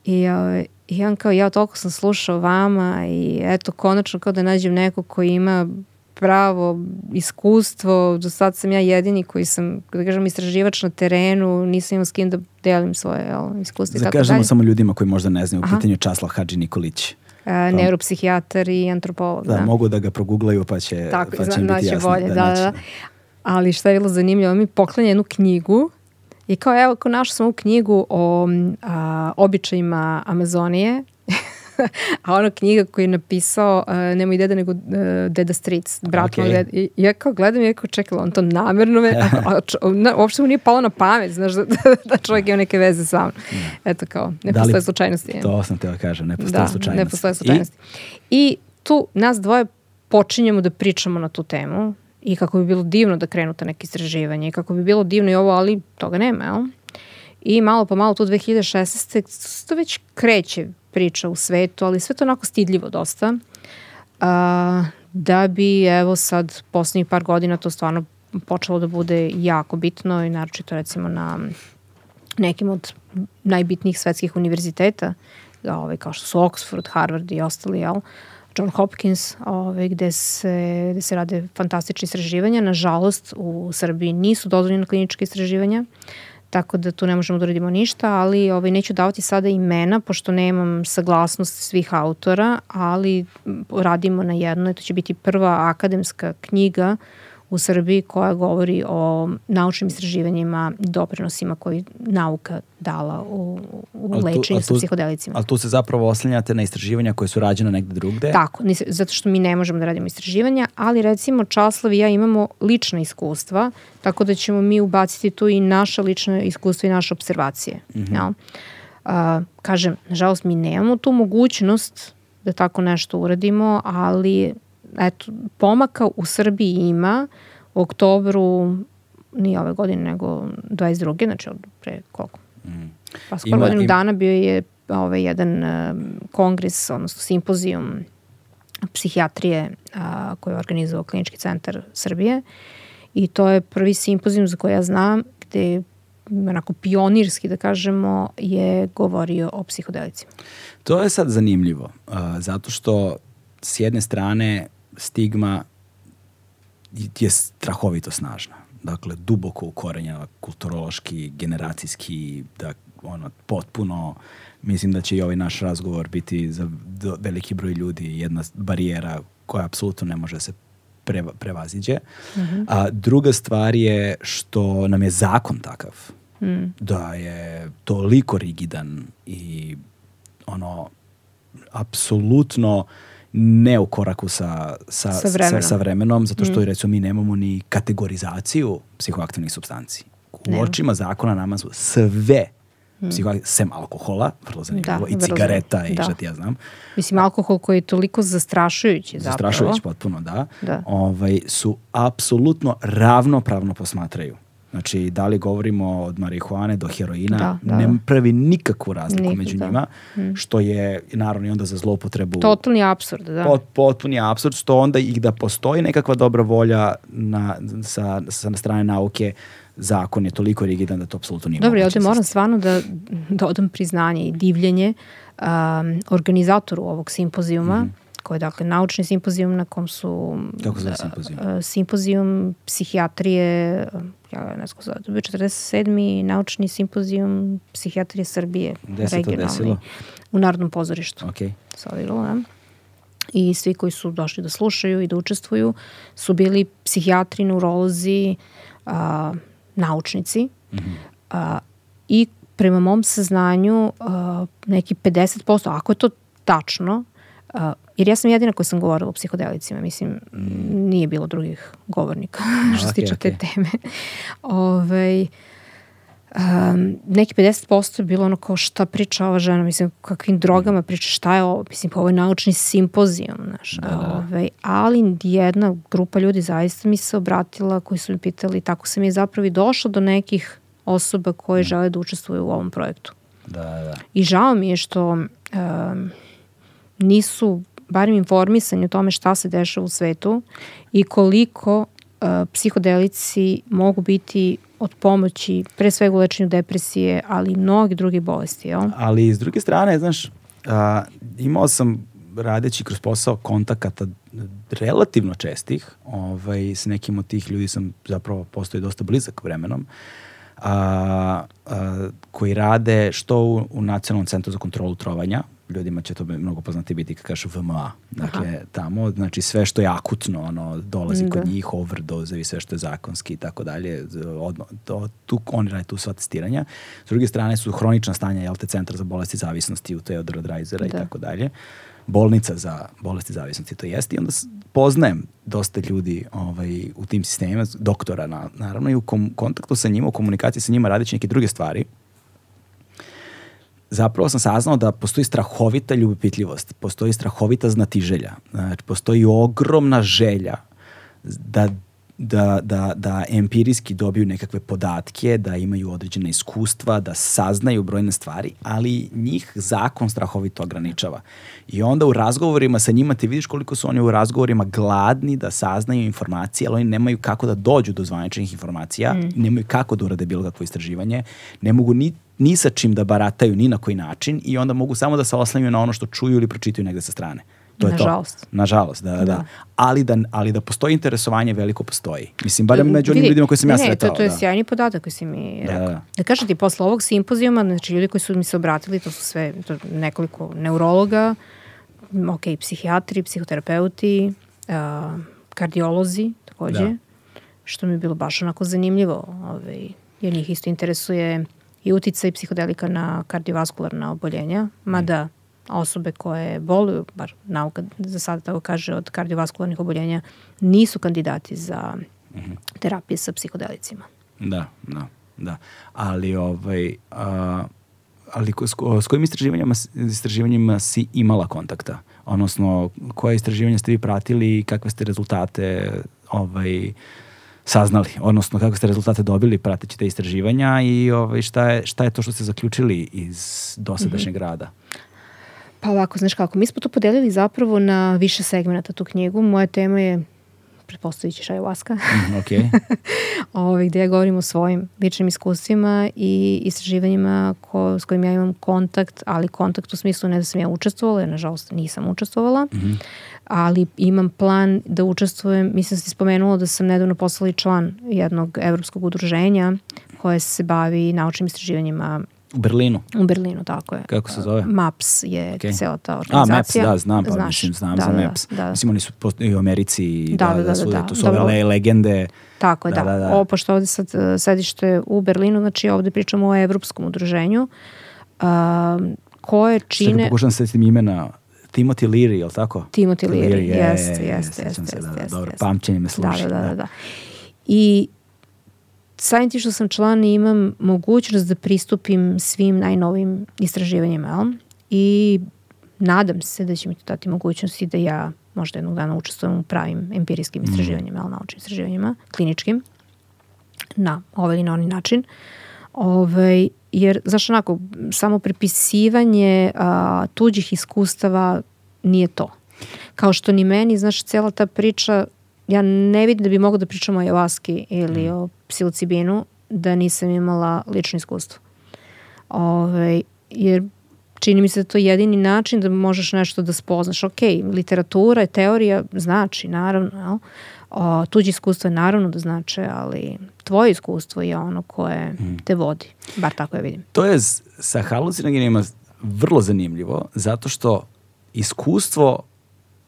I, ovaj, I on kao, ja toliko sam slušao vama i eto, konačno kao da nađem neko koji ima pravo iskustvo, do sad sam ja jedini koji sam, da kažem, istraživač na terenu, nisam imao s kim da delim svoje jel, iskustvo i tako dalje. Zakažemo samo ljudima koji možda ne znaju, u pitanju Časlav Hadži Nikolić. Uh, neuropsihijatar i antropolog. Da, da, mogu da ga proguglaju pa će, Tako, pa će im biti jasno. Bolje, da, da, da. Ali šta je bilo zanimljivo, mi poklanja jednu knjigu i kao evo, kao našla sam ovu knjigu o a, običajima Amazonije a ona knjiga koju je napisao, uh, nemoj deda nego uh, Deda Stric, brat okay. moj deda. I ja kao gledam i ja kao čekala, on to namerno me, a, a, a, na, uopšte mu nije palo na pamet, znaš, da, da čovjek ima neke veze sa mnom. Da. Eto kao, ne da postoje slučajnosti. To sam te da kažem, ne postoje da, slučajnosti. ne postoje slučajnosti. I? I tu nas dvoje počinjemo da pričamo na tu temu i kako bi bilo divno da krenu ta neke istraživanje i kako bi bilo divno i ovo, ali toga nema, jel? I malo po malo tu 2016. to već kreće priča u svetu, ali sve to onako stidljivo dosta. A, da bi evo sad poslednjih par godina to stvarno počelo da bude jako bitno i naročito recimo na nekim od najbitnijih svetskih univerziteta, ovaj, kao što su Oxford, Harvard i ostali, jel? John Hopkins, ovaj, gde, se, gde se rade fantastične istraživanja. Nažalost, u Srbiji nisu dozvoljene kliničke istraživanja. Uh, tako da tu ne možemo da uradimo ništa, ali ovaj, neću davati sada imena, pošto nemam saglasnost svih autora, ali radimo na jednoj, to će biti prva akademska knjiga u Srbiji koja govori o naučnim istraživanjima i doprinosima koji nauka dala u, u lečenju sa psihodelicima. Ali tu se zapravo oslanjate na istraživanja koje su rađene negde drugde? Tako, zato što mi ne možemo da radimo istraživanja, ali recimo Časlav i ja imamo lična iskustva, tako da ćemo mi ubaciti tu i naša lična iskustva i naše observacije. Mm -hmm. ja? A, kažem, nažalost mi nemamo tu mogućnost da tako nešto uradimo, ali eto, pomaka u Srbiji ima u oktobru nije ove godine, nego 22. znači od pre koliko? Mm. Pa skoro godinu ima... dana bio je ovaj, jedan uh, kongres, odnosno simpozijum psihijatrije uh, koji je organizovao Klinički centar Srbije i to je prvi simpozijum za koji ja znam gde onako pionirski da kažemo je govorio o psihodelicima. To je sad zanimljivo, uh, zato što s jedne strane stigma je strahovito snažna. Dakle, duboko ukorenjena kulturološki, generacijski, da ono, potpuno, mislim da će i ovaj naš razgovor biti za veliki broj ljudi jedna barijera koja apsolutno ne može se preva, prevaziđe. Mm -hmm. A druga stvar je što nam je zakon takav. Mm. Da je toliko rigidan i ono apsolutno uh, ne u koraku sa, sa, sa, vremenom. sa, sa vremenom, zato što mm. recimo mi nemamo ni kategorizaciju psihoaktivnih substanci. U Nema. očima zakona nama su sve mm. sem alkohola, vrlo zanimljivo, da, i cigareta i da. šta ti ja znam. Mislim, alkohol koji je toliko zastrašujući zapravo. Zastrašujući potpuno, da. da. Ovaj, su apsolutno ravnopravno posmatraju. Znači, da li govorimo od marihuane do heroina, da, da, ne pravi nikakvu razliku Nik, među da. njima, mm. što je naravno i onda za zloupotrebu... Totalni absurd, da. Pot, potpuni absurd, što onda i da postoji nekakva dobra volja na, sa, sa strane nauke, zakon je toliko rigidan da to apsolutno nije Dobro, ja ovde moram stvarno da dodam priznanje i divljenje um, organizatoru ovog simpozijuma, mm -hmm koji je dakle naučni simpozijum na kom su Kako zove simpozijum? Uh, simpozijum psihijatrije ja ne znam zove, to je 47. naučni simpozijum psihijatrije Srbije. Gde se to desilo? U Narodnom pozorištu. Ok. Se odigralo, da. I svi koji su došli da slušaju i da učestvuju su bili psihijatri, neurolozi, a, naučnici mm -hmm. a, i prema mom saznanju a, neki 50%, ako je to tačno, a, jer ja sam jedina koja sam govorila o psihodelicima, mislim, nije bilo drugih govornika što se tiče okay. te teme. Ove, ovaj, um, neki 50% je bilo ono kao šta priča ova žena, mislim, kakvim drogama priča, šta je ovo, mislim, pa ovo je naučni simpozijum, znaš, da, da. Ove, ovaj, ali jedna grupa ljudi zaista mi se obratila koji su mi pitali, tako sam je zapravo i došla do nekih osoba koje mm. žele da učestvuju u ovom projektu. Da, da. I žao mi je što um, nisu barem informisani o tome šta se dešava u svetu i koliko uh, psihodelici mogu biti od pomoći pre svega u lečenju depresije, ali i mnogi drugi bolesti. Jel? Ali s druge strane, znaš, a, imao sam radeći kroz posao kontakata relativno čestih, ovaj, s nekim od tih ljudi sam zapravo postoji dosta blizak vremenom, a, a, koji rade što u, u Nacionalnom centru za kontrolu trovanja, ljudima će to mnogo poznati biti kad kažu VMA. Dakle, Aha. tamo, znači sve što je akutno, ono, dolazi da. kod njih, overdose i sve što je zakonski i tako dalje, odno, to, tu, oni rade tu sva testiranja. S druge strane su hronična stanja, jel te, centar za bolesti zavisnosti u Teodora Dreisera da. i tako dalje. Bolnica za bolesti zavisnosti to jeste i onda poznajem dosta ljudi ovaj, u tim sistemima, doktora na, naravno i u kom, kontaktu sa njima, u komunikaciji sa njima radeći neke druge stvari, zapravo sam saznao da postoji strahovita ljubopitljivost, postoji strahovita znatiželja, znači postoji ogromna želja da da, da, da empirijski dobiju nekakve podatke, da imaju određene iskustva, da saznaju brojne stvari, ali njih zakon strahovito ograničava. I onda u razgovorima sa njima ti vidiš koliko su oni u razgovorima gladni da saznaju informacije, ali oni nemaju kako da dođu do zvaničnih informacija, mm. nemaju kako da urade bilo kakvo istraživanje, ne mogu ni ni sa čim da barataju ni na koji način i onda mogu samo da se oslanjuju na ono što čuju ili pročitaju negde sa strane. To je Nažalost. to. Nažalost, da, da, da. Ali da, ali da postoji interesovanje, veliko postoji. Mislim, barem među onim ljudima koji sam ja sretao. Ne, to, to je da. sjajni podatak koji si mi da, rekao. Da, da. da kažem ti, posle ovog simpozijuma, znači ljudi koji su mi se obratili, to su sve to nekoliko neurologa, ok, psihijatri, psihoterapeuti, uh, kardiolozi takođe, da. što mi je bilo baš onako zanimljivo, ovaj, jer njih isto interesuje i uticaj psihodelika na kardiovaskularna oboljenja, mada osobe koje boluju, bar nauka za sada tako kaže, od kardiovaskularnih oboljenja, nisu kandidati za terapije sa psihodelicima. Da, da, da. Ali, ovaj, a, ali s, s kojim istraživanjima, istraživanjima si imala kontakta? Odnosno, koje istraživanja ste vi pratili i kakve ste rezultate ovaj, saznali, odnosno kako ste rezultate dobili prateći te istraživanja i ovaj, šta, je, šta je to što ste zaključili iz dosadašnjeg mm -hmm. rada? Pa ovako, znaš kako, mi smo to podelili zapravo na više segmenta tu knjigu. Moja tema je pretpostavit ćeš ayahuasca. Mm, ok. Ove, ovaj, gde ja govorim o svojim ličnim iskustvima i istraživanjima ko, s kojim ja imam kontakt, ali kontakt u smislu ne da sam ja učestvovala, jer nažalost nisam učestvovala, mm -hmm. ali imam plan da učestvujem, mislim da si spomenula da sam nedavno poslala član jednog evropskog udruženja koje se bavi naučnim istraživanjima U Berlinu? U Berlinu, tako je. Kako se zove? MAPS je okay. cela ta organizacija. A, MAPS, da, znam, pa Znaš, mislim, znam da, za da, MAPS. Da, da. Mislim, oni su i u Americi, da, da, da, da, su, da, tu su ove le, legende. Tako je, da. da. da, da. Ovo, pošto ovde sad uh, sedište u Berlinu, znači ovde pričamo o evropskom udruženju, uh, koje čine... Sada pokušam se setim imena, Timothy Leary, je li tako? Timothy Leary, jeste, jeste, jeste. Dobro, pamćenje me služi. Da, da, da. da. I samim ti što sam član imam mogućnost da pristupim svim najnovim istraživanjima, jel? I nadam se da će mi to dati mogućnosti da ja možda jednog dana učestvujem u pravim empirijskim mm. istraživanjima, mm. naučnim istraživanjima, kliničkim, na ovaj ili na onaj način. Ove, ovaj, jer, znaš, onako, samo prepisivanje a, tuđih iskustava nije to. Kao što ni meni, znaš, cela ta priča, ja ne vidim da bi mogla da pričam o javaski ili mm. o psilocibinu da nisam imala lično iskustvo. Ove, jer čini mi se da to je jedini način da možeš nešto da spoznaš. Ok, literatura, teorija znači, naravno, jel? O, tuđe iskustvo je naravno da znače, ali tvoje iskustvo je ono koje mm. te vodi. Bar tako ja vidim. To je sa halucinogenima vrlo zanimljivo, zato što iskustvo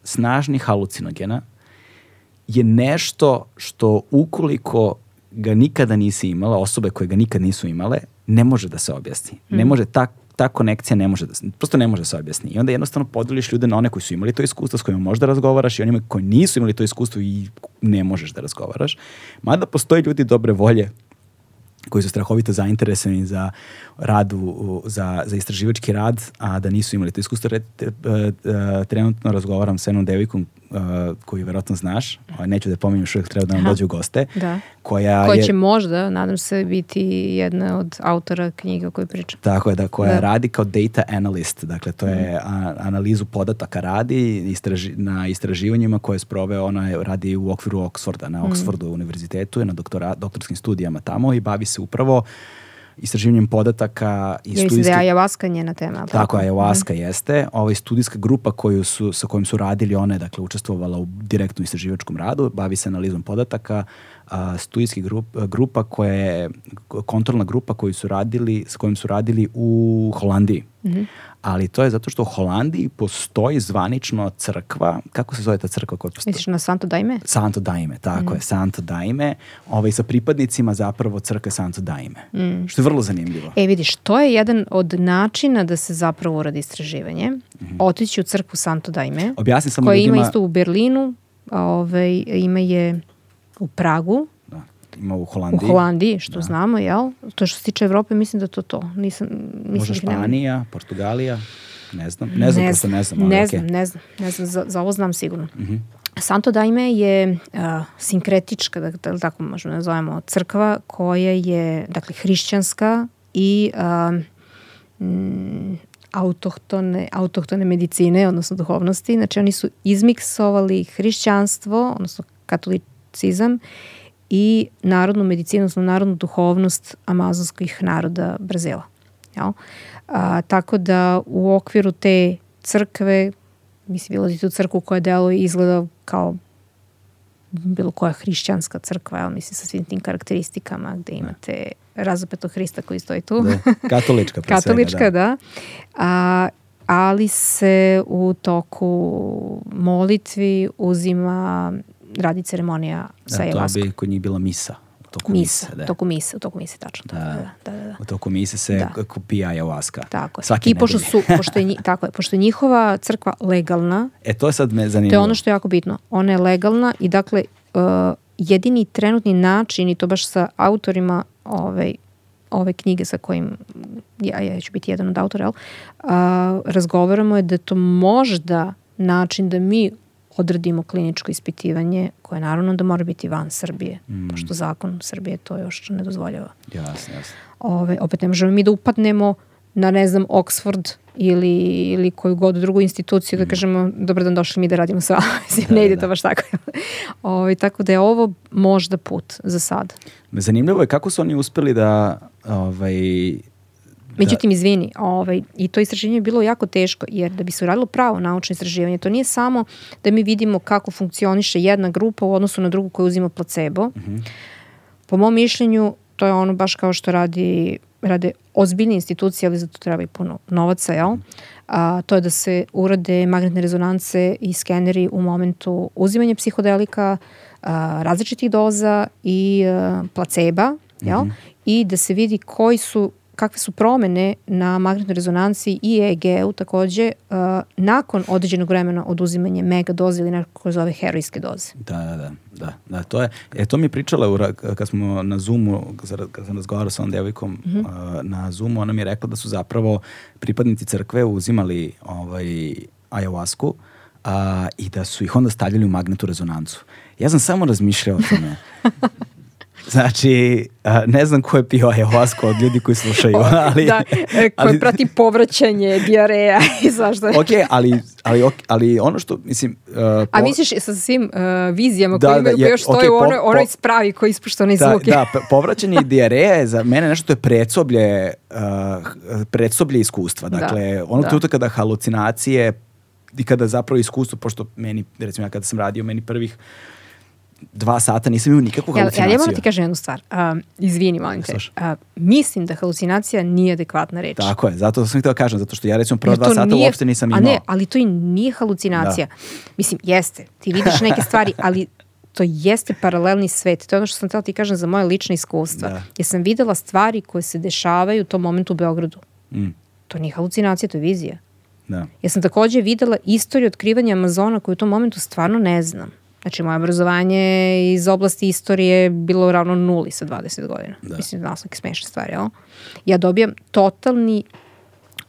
snažnih halucinogena je nešto što ukoliko ga nikada nisi imala, osobe koje ga nikad nisu imale, ne može da se objasni. Mm. Ne može tak, ta konekcija ne može da se, prosto ne može da se objasni. I onda jednostavno podeliš ljude na one koji su imali to iskustvo, s kojima možda razgovaraš i onima koji nisu imali to iskustvo i ne možeš da razgovaraš. Mada postoji ljudi dobre volje koji su strahovito zainteresovani za rad u, za, za istraživački rad, a da nisu imali to iskustvo. Re, te, e, trenutno razgovaram sa jednom devojkom uh, koju verovatno znaš, neću da pominjem što treba da nam dođe u goste. Da. Koja, koja će je, možda, nadam se, biti jedna od autora knjiga o kojoj pričam. Tako je, da, koja da. radi kao data analyst, dakle to je mm. a, analizu podataka radi istraži, na istraživanjima koje je sproveo, ona radi u okviru Oxforda, na mhm. Oxfordu mm. univerzitetu, je na doktora, doktorskim studijama tamo i bavi se upravo istraživanjem podataka i ja studijske... Mislim da je ayahuasca njena tema. Tako, tako ayahuasca mm. jeste. Ova studijska grupa koju su, sa kojim su radili, ona je dakle, učestvovala u direktnom istraživačkom radu, bavi se analizom podataka, a, studijski grup, grupa koja je kontrolna grupa koju su radili, sa kojim su radili u Holandiji. Mm -hmm. Ali to je zato što u Holandiji postoji zvanično crkva, kako se zove ta crkva koja postoji? Misliš na Santo Daime? Santo Daime, tako mm. je, Santo Daime, ovaj, sa pripadnicima zapravo crkve Santo Daime, mm. što je vrlo zanimljivo. E vidiš, to je jedan od načina da se zapravo uradi istraživanje, mm -hmm. otići u crkvu Santo Daime, Objasni samo koja ljudima... ima isto u Berlinu, ovaj, ima je u Pragu. Da. Ima u Holandiji. U Holandiji, što da. znamo, jel? To što se tiče Evrope, mislim da to to. Nisam, mislim Možda da Španija, nema. Portugalija, ne znam. Ne znam, ne znam, ne znam. Ne znam, okay. ne znam, ne znam, za, za ovo znam sigurno. Uh mhm. -huh. Santo Daime je uh, sinkretička, da, da tako možemo da nazovemo, crkva koja je, dakle, hrišćanska i uh, mm, autohtone, autohtone medicine, odnosno duhovnosti. Znači, oni su izmiksovali hrišćanstvo, odnosno katolič, marksizam i narodnu medicinu, odnosno narodnu duhovnost amazonskih naroda Brazila. Jel? A, tako da u okviru te crkve, mislim, bilo tu crkvu koja i izgleda kao bilo koja hrišćanska crkva, jel, mislim, sa svim tim karakteristikama gde imate razopetog Hrista koji stoji tu. Da, katolička. katolička, svega, da. da. A, ali se u toku molitvi uzima radi ceremonija sa da, to bi kod njih bila misa. Toku misa, mise da. toku mise, u toku mise, tačno. Da. Da, da, da, da. U toku mise se da. pija ayahuasca. Tako je. Svaki I pošto su, pošto je, tako je, pošto je njihova crkva legalna. E, to je sad me zanimljivo. To je ono što je jako bitno. Ona je legalna i dakle, uh, jedini trenutni način i to baš sa autorima ovaj, ove knjige sa kojim ja, ja ću biti jedan od autora, jel, uh, razgovaramo je da to možda način da mi odradimo kliničko ispitivanje koje naravno da mora biti van Srbije, mm. pošto zakon Srbije to još ne dozvoljava. Jasno, jasno. Ove, opet ne možemo mi da upadnemo na, ne znam, Oxford ili, ili koju god drugu instituciju da mm. kažemo dobro dan došli mi da radimo sa da, ne ide da, to baš tako. Ove, tako da je ovo možda put za sad. Zanimljivo je kako su oni uspeli da ovaj, Međutim, izvini, ovaj, i to istraživanje je bilo jako teško, jer da bi se uradilo pravo naučno istraživanje, to nije samo da mi vidimo kako funkcioniše jedna grupa u odnosu na drugu koja uzima placebo. Mm -hmm. Po mom mišljenju, to je ono baš kao što radi, rade ozbiljne institucije, ali za to treba i puno novaca, jel? A, to je da se urade magnetne rezonance i skeneri u momentu uzimanja psihodelika, a, različitih doza i a, placeba, jel? Mm -hmm. I da se vidi koji su kakve su promene na magnetnoj rezonanci i EEG-u takođe uh, nakon određenog vremena oduzimanje mega doze ili neko koje zove heroijske doze. Da, da, da. Da, da, to je, e, to mi je pričala kad smo na Zoomu, kad sam razgovarao sa ovom devojkom mm -hmm. uh, na Zoomu, ona mi je rekla da su zapravo pripadnici crkve uzimali ovaj, ayahuasku uh, i da su ih onda stavljali u magnetnu rezonancu. Ja sam samo razmišljao o tome. Znači, ne znam ko je pio ayahuasku od ljudi koji slušaju, ali... Da, e, koji ali, prati povraćanje, diareja i zašto. ok, ali, ali, ali ono što, mislim... Uh, po... A misliš sa svim uh, vizijama da, koje imaju, da, je, još stoje okay, u onoj, onoj spravi koji ispušta onaj da, zvuk. Da, povraćanje i diareja je za mene nešto to je predsoblje, uh, predsoblje iskustva. Da, dakle, da, ono da. kada halucinacije i kada zapravo iskustvo, pošto meni, recimo ja kada sam radio, meni prvih dva sata nisam imao nikakvu halucinaciju. Ja, ja moram ti kažem jednu stvar. Uh, izvini, molim te. Uh, mislim da halucinacija nije adekvatna reč. Tako je, zato sam htio da kažem, zato što ja recimo prva dva sata nije, uopšte nisam imao. A ne, ali to i nije halucinacija. Da. Mislim, jeste, ti vidiš neke stvari, ali to jeste paralelni svet. To je ono što sam htjela ti kažem za moje lične iskustva. Da. Jer sam videla stvari koje se dešavaju u tom momentu u Beogradu. Mm. To nije halucinacija, to je vizija. Da. Ja sam takođe videla istoriju otkrivanja Amazona koju u tom momentu stvarno ne znam. Znači, moje obrazovanje iz oblasti istorije bilo ravno nuli sa 20 godina. Da. Mislim, znala sam smešne stvari, jel? Ja dobijam totalni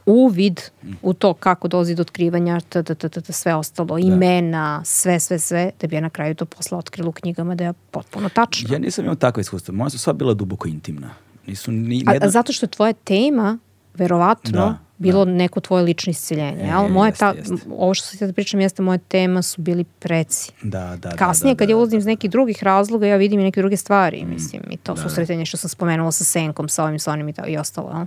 uvid u to kako dolazi do otkrivanja, t, t, t, t, sve ostalo, da. imena, sve, sve, sve, da bi ja na kraju to posle otkrila u knjigama da je potpuno tačno. Ja nisam imao takva iskustva. Moja su sva bila duboko intimna. Nisu ni, a, a zato što je tvoja tema, verovatno, da bilo da. neko tvoje lično isceljenje. E, jel? Moje jeste, ta, jeste. Ovo što sad da pričam jeste moja tema su bili preci. Da, da, Kasnije da, kad da, ja ulazim iz nekih drugih razloga ja vidim i neke druge stvari. Mm, mislim, i to da, susretanje što sam spomenula sa Senkom, sa ovim, sa onim i, ta, i ostalo. Jel?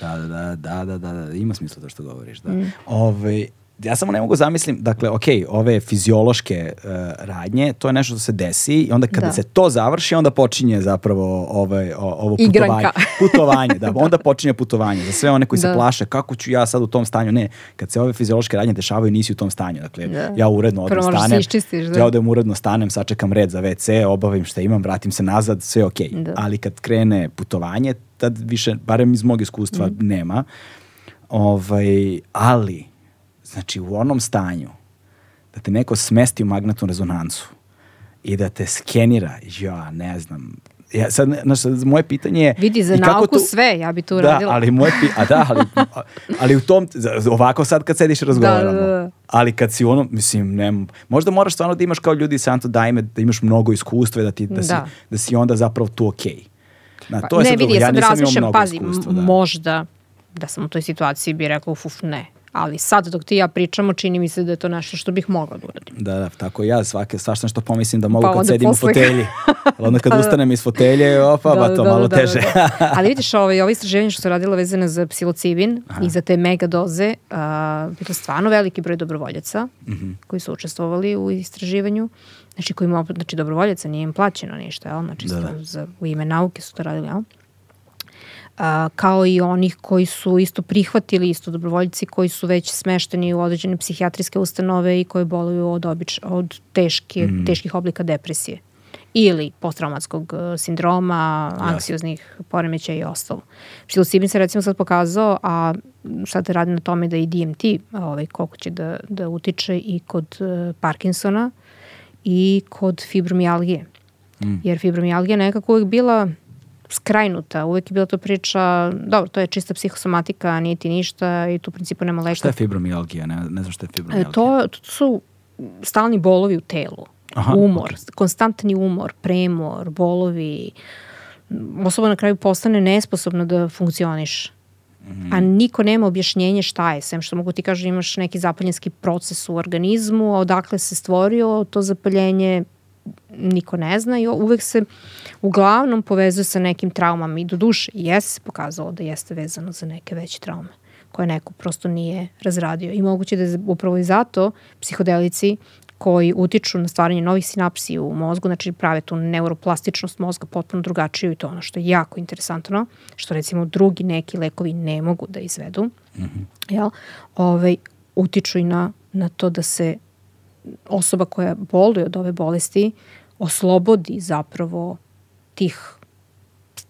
Da, da, da, da, da, da, da, ima smisla to što govoriš. Da. Mm. Ove, ovaj, ja samo ne mogu zamislim, dakle, ok, ove fiziološke uh, radnje, to je nešto što se desi i onda kada da. se to završi, onda počinje zapravo ovaj, o, ovo putovanje. putovanje, da, onda počinje putovanje. Za sve one koji da. se plaše, kako ću ja sad u tom stanju, ne, kad se ove fiziološke radnje dešavaju, nisi u tom stanju. Dakle, da. ja uredno odem stanem, iščistiš, da. ja odem uredno stanem, sačekam red za WC, obavim šta imam, vratim se nazad, sve ok. Da. Ali kad krene putovanje, tad više, barem iz mog iskustva, mm. nema. Ovaj, ali Znači u onom stanju da te neko smesti u magnetnu rezonancu i da te skenira, ja ne znam, ja sad, znaš, moje pitanje je... Vidi, za nauku tu, sve, ja bi tu da, radila. ali moje pi, a da, ali, ali u tom, ovako sad kad sediš razgovaramo, da, da, da. ali kad si ono, mislim, ne, možda moraš stvarno da imaš kao ljudi Santo Dajme, da imaš mnogo iskustva i da, ti, da, da. Si, da si onda zapravo tu okej. Okay. Na, to je ne, vidi, ja sad razmišljam, pazi, iskustva, da. možda da sam u toj situaciji bi rekla, uf, uf, ne, ali sad dok ti ja pričamo čini mi se da je to nešto što bih mogla da uradim. Da, da, tako ja svake, svašta što pomislim da mogu pa kad sedim posle... u fotelji. Ali onda kad ustanem iz fotelje, opa, da, ba to da, malo da, teže. Da, da. ali vidiš, ovaj, ovo istraživanje što su radila vezane za psilocibin Aha. i za te mega doze, uh, bilo stvarno veliki broj dobrovoljaca mm -hmm. koji su učestvovali u istraživanju. Znači, koji ima, znači dobrovoljaca, nije im plaćeno ništa, jel? Znači, da, da. Za, u ime nauke su to radili, jel? Kao i onih koji su isto prihvatili, isto dobrovoljci koji su već smešteni u određene psihijatrijske ustanove i koji boluju od, obič, od teške, mm. teških oblika depresije ili posttraumatskog e, sindroma, anksioznih poremećaja i ostalo. Psilocibin se recimo sad pokazao, a sad radi na tome da i DMT ovaj, koliko će da, da utiče i kod uh, Parkinsona i kod fibromijalgije. Mm. Jer fibromijalgija nekako uvijek bila skrajnuta. Uvek je bila to priča, dobro, to je čista psihosomatika, nije ti ništa i tu u principu nema leka. Šta je fibromijalgija? Ne, ne znam šta je fibromijalgija. E, to, to su stalni bolovi u telu. Aha, umor, okay. konstantni umor, premor, bolovi. Osoba na kraju postane nesposobna da funkcioniš. Mm. A niko nema objašnjenje šta je, sem što mogu ti kažu imaš neki zapaljenski proces u organizmu, a odakle se stvorio to zapaljenje, niko ne zna i uvek se uglavnom povezuje sa nekim traumama i do duše jeste se pokazalo da jeste vezano za neke veće traume koje neko prosto nije razradio. I moguće da je upravo i zato psihodelici koji utiču na stvaranje novih sinapsi u mozgu, znači prave tu neuroplastičnost mozga potpuno drugačiju i to ono što je jako interesantno, što recimo drugi neki lekovi ne mogu da izvedu, mm -hmm. jel? Ove, ovaj, utiču i na, na to da se osoba koja boluje od ove bolesti oslobodi zapravo tih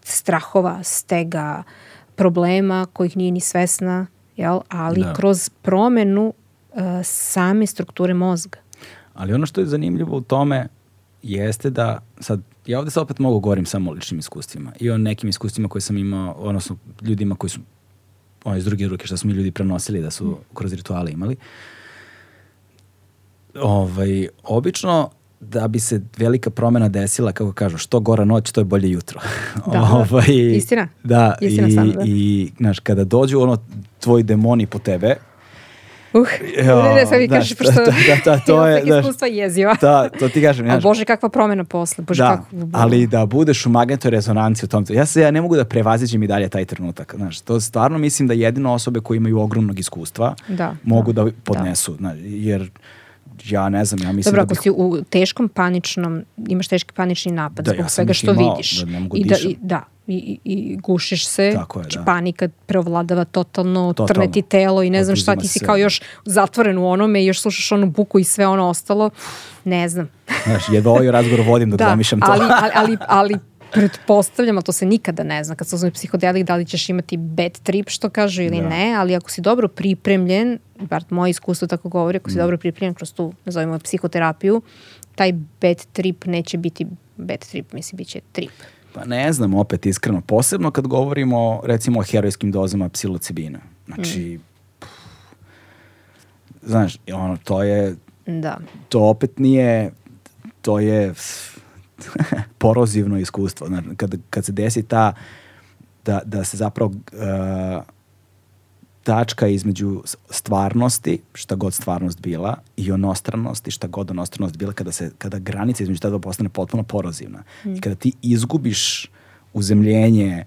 strahova, stega, problema kojih nije ni svesna, jel? ali da. kroz promenu uh, same strukture mozga. Ali ono što je zanimljivo u tome jeste da, sad, ja ovde sad opet mogu govorim samo o ličnim iskustvima i o nekim iskustvima koje sam imao, odnosno ljudima koji su, ono iz druge ruke što su mi ljudi prenosili da su kroz rituale imali. Ovaj, obično da bi se velika promena desila, kako kažu, što gora noć, to je bolje jutro. Da, ovaj, istina. Da, istina i, sam, da. i znaš, kada dođu ono, tvoji demoni po tebe, Uh, jo, ne, ne, sad mi da, kažeš, pošto da, da, da, to je, da, iskustva jeziva. Da, to ti kažem. A Bože, kakva promena posle. Bože, da, kako, ali da budeš u magnetoj rezonanci u tom. Ja se ja ne mogu da prevaziđem i dalje taj trenutak. Znaš, to stvarno mislim da jedino osobe koje imaju ogromnog iskustva da, mogu da, da podnesu. Da. Znaš, jer ja ne znam, ja mislim Dobro, da bih... ako si u teškom paničnom, imaš teški panični napad da, zbog ja svega što imao, vidiš. Da ne mogu I da, i, da, i, i gušiš se, Tako je, da. panika preovladava totalno, totalno, trne ti telo i ne znam šta, ti si kao još zatvoren u onome i još slušaš onu buku i sve ono ostalo, ne znam. Znaš, jedva ovaj razgovor vodim da, da zamišljam to. Ali, ali, ali, ali pretpostavljam, a to se nikada ne zna kad se uzme psihodelik, da li ćeš imati bad trip, što kažu ili da. ne, ali ako si dobro pripremljen, bar moje iskustvo tako govori, ako si mm. dobro pripremljen kroz tu, nazovimo psihoterapiju, taj bad trip neće biti bad trip, mislim, bit će trip. Pa ne znam, opet iskreno, posebno kad govorimo recimo o herojskim dozama psilocibina. Znači, mm. pff, znaš, ono, to je, da. to opet nije, to je porozivno iskustvo. Znači, kad, kad se desi ta, da, da se zapravo uh, tačka između stvarnosti, šta god stvarnost bila, i onostranosti, šta god onostranost bila, kada, se, kada granica između tada postane potpuno porozivna. Mm. I kada ti izgubiš uzemljenje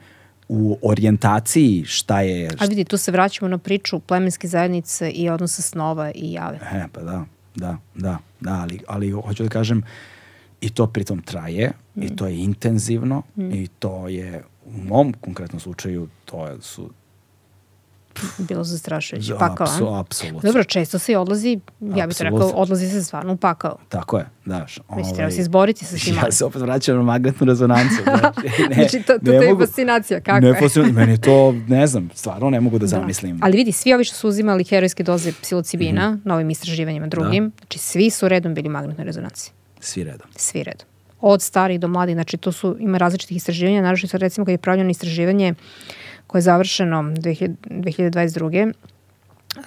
u orijentaciji šta je... A vidi, tu se vraćamo na priču plemenske zajednice i odnosa snova i jave. E, pa da, da, da, da, ali, ali hoću da kažem, i to pritom traje, mm. i to je intenzivno, mm. i to je, u mom konkretnom slučaju, to su bilo zastrašujuće. Pakao, Apsu, apsolutno. Dobro, često se odlazi, ja bih rekao, odlazi se stvarno u pakao. Tako je, da. Ovaj, Mislim, treba se izboriti sa svima. Ja se opet vraćam na magnetnu rezonancu. Znači, ne, znači to, to, to je fascinacija, kako ne, je? Fascinacija, meni je to, ne znam, stvarno ne mogu da, da. zamislim. Ali vidi, svi ovi što su uzimali herojske doze psilocibina, mm -hmm. novim istraživanjima drugim, da. znači svi su redom bili magnetnoj rezonanci. Svi redom. Svi redom. Od starih do mladih, znači to su, ima različitih istraživanja, naravno sad recimo kad je pravljeno istraživanje koje je završeno 2022. Uh,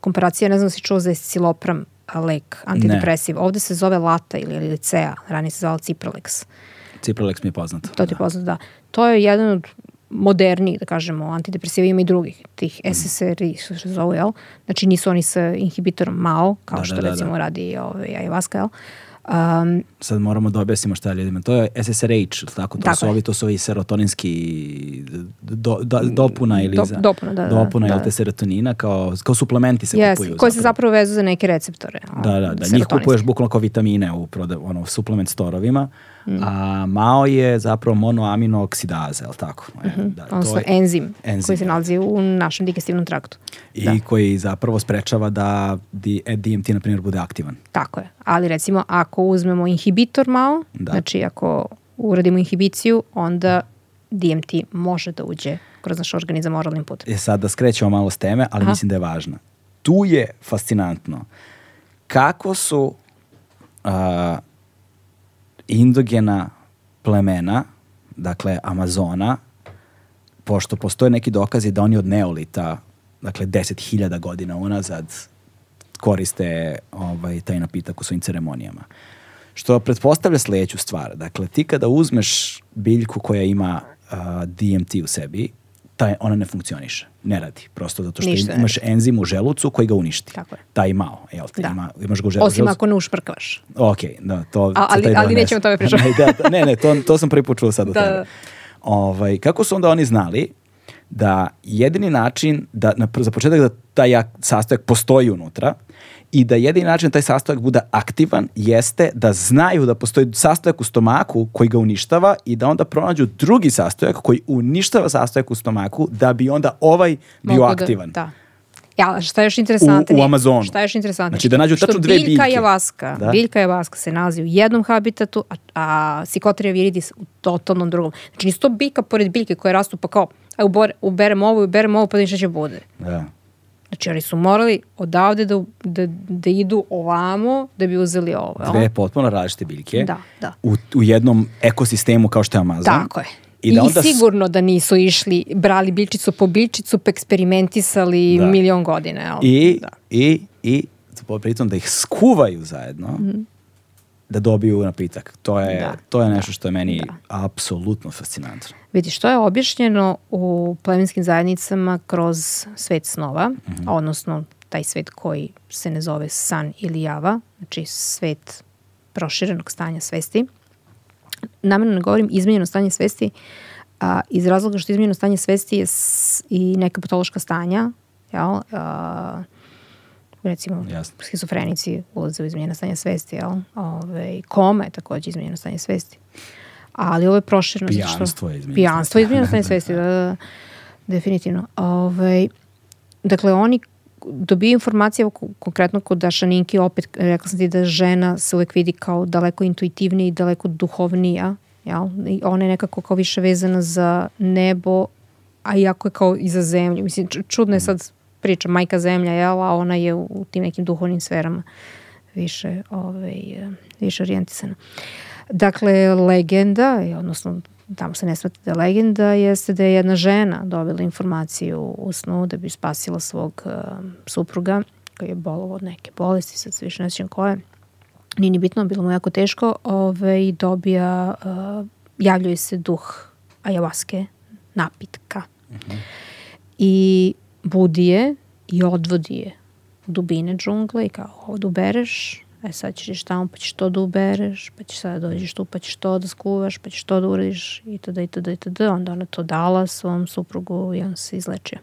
komparacija, ne znam da si čuo za escilopram lek, antidepresiv. Ne. Ovde se zove Lata ili Licea, ranije se zvala Cipralex. Cipralex mi je poznat. To ti je da. poznat, da. To je jedan od modernijih, da kažemo, antidepresiva ima i drugih, tih mm. SSRI, što se zove, jel? Znači nisu oni sa inhibitorom MAO, kao da, što da, da, recimo da. radi ovaj, ayahuasca, jel? Um, Sad moramo da objasnimo šta je ljudima. To je SSRH, tako? To tako su ovi, to su ovi serotoninski do, do, dopuna ili do, za, dopuna, da, dopuna da, da. te serotonina kao, kao suplementi se yes, kupuju. Koji se zapravo vezu za neke receptore. Da, da, da. Njih kupuješ bukvalno kao vitamine u proda, ono, suplement storovima. Mm. A MAO je zapravo monoamino oksidaza, je li tako? Mm -hmm. da, Odnosno je, enzim, enzim koji se nalazi u našem digestivnom traktu. I da. koji zapravo sprečava da DMT, na primjer, bude aktivan. Tako je. Ali recimo ako uzmemo inhibitor MAO, da. znači ako uradimo inhibiciju, onda DMT može da uđe kroz naš organizam oralnim putem. E sad da skrećemo malo s teme, ali Aha. mislim da je važno. Tu je fascinantno kako su uh, indogena plemena, dakle Amazona, pošto postoje neki dokazi da oni od neolita, dakle 10.000 godina unazad, koriste ovaj, taj napitak u svojim ceremonijama. Što pretpostavlja sledeću stvar. Dakle, ti kada uzmeš biljku koja ima uh, DMT u sebi, taj, ona ne funkcioniše, ne radi. Prosto zato što Ništa imaš enzim u želucu koji ga uništi. Tako je. Taj mao, jel te? Da. Ima, imaš ga u želucu. Osim ako ne ušprkavaš. Ok, da, to... A, ali, ali nećemo tome pričati. ne, da, ne, ne, to, to sam prvi put čuo sad od da. tebe. Ovaj, kako su onda oni znali da jedini način da, na, za početak da taj sastojak postoji unutra i da jedini način da taj sastojak bude aktivan jeste da znaju da postoji sastojak u stomaku koji ga uništava i da onda pronađu drugi sastojak koji uništava sastojak u stomaku da bi onda ovaj bio Mogu da- aktivan. Da, da. Ja, šta je još interesantnije? U, u Amazonu. Šta je još interesantnije? Znači da nađu tačno dve biljke. Biljka javaska, da? biljka javaska se nalazi u jednom habitatu, a, a Psychotria viridis u totalnom drugom. Znači nisu to biljka pored biljke koje rastu pa kao a uberem ovo uberem ovo, pa da će bude. Da. Znači oni su morali odavde da, da, da idu ovamo da bi uzeli ovo. Dve potpuno različite biljke da, da. U, u jednom ekosistemu kao što je Amazon. Tako je. I, da onda... I sigurno da nisu išli, brali biljčicu po biljčicu, pa eksperimentisali da. milion godina. Jel? I, da. i, i pritom da ih skuvaju zajedno, mm da dobiju napitak. To je, da. to je nešto što je meni da. apsolutno fascinantno. Vidi, što je objašnjeno u plemenskim zajednicama kroz svet snova, mm -hmm. odnosno taj svet koji se ne zove san ili java, znači svet proširenog stanja svesti. Namerno ne govorim izmenjeno stanje svesti, a, iz razloga što izmenjeno stanje svesti je s, i neka patološka stanja, jel, a, recimo Jasne. schizofrenici ulaze u izmenjeno stanje svesti, jel? Ove, koma je takođe izmenjeno stanje svesti. Ali ovo je proširno. Pijanstvo je izmenjeno. Pijanstvo je izmenjeno stanje svesti, da, da, da, definitivno. Ove, dakle, oni dobiju informacije konkretno kod Daša Ninki, opet rekla sam ti da žena se uvek vidi kao daleko intuitivnija i daleko duhovnija, jel? I ona je nekako kao više vezana za nebo, a iako je kao i za zemlju. Mislim, čudno je sad priča majka zemlja, jel, a ona je u, tim nekim duhovnim sferama više, ovaj, više orijentisana. Dakle, legenda, odnosno tamo se ne smeta da je legenda, jeste da je jedna žena dobila informaciju u snu da bi spasila svog uh, supruga koji je bolovo od neke bolesti, sad se više ne sjećam koje. Nije ni bitno, bilo mu jako teško ove, i dobija, uh, javljuje se duh ajavaske napitka. Uh mhm. -huh. I budi je i odvodi je u dubine džungle i kao ovdje ubereš, e sad ćeš tamo pa ćeš to da ubereš, pa ćeš sada dođeš tu pa ćeš to da skuvaš, pa ćeš to da uradiš i tada i tada i tada. Onda ona to dala svom suprugu i on se izlečio.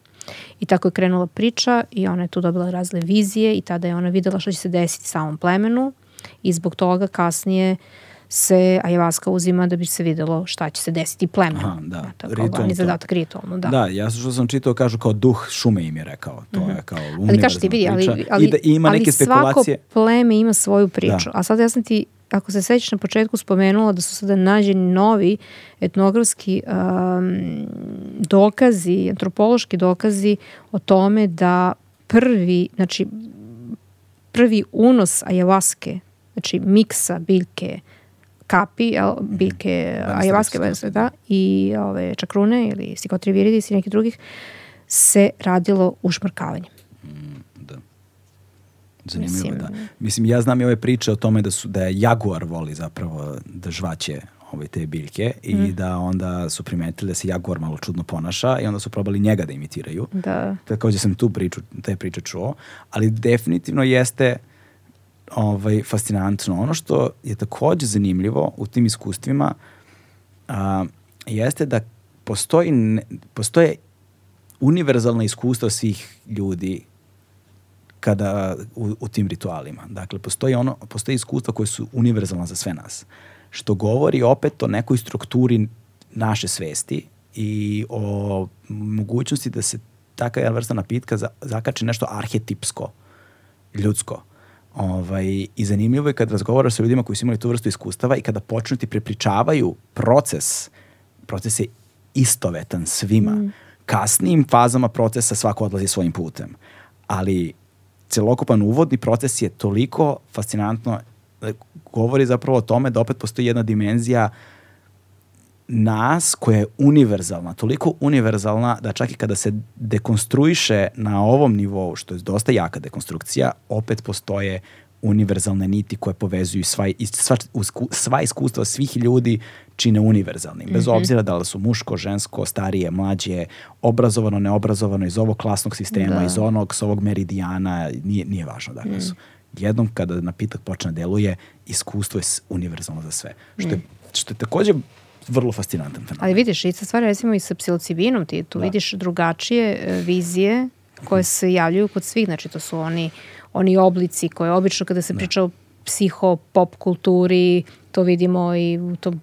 I tako je krenula priča i ona je tu dobila razle vizije i tada je ona videla što će se desiti samom plemenu i zbog toga kasnije uh, se ajavaska uzima da bi se videlo šta će se desiti plemenu. Aha, da. To kao glavni zadatak ritualno, da. Da, ja što sam čitao kažu kao duh šume im je rekao. To mm -hmm. je kao Ali kaži ti vidi, ali, ali, I da ima ali neke spekulacije. svako pleme ima svoju priču. Da. A sad ja sam ti ako se sećaš na početku spomenula da su sada nađeni novi etnografski um, dokazi, antropološki dokazi o tome da prvi, znači prvi unos ajavaske, znači miksa biljke kapi, jel, biljke mm. ajavaske, da, i ove, čakrune ili sikotriviridis i nekih drugih, se radilo ušmrkavanjem. Mm, da. Zanimljivo, Mislim, da. Mislim, ja znam i ove priče o tome da, su, da je jaguar voli zapravo da žvaće ove te biljke i mm. da onda su primetili da se jaguar malo čudno ponaša i onda su probali njega da imitiraju. Da. Takođe sam tu priču, te priče čuo, ali definitivno jeste ovaj, fascinantno. Ono što je takođe zanimljivo u tim iskustvima a, jeste da postoji, ne, postoje univerzalna iskustva svih ljudi kada u, u tim ritualima. Dakle, postoji, ono, postoji iskustva koje su univerzalna za sve nas. Što govori opet o nekoj strukturi naše svesti i o mogućnosti da se takva vrsta napitka za, zakače nešto arhetipsko, ljudsko. Ovaj, I zanimljivo je kad razgovaraš sa ljudima koji su imali tu vrstu iskustava i kada počnu ti prepričavaju proces, proces je istovetan svima. Mm. Kasnijim fazama procesa svako odlazi svojim putem. Ali celokupan uvodni proces je toliko fascinantno da govori zapravo o tome da opet postoji jedna dimenzija uh, nas koja je univerzalna, toliko univerzalna da čak i kada se dekonstruiše na ovom nivou, što je dosta jaka dekonstrukcija, opet postoje univerzalne niti koje povezuju sva, sva, sva iskustva svih ljudi čine univerzalnim. Bez -hmm. obzira da li su muško, žensko, starije, mlađe, obrazovano, neobrazovano, iz ovog klasnog sistema, da. iz onog, s ovog meridijana, nije, nije važno. Dakle, mm. su. Jednom kada napitak počne deluje, iskustvo je univerzalno za sve. Što je, mm. što je takođe vrlo fascinantan fenomen. Ali vidiš, ista stvar recimo i sa psilocibinom, ti tu da. vidiš drugačije e, vizije koje se javljaju kod svih, znači to su oni, oni oblici koje obično kada se da. priča o psiho, pop kulturi, to vidimo i u tom,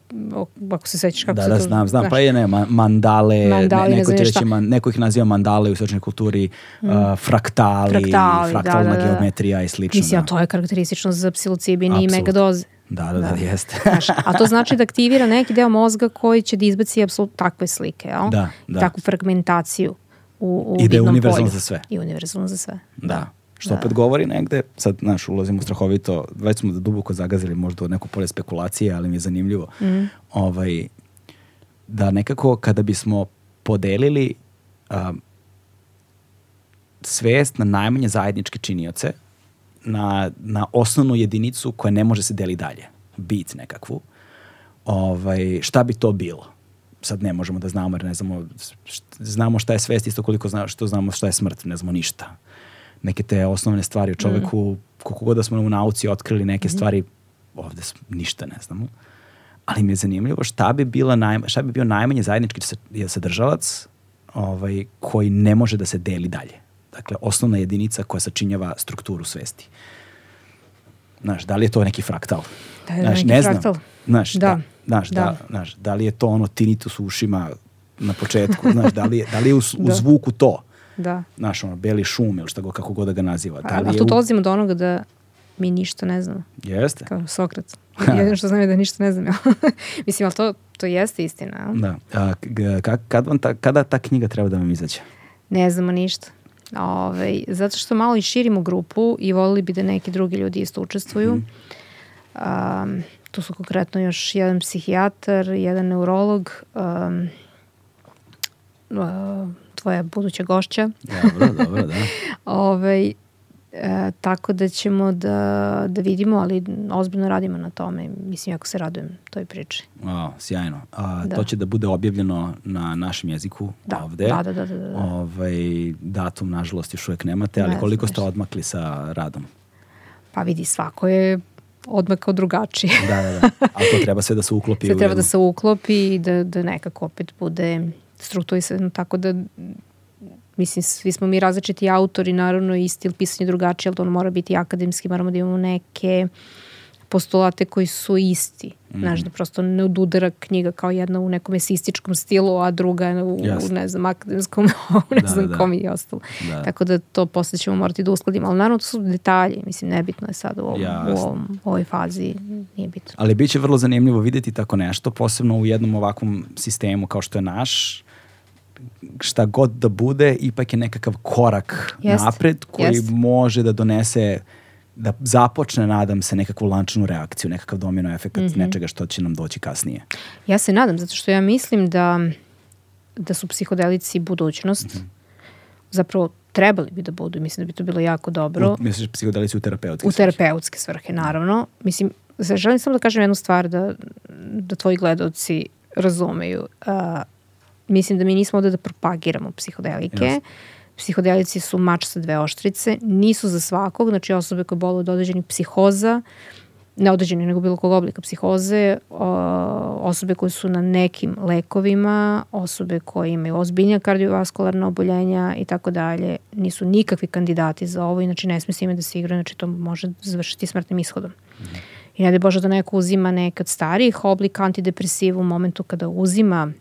ako se sećaš kako da, se da, to... Da, znam, znam, pa je ne, mandale, mandale ne, neko, ne reći, man, neko ih naziva mandale u istočnoj kulturi, mm. uh, fraktali, fraktali, fraktalna da, da, da. geometrija i slično. Mislim, da. to je karakteristično za psilocibin i megadoze. Da, da, da, da jeste. Znaš, a to znači da aktivira neki deo mozga koji će da izbaci apsolutno takve slike, jel? Da, da. Takvu fragmentaciju u, u I da je univerzalno polju. za sve. I univerzalno za sve. Da. Što da. opet govori negde, sad, znaš, ulazimo strahovito, već smo da duboko zagazili možda u neku polje spekulacije, ali mi je zanimljivo. Mm. Ovaj, da nekako kada bismo podelili um, svest na najmanje zajedničke činioce, na, na osnovnu jedinicu koja ne može se deli dalje, bit nekakvu, ovaj, šta bi to bilo? Sad ne možemo da znamo, jer ne znamo, znamo šta je svest isto koliko zna, što znamo šta je smrt, ne znamo ništa. Neke te osnovne stvari o čoveku, mm. koliko god da smo u nauci otkrili neke mm. stvari, ovde ništa ne znamo. Ali mi je zanimljivo šta bi, bila naj, šta bi bio najmanje zajednički sadržavac ovaj, koji ne može da se deli dalje. Dakle, osnovna jedinica koja sačinjava strukturu svesti. Znaš, da li je to neki fraktal? Da je znaš, neki ne fraktal. Znam. Znaš, da. Da, znaš, da. Da, znaš, da li je to ono tinnitus u ušima na početku, znaš, da li je, da li je u, u da. zvuku to? Da. Znaš, ono, beli šum ili šta go, kako god da ga naziva. Da li a, a tu dolazimo u... do onoga da mi ništa ne znamo. Jeste. Kao Sokrat. Jedino što znam je da ništa ne znam. Mislim, ali to, to jeste istina. Da. A, kad vam ta, kada ta knjiga treba da vam izađe? Ne znamo ništa. Ove, ovaj, zato što malo i širimo grupu i volili bi da neki drugi ljudi isto učestvuju. Mm. Um, tu su konkretno još jedan psihijatar, jedan neurolog, um, uh, tvoja buduća gošća. Dobro, dobro, da. Ove, ovaj, E, tako da ćemo da, da vidimo, ali ozbiljno radimo na tome. Mislim, jako se radujem toj priči. O, sjajno. A, da. To će da bude objavljeno na našem jeziku da. ovde. Da, da, da. da, da. Ovaj, datum, nažalost, još uvek nemate, ali ne koliko ste odmakli sa radom? Pa vidi, svako je odmakao drugačije. da, da, da. A to treba sve da se uklopi. sve treba da se uklopi i da, da nekako opet bude strukturisano tako da Mislim, svi smo mi različiti autori, naravno i stil pisanja drugačiji, ali to ono mora biti akademski, moramo da imamo neke postulate koji su isti. Mm. Znaš, da prosto ne odudara knjiga kao jedna u nekom esističkom stilu, a druga u, u ne znam, akademskom, ne da, znam da, kom i ostalo. Da. Tako da to posle ćemo morati da uskladimo. Ali naravno to su detalji, mislim, nebitno je sad u, ovom, u, ovom, ovoj fazi, nije bitno. Ali bit će vrlo zanimljivo videti tako nešto, posebno u jednom ovakvom sistemu kao što je naš, šta god da bude, ipak je nekakav korak jest, napred koji jest. može da donese da započne, nadam se, nekakvu lančnu reakciju, nekakav domino efekt mm -hmm. nečega što će nam doći kasnije. Ja se nadam, zato što ja mislim da, da su psihodelici budućnost. Mm -hmm. Zapravo, trebali bi da budu mislim da bi to bilo jako dobro. U, misliš psihodelici u terapeutske U terapeutske svrhe, naravno. Mislim, želim samo da kažem jednu stvar da, da tvoji gledalci razumeju. Uh, mislim da mi nismo ovde da propagiramo psihodelike. Yes. Psihodelici su mač sa dve oštrice, nisu za svakog, znači osobe koje boluju od određenih psihoza, ne određenih nego bilo kog oblika psihoze, osobe koje su na nekim lekovima, osobe koje imaju ozbiljnja kardiovaskularna oboljenja i tako dalje, nisu nikakvi kandidati za ovo, inače ne sme s ime da se igra, znači to može završiti smrtnim ishodom. Mm -hmm. I ne da Bože da neko uzima nekad starijih oblik antidepresiva u momentu kada uzima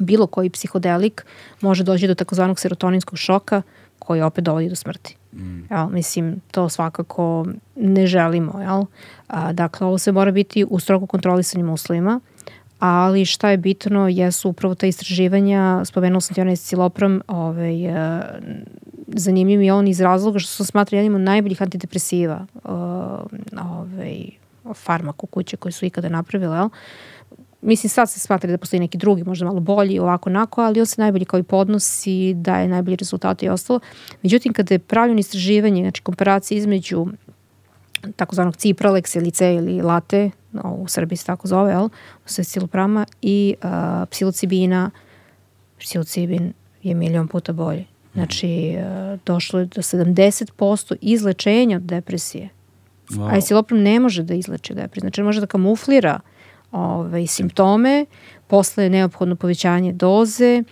bilo koji psihodelik može doći do takozvanog serotoninskog šoka koji opet dovodi do smrti. Mm. Jel, mislim, to svakako ne želimo. Jel? A, dakle, ovo se mora biti u strogo kontrolisanim uslovima, ali šta je bitno jesu upravo ta istraživanja, spomenuo sam ti onaj cilopram, ovaj, uh, zanimljiv je on iz razloga što su smatri jednim od najboljih antidepresiva uh, ovaj, farmaku kuće koji su ikada napravile, jel? Mislim sad se smatra da postoji neki drugi, možda malo bolji, ovako onako, ali on se najbolji kao i podnosi, daje najbolji rezultate i ostalo. Međutim, kada je pravljeno istraživanje, znači komparacija između takozvanog cipralex ili C ili late, no, u Srbiji se tako zove, jel, sve siloprama i uh, psilocibina, psilocibin je milion puta bolji. Znači, uh, došlo je do 70% izlečenja od depresije. Wow. A esilopram ne može da izleče depresiju. Znači, može da kamuflira ovaj, simptome, posle je neophodno povećanje doze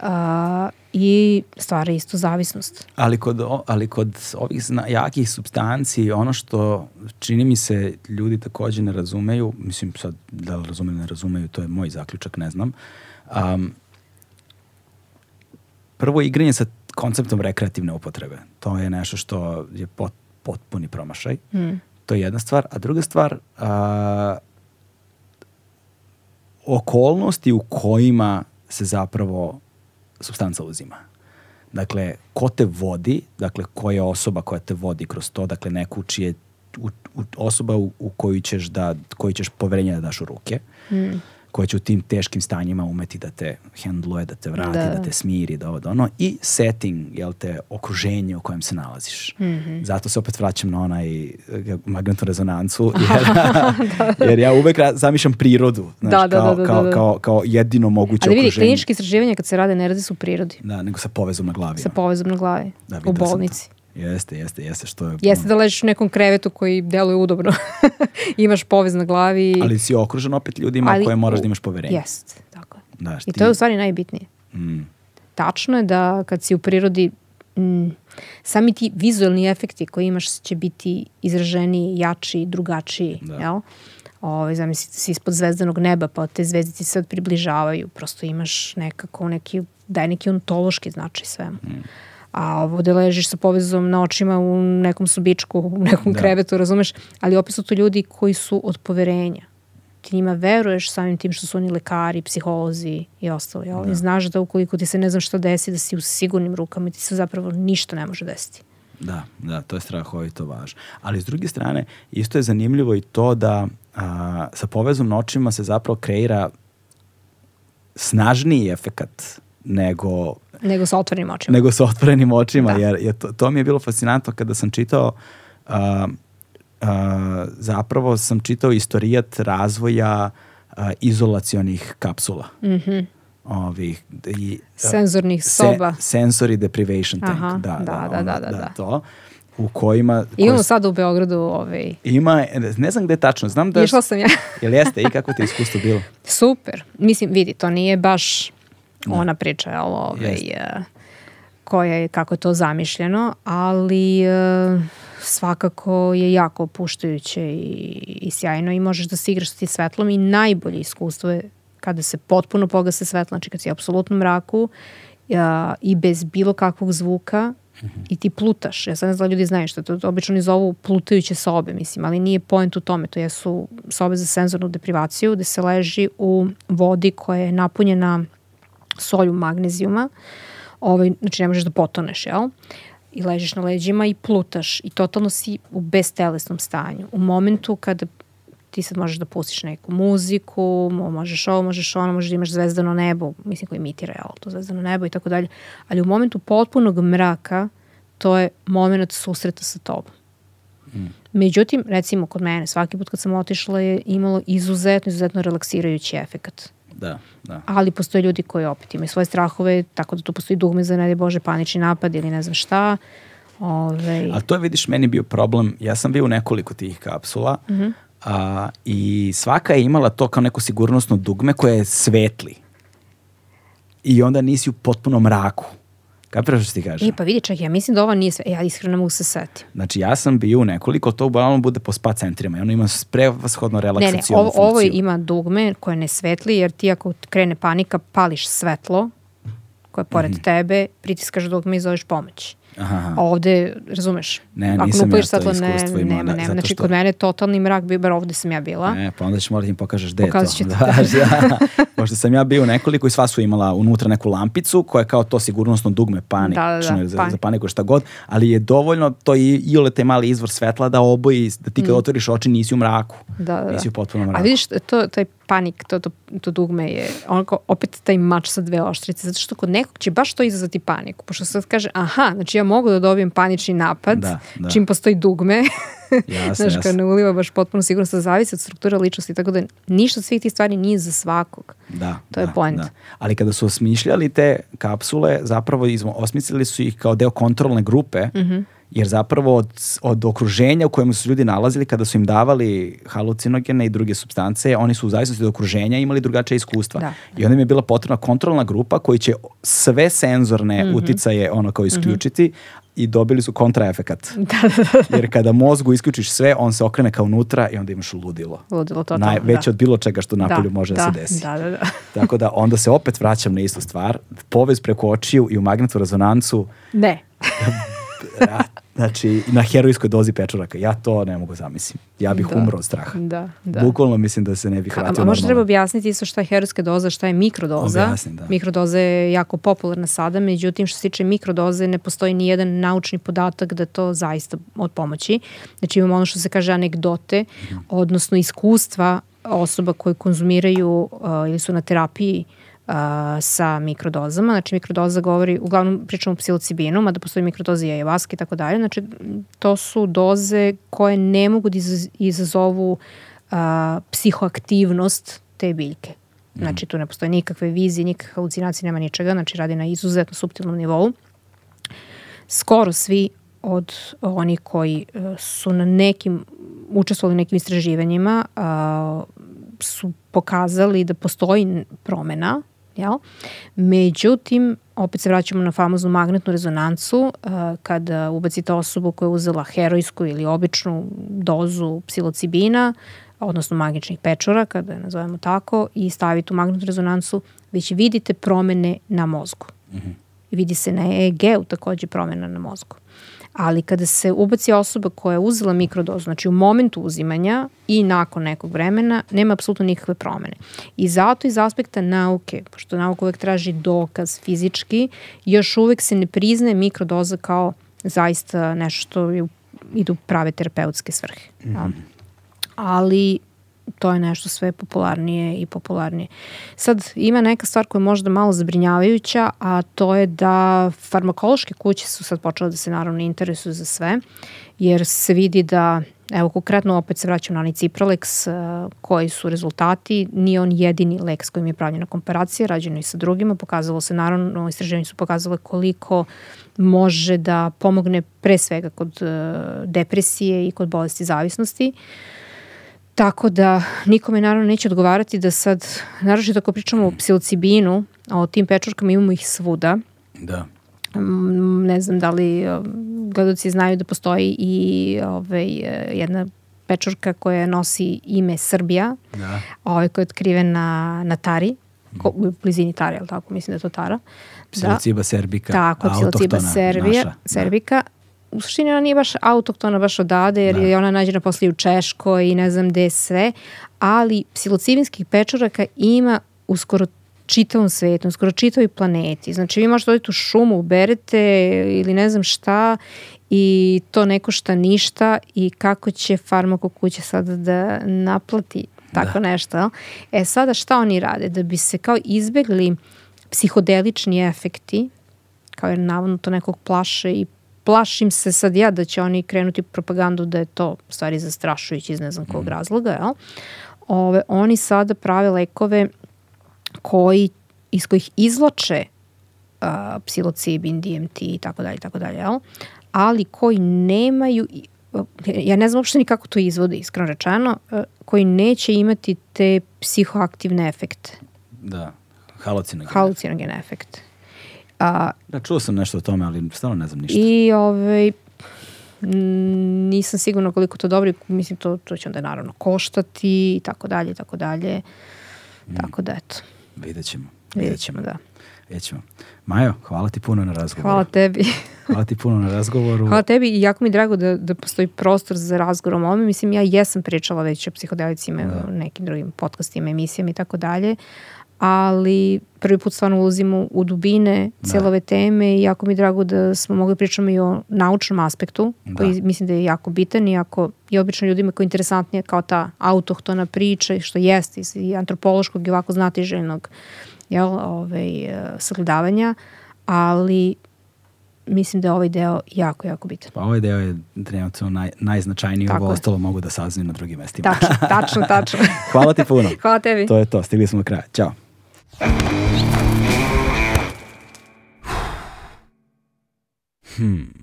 a, i stvara isto zavisnost. Ali kod, ali kod ovih zna, jakih substanci, ono što čini mi se ljudi takođe ne razumeju, mislim sad da li razumeju ne razumeju, to je moj zaključak, ne znam. Um, prvo igranje sa konceptom rekreativne upotrebe. To je nešto što je pot, potpuni promašaj. Mm To je jedna stvar. A druga stvar, a, okolnosti u kojima se zapravo substanca uzima. Dakle, ko te vodi, dakle, koja je osoba koja te vodi kroz to, dakle, neku čije u, u, osoba u, u koju ćeš da, koju ćeš poverenje da daš u ruke. Mm koja će u tim teškim stanjima umeti da te handluje, da te vrati, da, da te smiri, da ovo, da ono. I setting, jel te, okruženje u kojem se nalaziš. Mm -hmm. Zato se opet vraćam na onaj eh, magnetnu rezonancu, jer, da. jer ja uvek zamišljam prirodu, znaš, da, kao, da, kao, kao, kao jedino moguće Ali vidi, okruženje. klinički istraživanja kad se rade ne radi su u prirodi. Da, nego sa povezom na glavi. Sa povezom na glavi, da, u bolnici. Jeste, jeste, jeste što je... Jeste da ležiš u nekom krevetu koji deluje udobno. Imaš povez na glavi. Ali si okružen opet ljudima Ali, koje moraš da imaš poverenje. Jeste, tako je. Da, I to je u stvari najbitnije. Mm. Tačno je da kad si u prirodi mm, sami ti vizualni efekti koji imaš će biti izraženiji, jači, drugačiji. Da. Jel? Ove, ovaj, zamislite si ispod zvezdanog neba, pa te zvezdice se približavaju. Prosto imaš nekako neki, daj neki ontološki značaj svemu. Mm a ovde ležiš sa povezom na očima u nekom sobičku, u nekom da. krevetu, razumeš? Ali opet su to ljudi koji su od poverenja. Ti njima veruješ samim tim što su oni lekari, psiholozi i ostalo. Ja? Da. Znaš da ukoliko ti se ne znam šta desi, da si u sigurnim rukama i ti se zapravo ništa ne može desiti. Da, da, to je strahovito važno. Ali s druge strane, isto je zanimljivo i to da a, sa povezom na očima se zapravo kreira snažniji efekat nego Nego sa otvorenim očima. Nego sa otvorenim očima, da. jer je to, to mi je bilo fascinantno kada sam čitao uh, uh, zapravo sam čitao istorijat razvoja uh, izolacionih kapsula. Mhm. Mm ovih i, Senzornih soba. Se, sensory deprivation tank. Aha, da, da, da, da, da, da, da. To u kojima... Imamo koji, sada u Beogradu ovaj... Ima, ne znam gde tačno, znam da... Išla sam ja. jel jeste i kako ti je iskustvo bilo? Super. Mislim, vidi, to nije baš da. ona priča, jel, ovaj, uh, koja je, kako je to zamišljeno, ali uh, svakako je jako opuštajuće i, i sjajno i možeš da se igraš s ti svetlom i najbolje iskustvo je kada se potpuno pogase svetlo, znači kad si u apsolutnom mraku uh, i bez bilo kakvog zvuka i ti plutaš. Ja sad ne znam ljudi znaju što to, to obično ni zovu plutajuće sobe, mislim, ali nije point u tome. To jesu sobe za senzornu deprivaciju gde se leži u vodi koja je napunjena solju magnezijuma, ovaj, znači ne možeš da potoneš, jel? I ležiš na leđima i plutaš i totalno si u bestelesnom stanju. U momentu kada ti sad možeš da pustiš neku muziku, možeš ovo, možeš ono, možeš da imaš zvezdano nebo, mislim koji imitira, jel, to zvezdano nebo i tako dalje, ali u momentu potpunog mraka to je moment susreta sa tobom. Mm. Međutim, recimo kod mene, svaki put kad sam otišla je imalo izuzetno, izuzetno relaksirajući efekat. Da, da. Ali postoje ljudi koji opet imaju svoje strahove, tako da tu postoji dugme za ne bože panični napad ili ne znam šta. Ove... A to je, vidiš, meni bio problem. Ja sam bio u nekoliko tih kapsula mm -hmm. a, i svaka je imala to kao neko sigurnosno dugme koje je svetli. I onda nisi u potpunom mraku. Kapiraš što ti kažem? E, pa vidi, čak, ja mislim da ova nije sve. Ja iskreno mogu se setiti. Znači, ja sam bio u nekoliko, to uglavnom bude po spa centrima i ono ima prevashodno relaksacijonu ne, ne, ovo, ovo ima dugme koje ne svetli, jer ti ako krene panika, pališ svetlo koje je pored mm -hmm. tebe, pritiskaš dugme i zoveš pomoć. Aha. A ovde, razumeš, ne, ako nisam ja to ne, nema, nema, nema. Znači, što... kod mene je totalni mrak bio, bar ovde sam ja bila. Ne, pa onda ćeš morati im pokažeš gde je to. Ću da, da. Pošto sam ja bio nekoliko i sva su imala unutra neku lampicu koja je kao to sigurnosno dugme panik, da, da, da, za, panik. za paniku šta god, ali je dovoljno to i, i ole taj mali izvor svetla da oboji, da ti kad mm. otvoriš oči nisi u mraku. Da, da, da. Nisi u potpunom mraku. A vidiš, to, taj panik, to, to, to dugme je onako opet taj mač sa dve oštrice, zato što kod nekog će baš to izazvati paniku, pošto sad kaže, aha, znači ja mogu da dobijem panični napad, da, da. čim postoji dugme, Jasne, Znaš, kad ne uliva baš potpuno sigurno, sa zavisi od struktura ličnosti, tako da ništa od svih tih stvari nije za svakog. Da. To je da, point. Da. Ali kada su osmišljali te kapsule, zapravo osmislili su ih kao deo kontrolne grupe, mm -hmm jer zapravo od, od okruženja u kojem su ljudi nalazili kada su im davali halucinogene i druge substance, oni su u zavisnosti od okruženja imali drugačije iskustva. Da. I onda im je bila potrebna kontrolna grupa koji će sve senzorne mm -hmm. uticaje ono kao isključiti, mm -hmm. i dobili su kontraefekat. Da, da, da. Jer kada mozgu isključiš sve, on se okrene kao unutra i onda imaš ludilo. Ludilo, totalno, Naj, Veće da. od bilo čega što napolju da, može da, da se desi. Da, da, da. Tako da onda se opet vraćam na istu stvar. Povez preko očiju i u magnetnu rezonancu. Ne. Znači, na herojskoj dozi pečuraka. Ja to ne mogu zamisliti. Ja bih da, umro od straha. Da, da. Bukvalno mislim da se ne bih vratio. A, a možda treba objasniti isto šta je herojska doza, šta je mikrodoza. Objasni, da. Mikrodoza je jako popularna sada, međutim što se tiče mikrodoze ne postoji ni jedan naučni podatak da to zaista od pomoći. Znači imamo ono što se kaže anegdote, mm. odnosno iskustva osoba koje konzumiraju uh, ili su na terapiji uh, sa mikrodozama. Znači mikrodoza govori, uglavnom pričamo o psilocibinu, mada postoji mikrodoza i ajavaske i tako dalje. Znači to su doze koje ne mogu da izazovu a, psihoaktivnost te biljke. Znači tu ne postoje nikakve vizije, nikakve halucinacije, nema ničega, znači radi na izuzetno subtilnom nivou. Skoro svi od onih koji e, su na nekim, učestvovali u nekim istraživanjima, a, su pokazali da postoji promena Jel? Međutim, opet se vraćamo na famoznu magnetnu rezonancu, uh, kada ubacite osobu koja je uzela herojsku ili običnu dozu psilocibina, odnosno magičnih pečora, kada je nazovemo tako, i stavite u magnetnu rezonancu, već vidite promene na mozgu. Mm -hmm. Vidi se na EEG-u takođe promena na mozgu ali kada se ubaci osoba koja je uzela mikrodozu, znači u momentu uzimanja i nakon nekog vremena, nema apsolutno nikakve promene. I zato iz aspekta nauke, pošto nauka uvek traži dokaz fizički, još uvek se ne priznaje mikrodoza kao zaista nešto što je, idu prave terapeutske svrhe. Mm -hmm. Ali to je nešto sve popularnije i popularnije. Sad, ima neka stvar koja je možda malo zabrinjavajuća, a to je da farmakološke kuće su sad počele da se naravno interesuju za sve, jer se vidi da, evo konkretno opet se vraćam na onaj Cipralex, uh, koji su rezultati, nije on jedini lek s kojim je pravljena komparacija, rađeno i sa drugima, pokazalo se naravno, istraživanje su pokazale koliko može da pomogne pre svega kod uh, depresije i kod bolesti zavisnosti. Uh, Tako da nikome naravno neće odgovarati da sad, naravno ako pričamo o psilocibinu, a o tim pečurkama imamo ih svuda. Da. Mm, ne znam da li gledalci znaju da postoji i ovaj, jedna pečurka koja nosi ime Srbija, da. ovaj koja je otkriven na, na Tari, ko, u blizini Tari, ali tako, mislim da je to Tara. Psilociba da. serbika, Tako, psilociba serbija, naša. serbika. Da u suštini ona nije baš autoktona baš odade, jer da. je ona nađena posle u Češkoj i ne znam gde sve, ali psilocibinskih pečuraka ima uskoro čitavom svetu, skoro čitavoj planeti. Znači vi možete odeti u šumu, uberete ili ne znam šta i to ne košta ništa i kako će farmako kuća sada da naplati tako da. nešto. E sada šta oni rade? Da bi se kao izbegli psihodelični efekti, kao jer navodno to nekog plaše i plašim se sad ja da će oni krenuti propagandu da je to stvari zastrašujući iz ne znam kog mm. razloga, jel? Ove, oni sada prave lekove koji, iz kojih izloče uh, psilocibin, DMT i tako dalje, tako dalje, jel? ali koji nemaju, ja ne znam uopšte ni kako to izvode, iskreno rečeno, uh, koji neće imati te psihoaktivne efekte. Da, halucinogene. Halucinogene efekte. A, da, čuo sam nešto o tome, ali stvarno ne znam ništa. I ovaj, nisam sigurna koliko to dobro, mislim to, to će onda naravno koštati i tako dalje i tako dalje. Mm. Tako da eto. Vidjet ćemo. Vidjet ćemo, da. Vidjet ćemo. Majo, hvala ti puno na razgovoru. Hvala tebi. hvala ti puno na razgovoru. Hvala tebi i jako mi je drago da, da postoji prostor za razgovor o ovome. Mislim, ja jesam pričala već o psihodelicima da. u nekim drugim podcastima, emisijama i tako dalje, ali prvi put stvarno ulazimo u dubine da. celove teme i jako mi je drago da smo mogli pričamo i o naučnom aspektu, da. koji mislim da je jako bitan i ako je obično ljudima koji je interesantnije kao ta autohtona priča, što jeste i antropološkog i ovako znatiželjnog jel, ovaj, e, sagledavanja, ali mislim da je ovaj deo jako, jako bitan. Pa ovaj deo je trenutno naj, najznačajniji, Tako ovo ostalo mogu da saznaju na drugim mestima. Tačno, tačno, tačno. Hvala ti puno. Hvala tebi. To je to, stigli smo do kraja. Ćao. Hmm.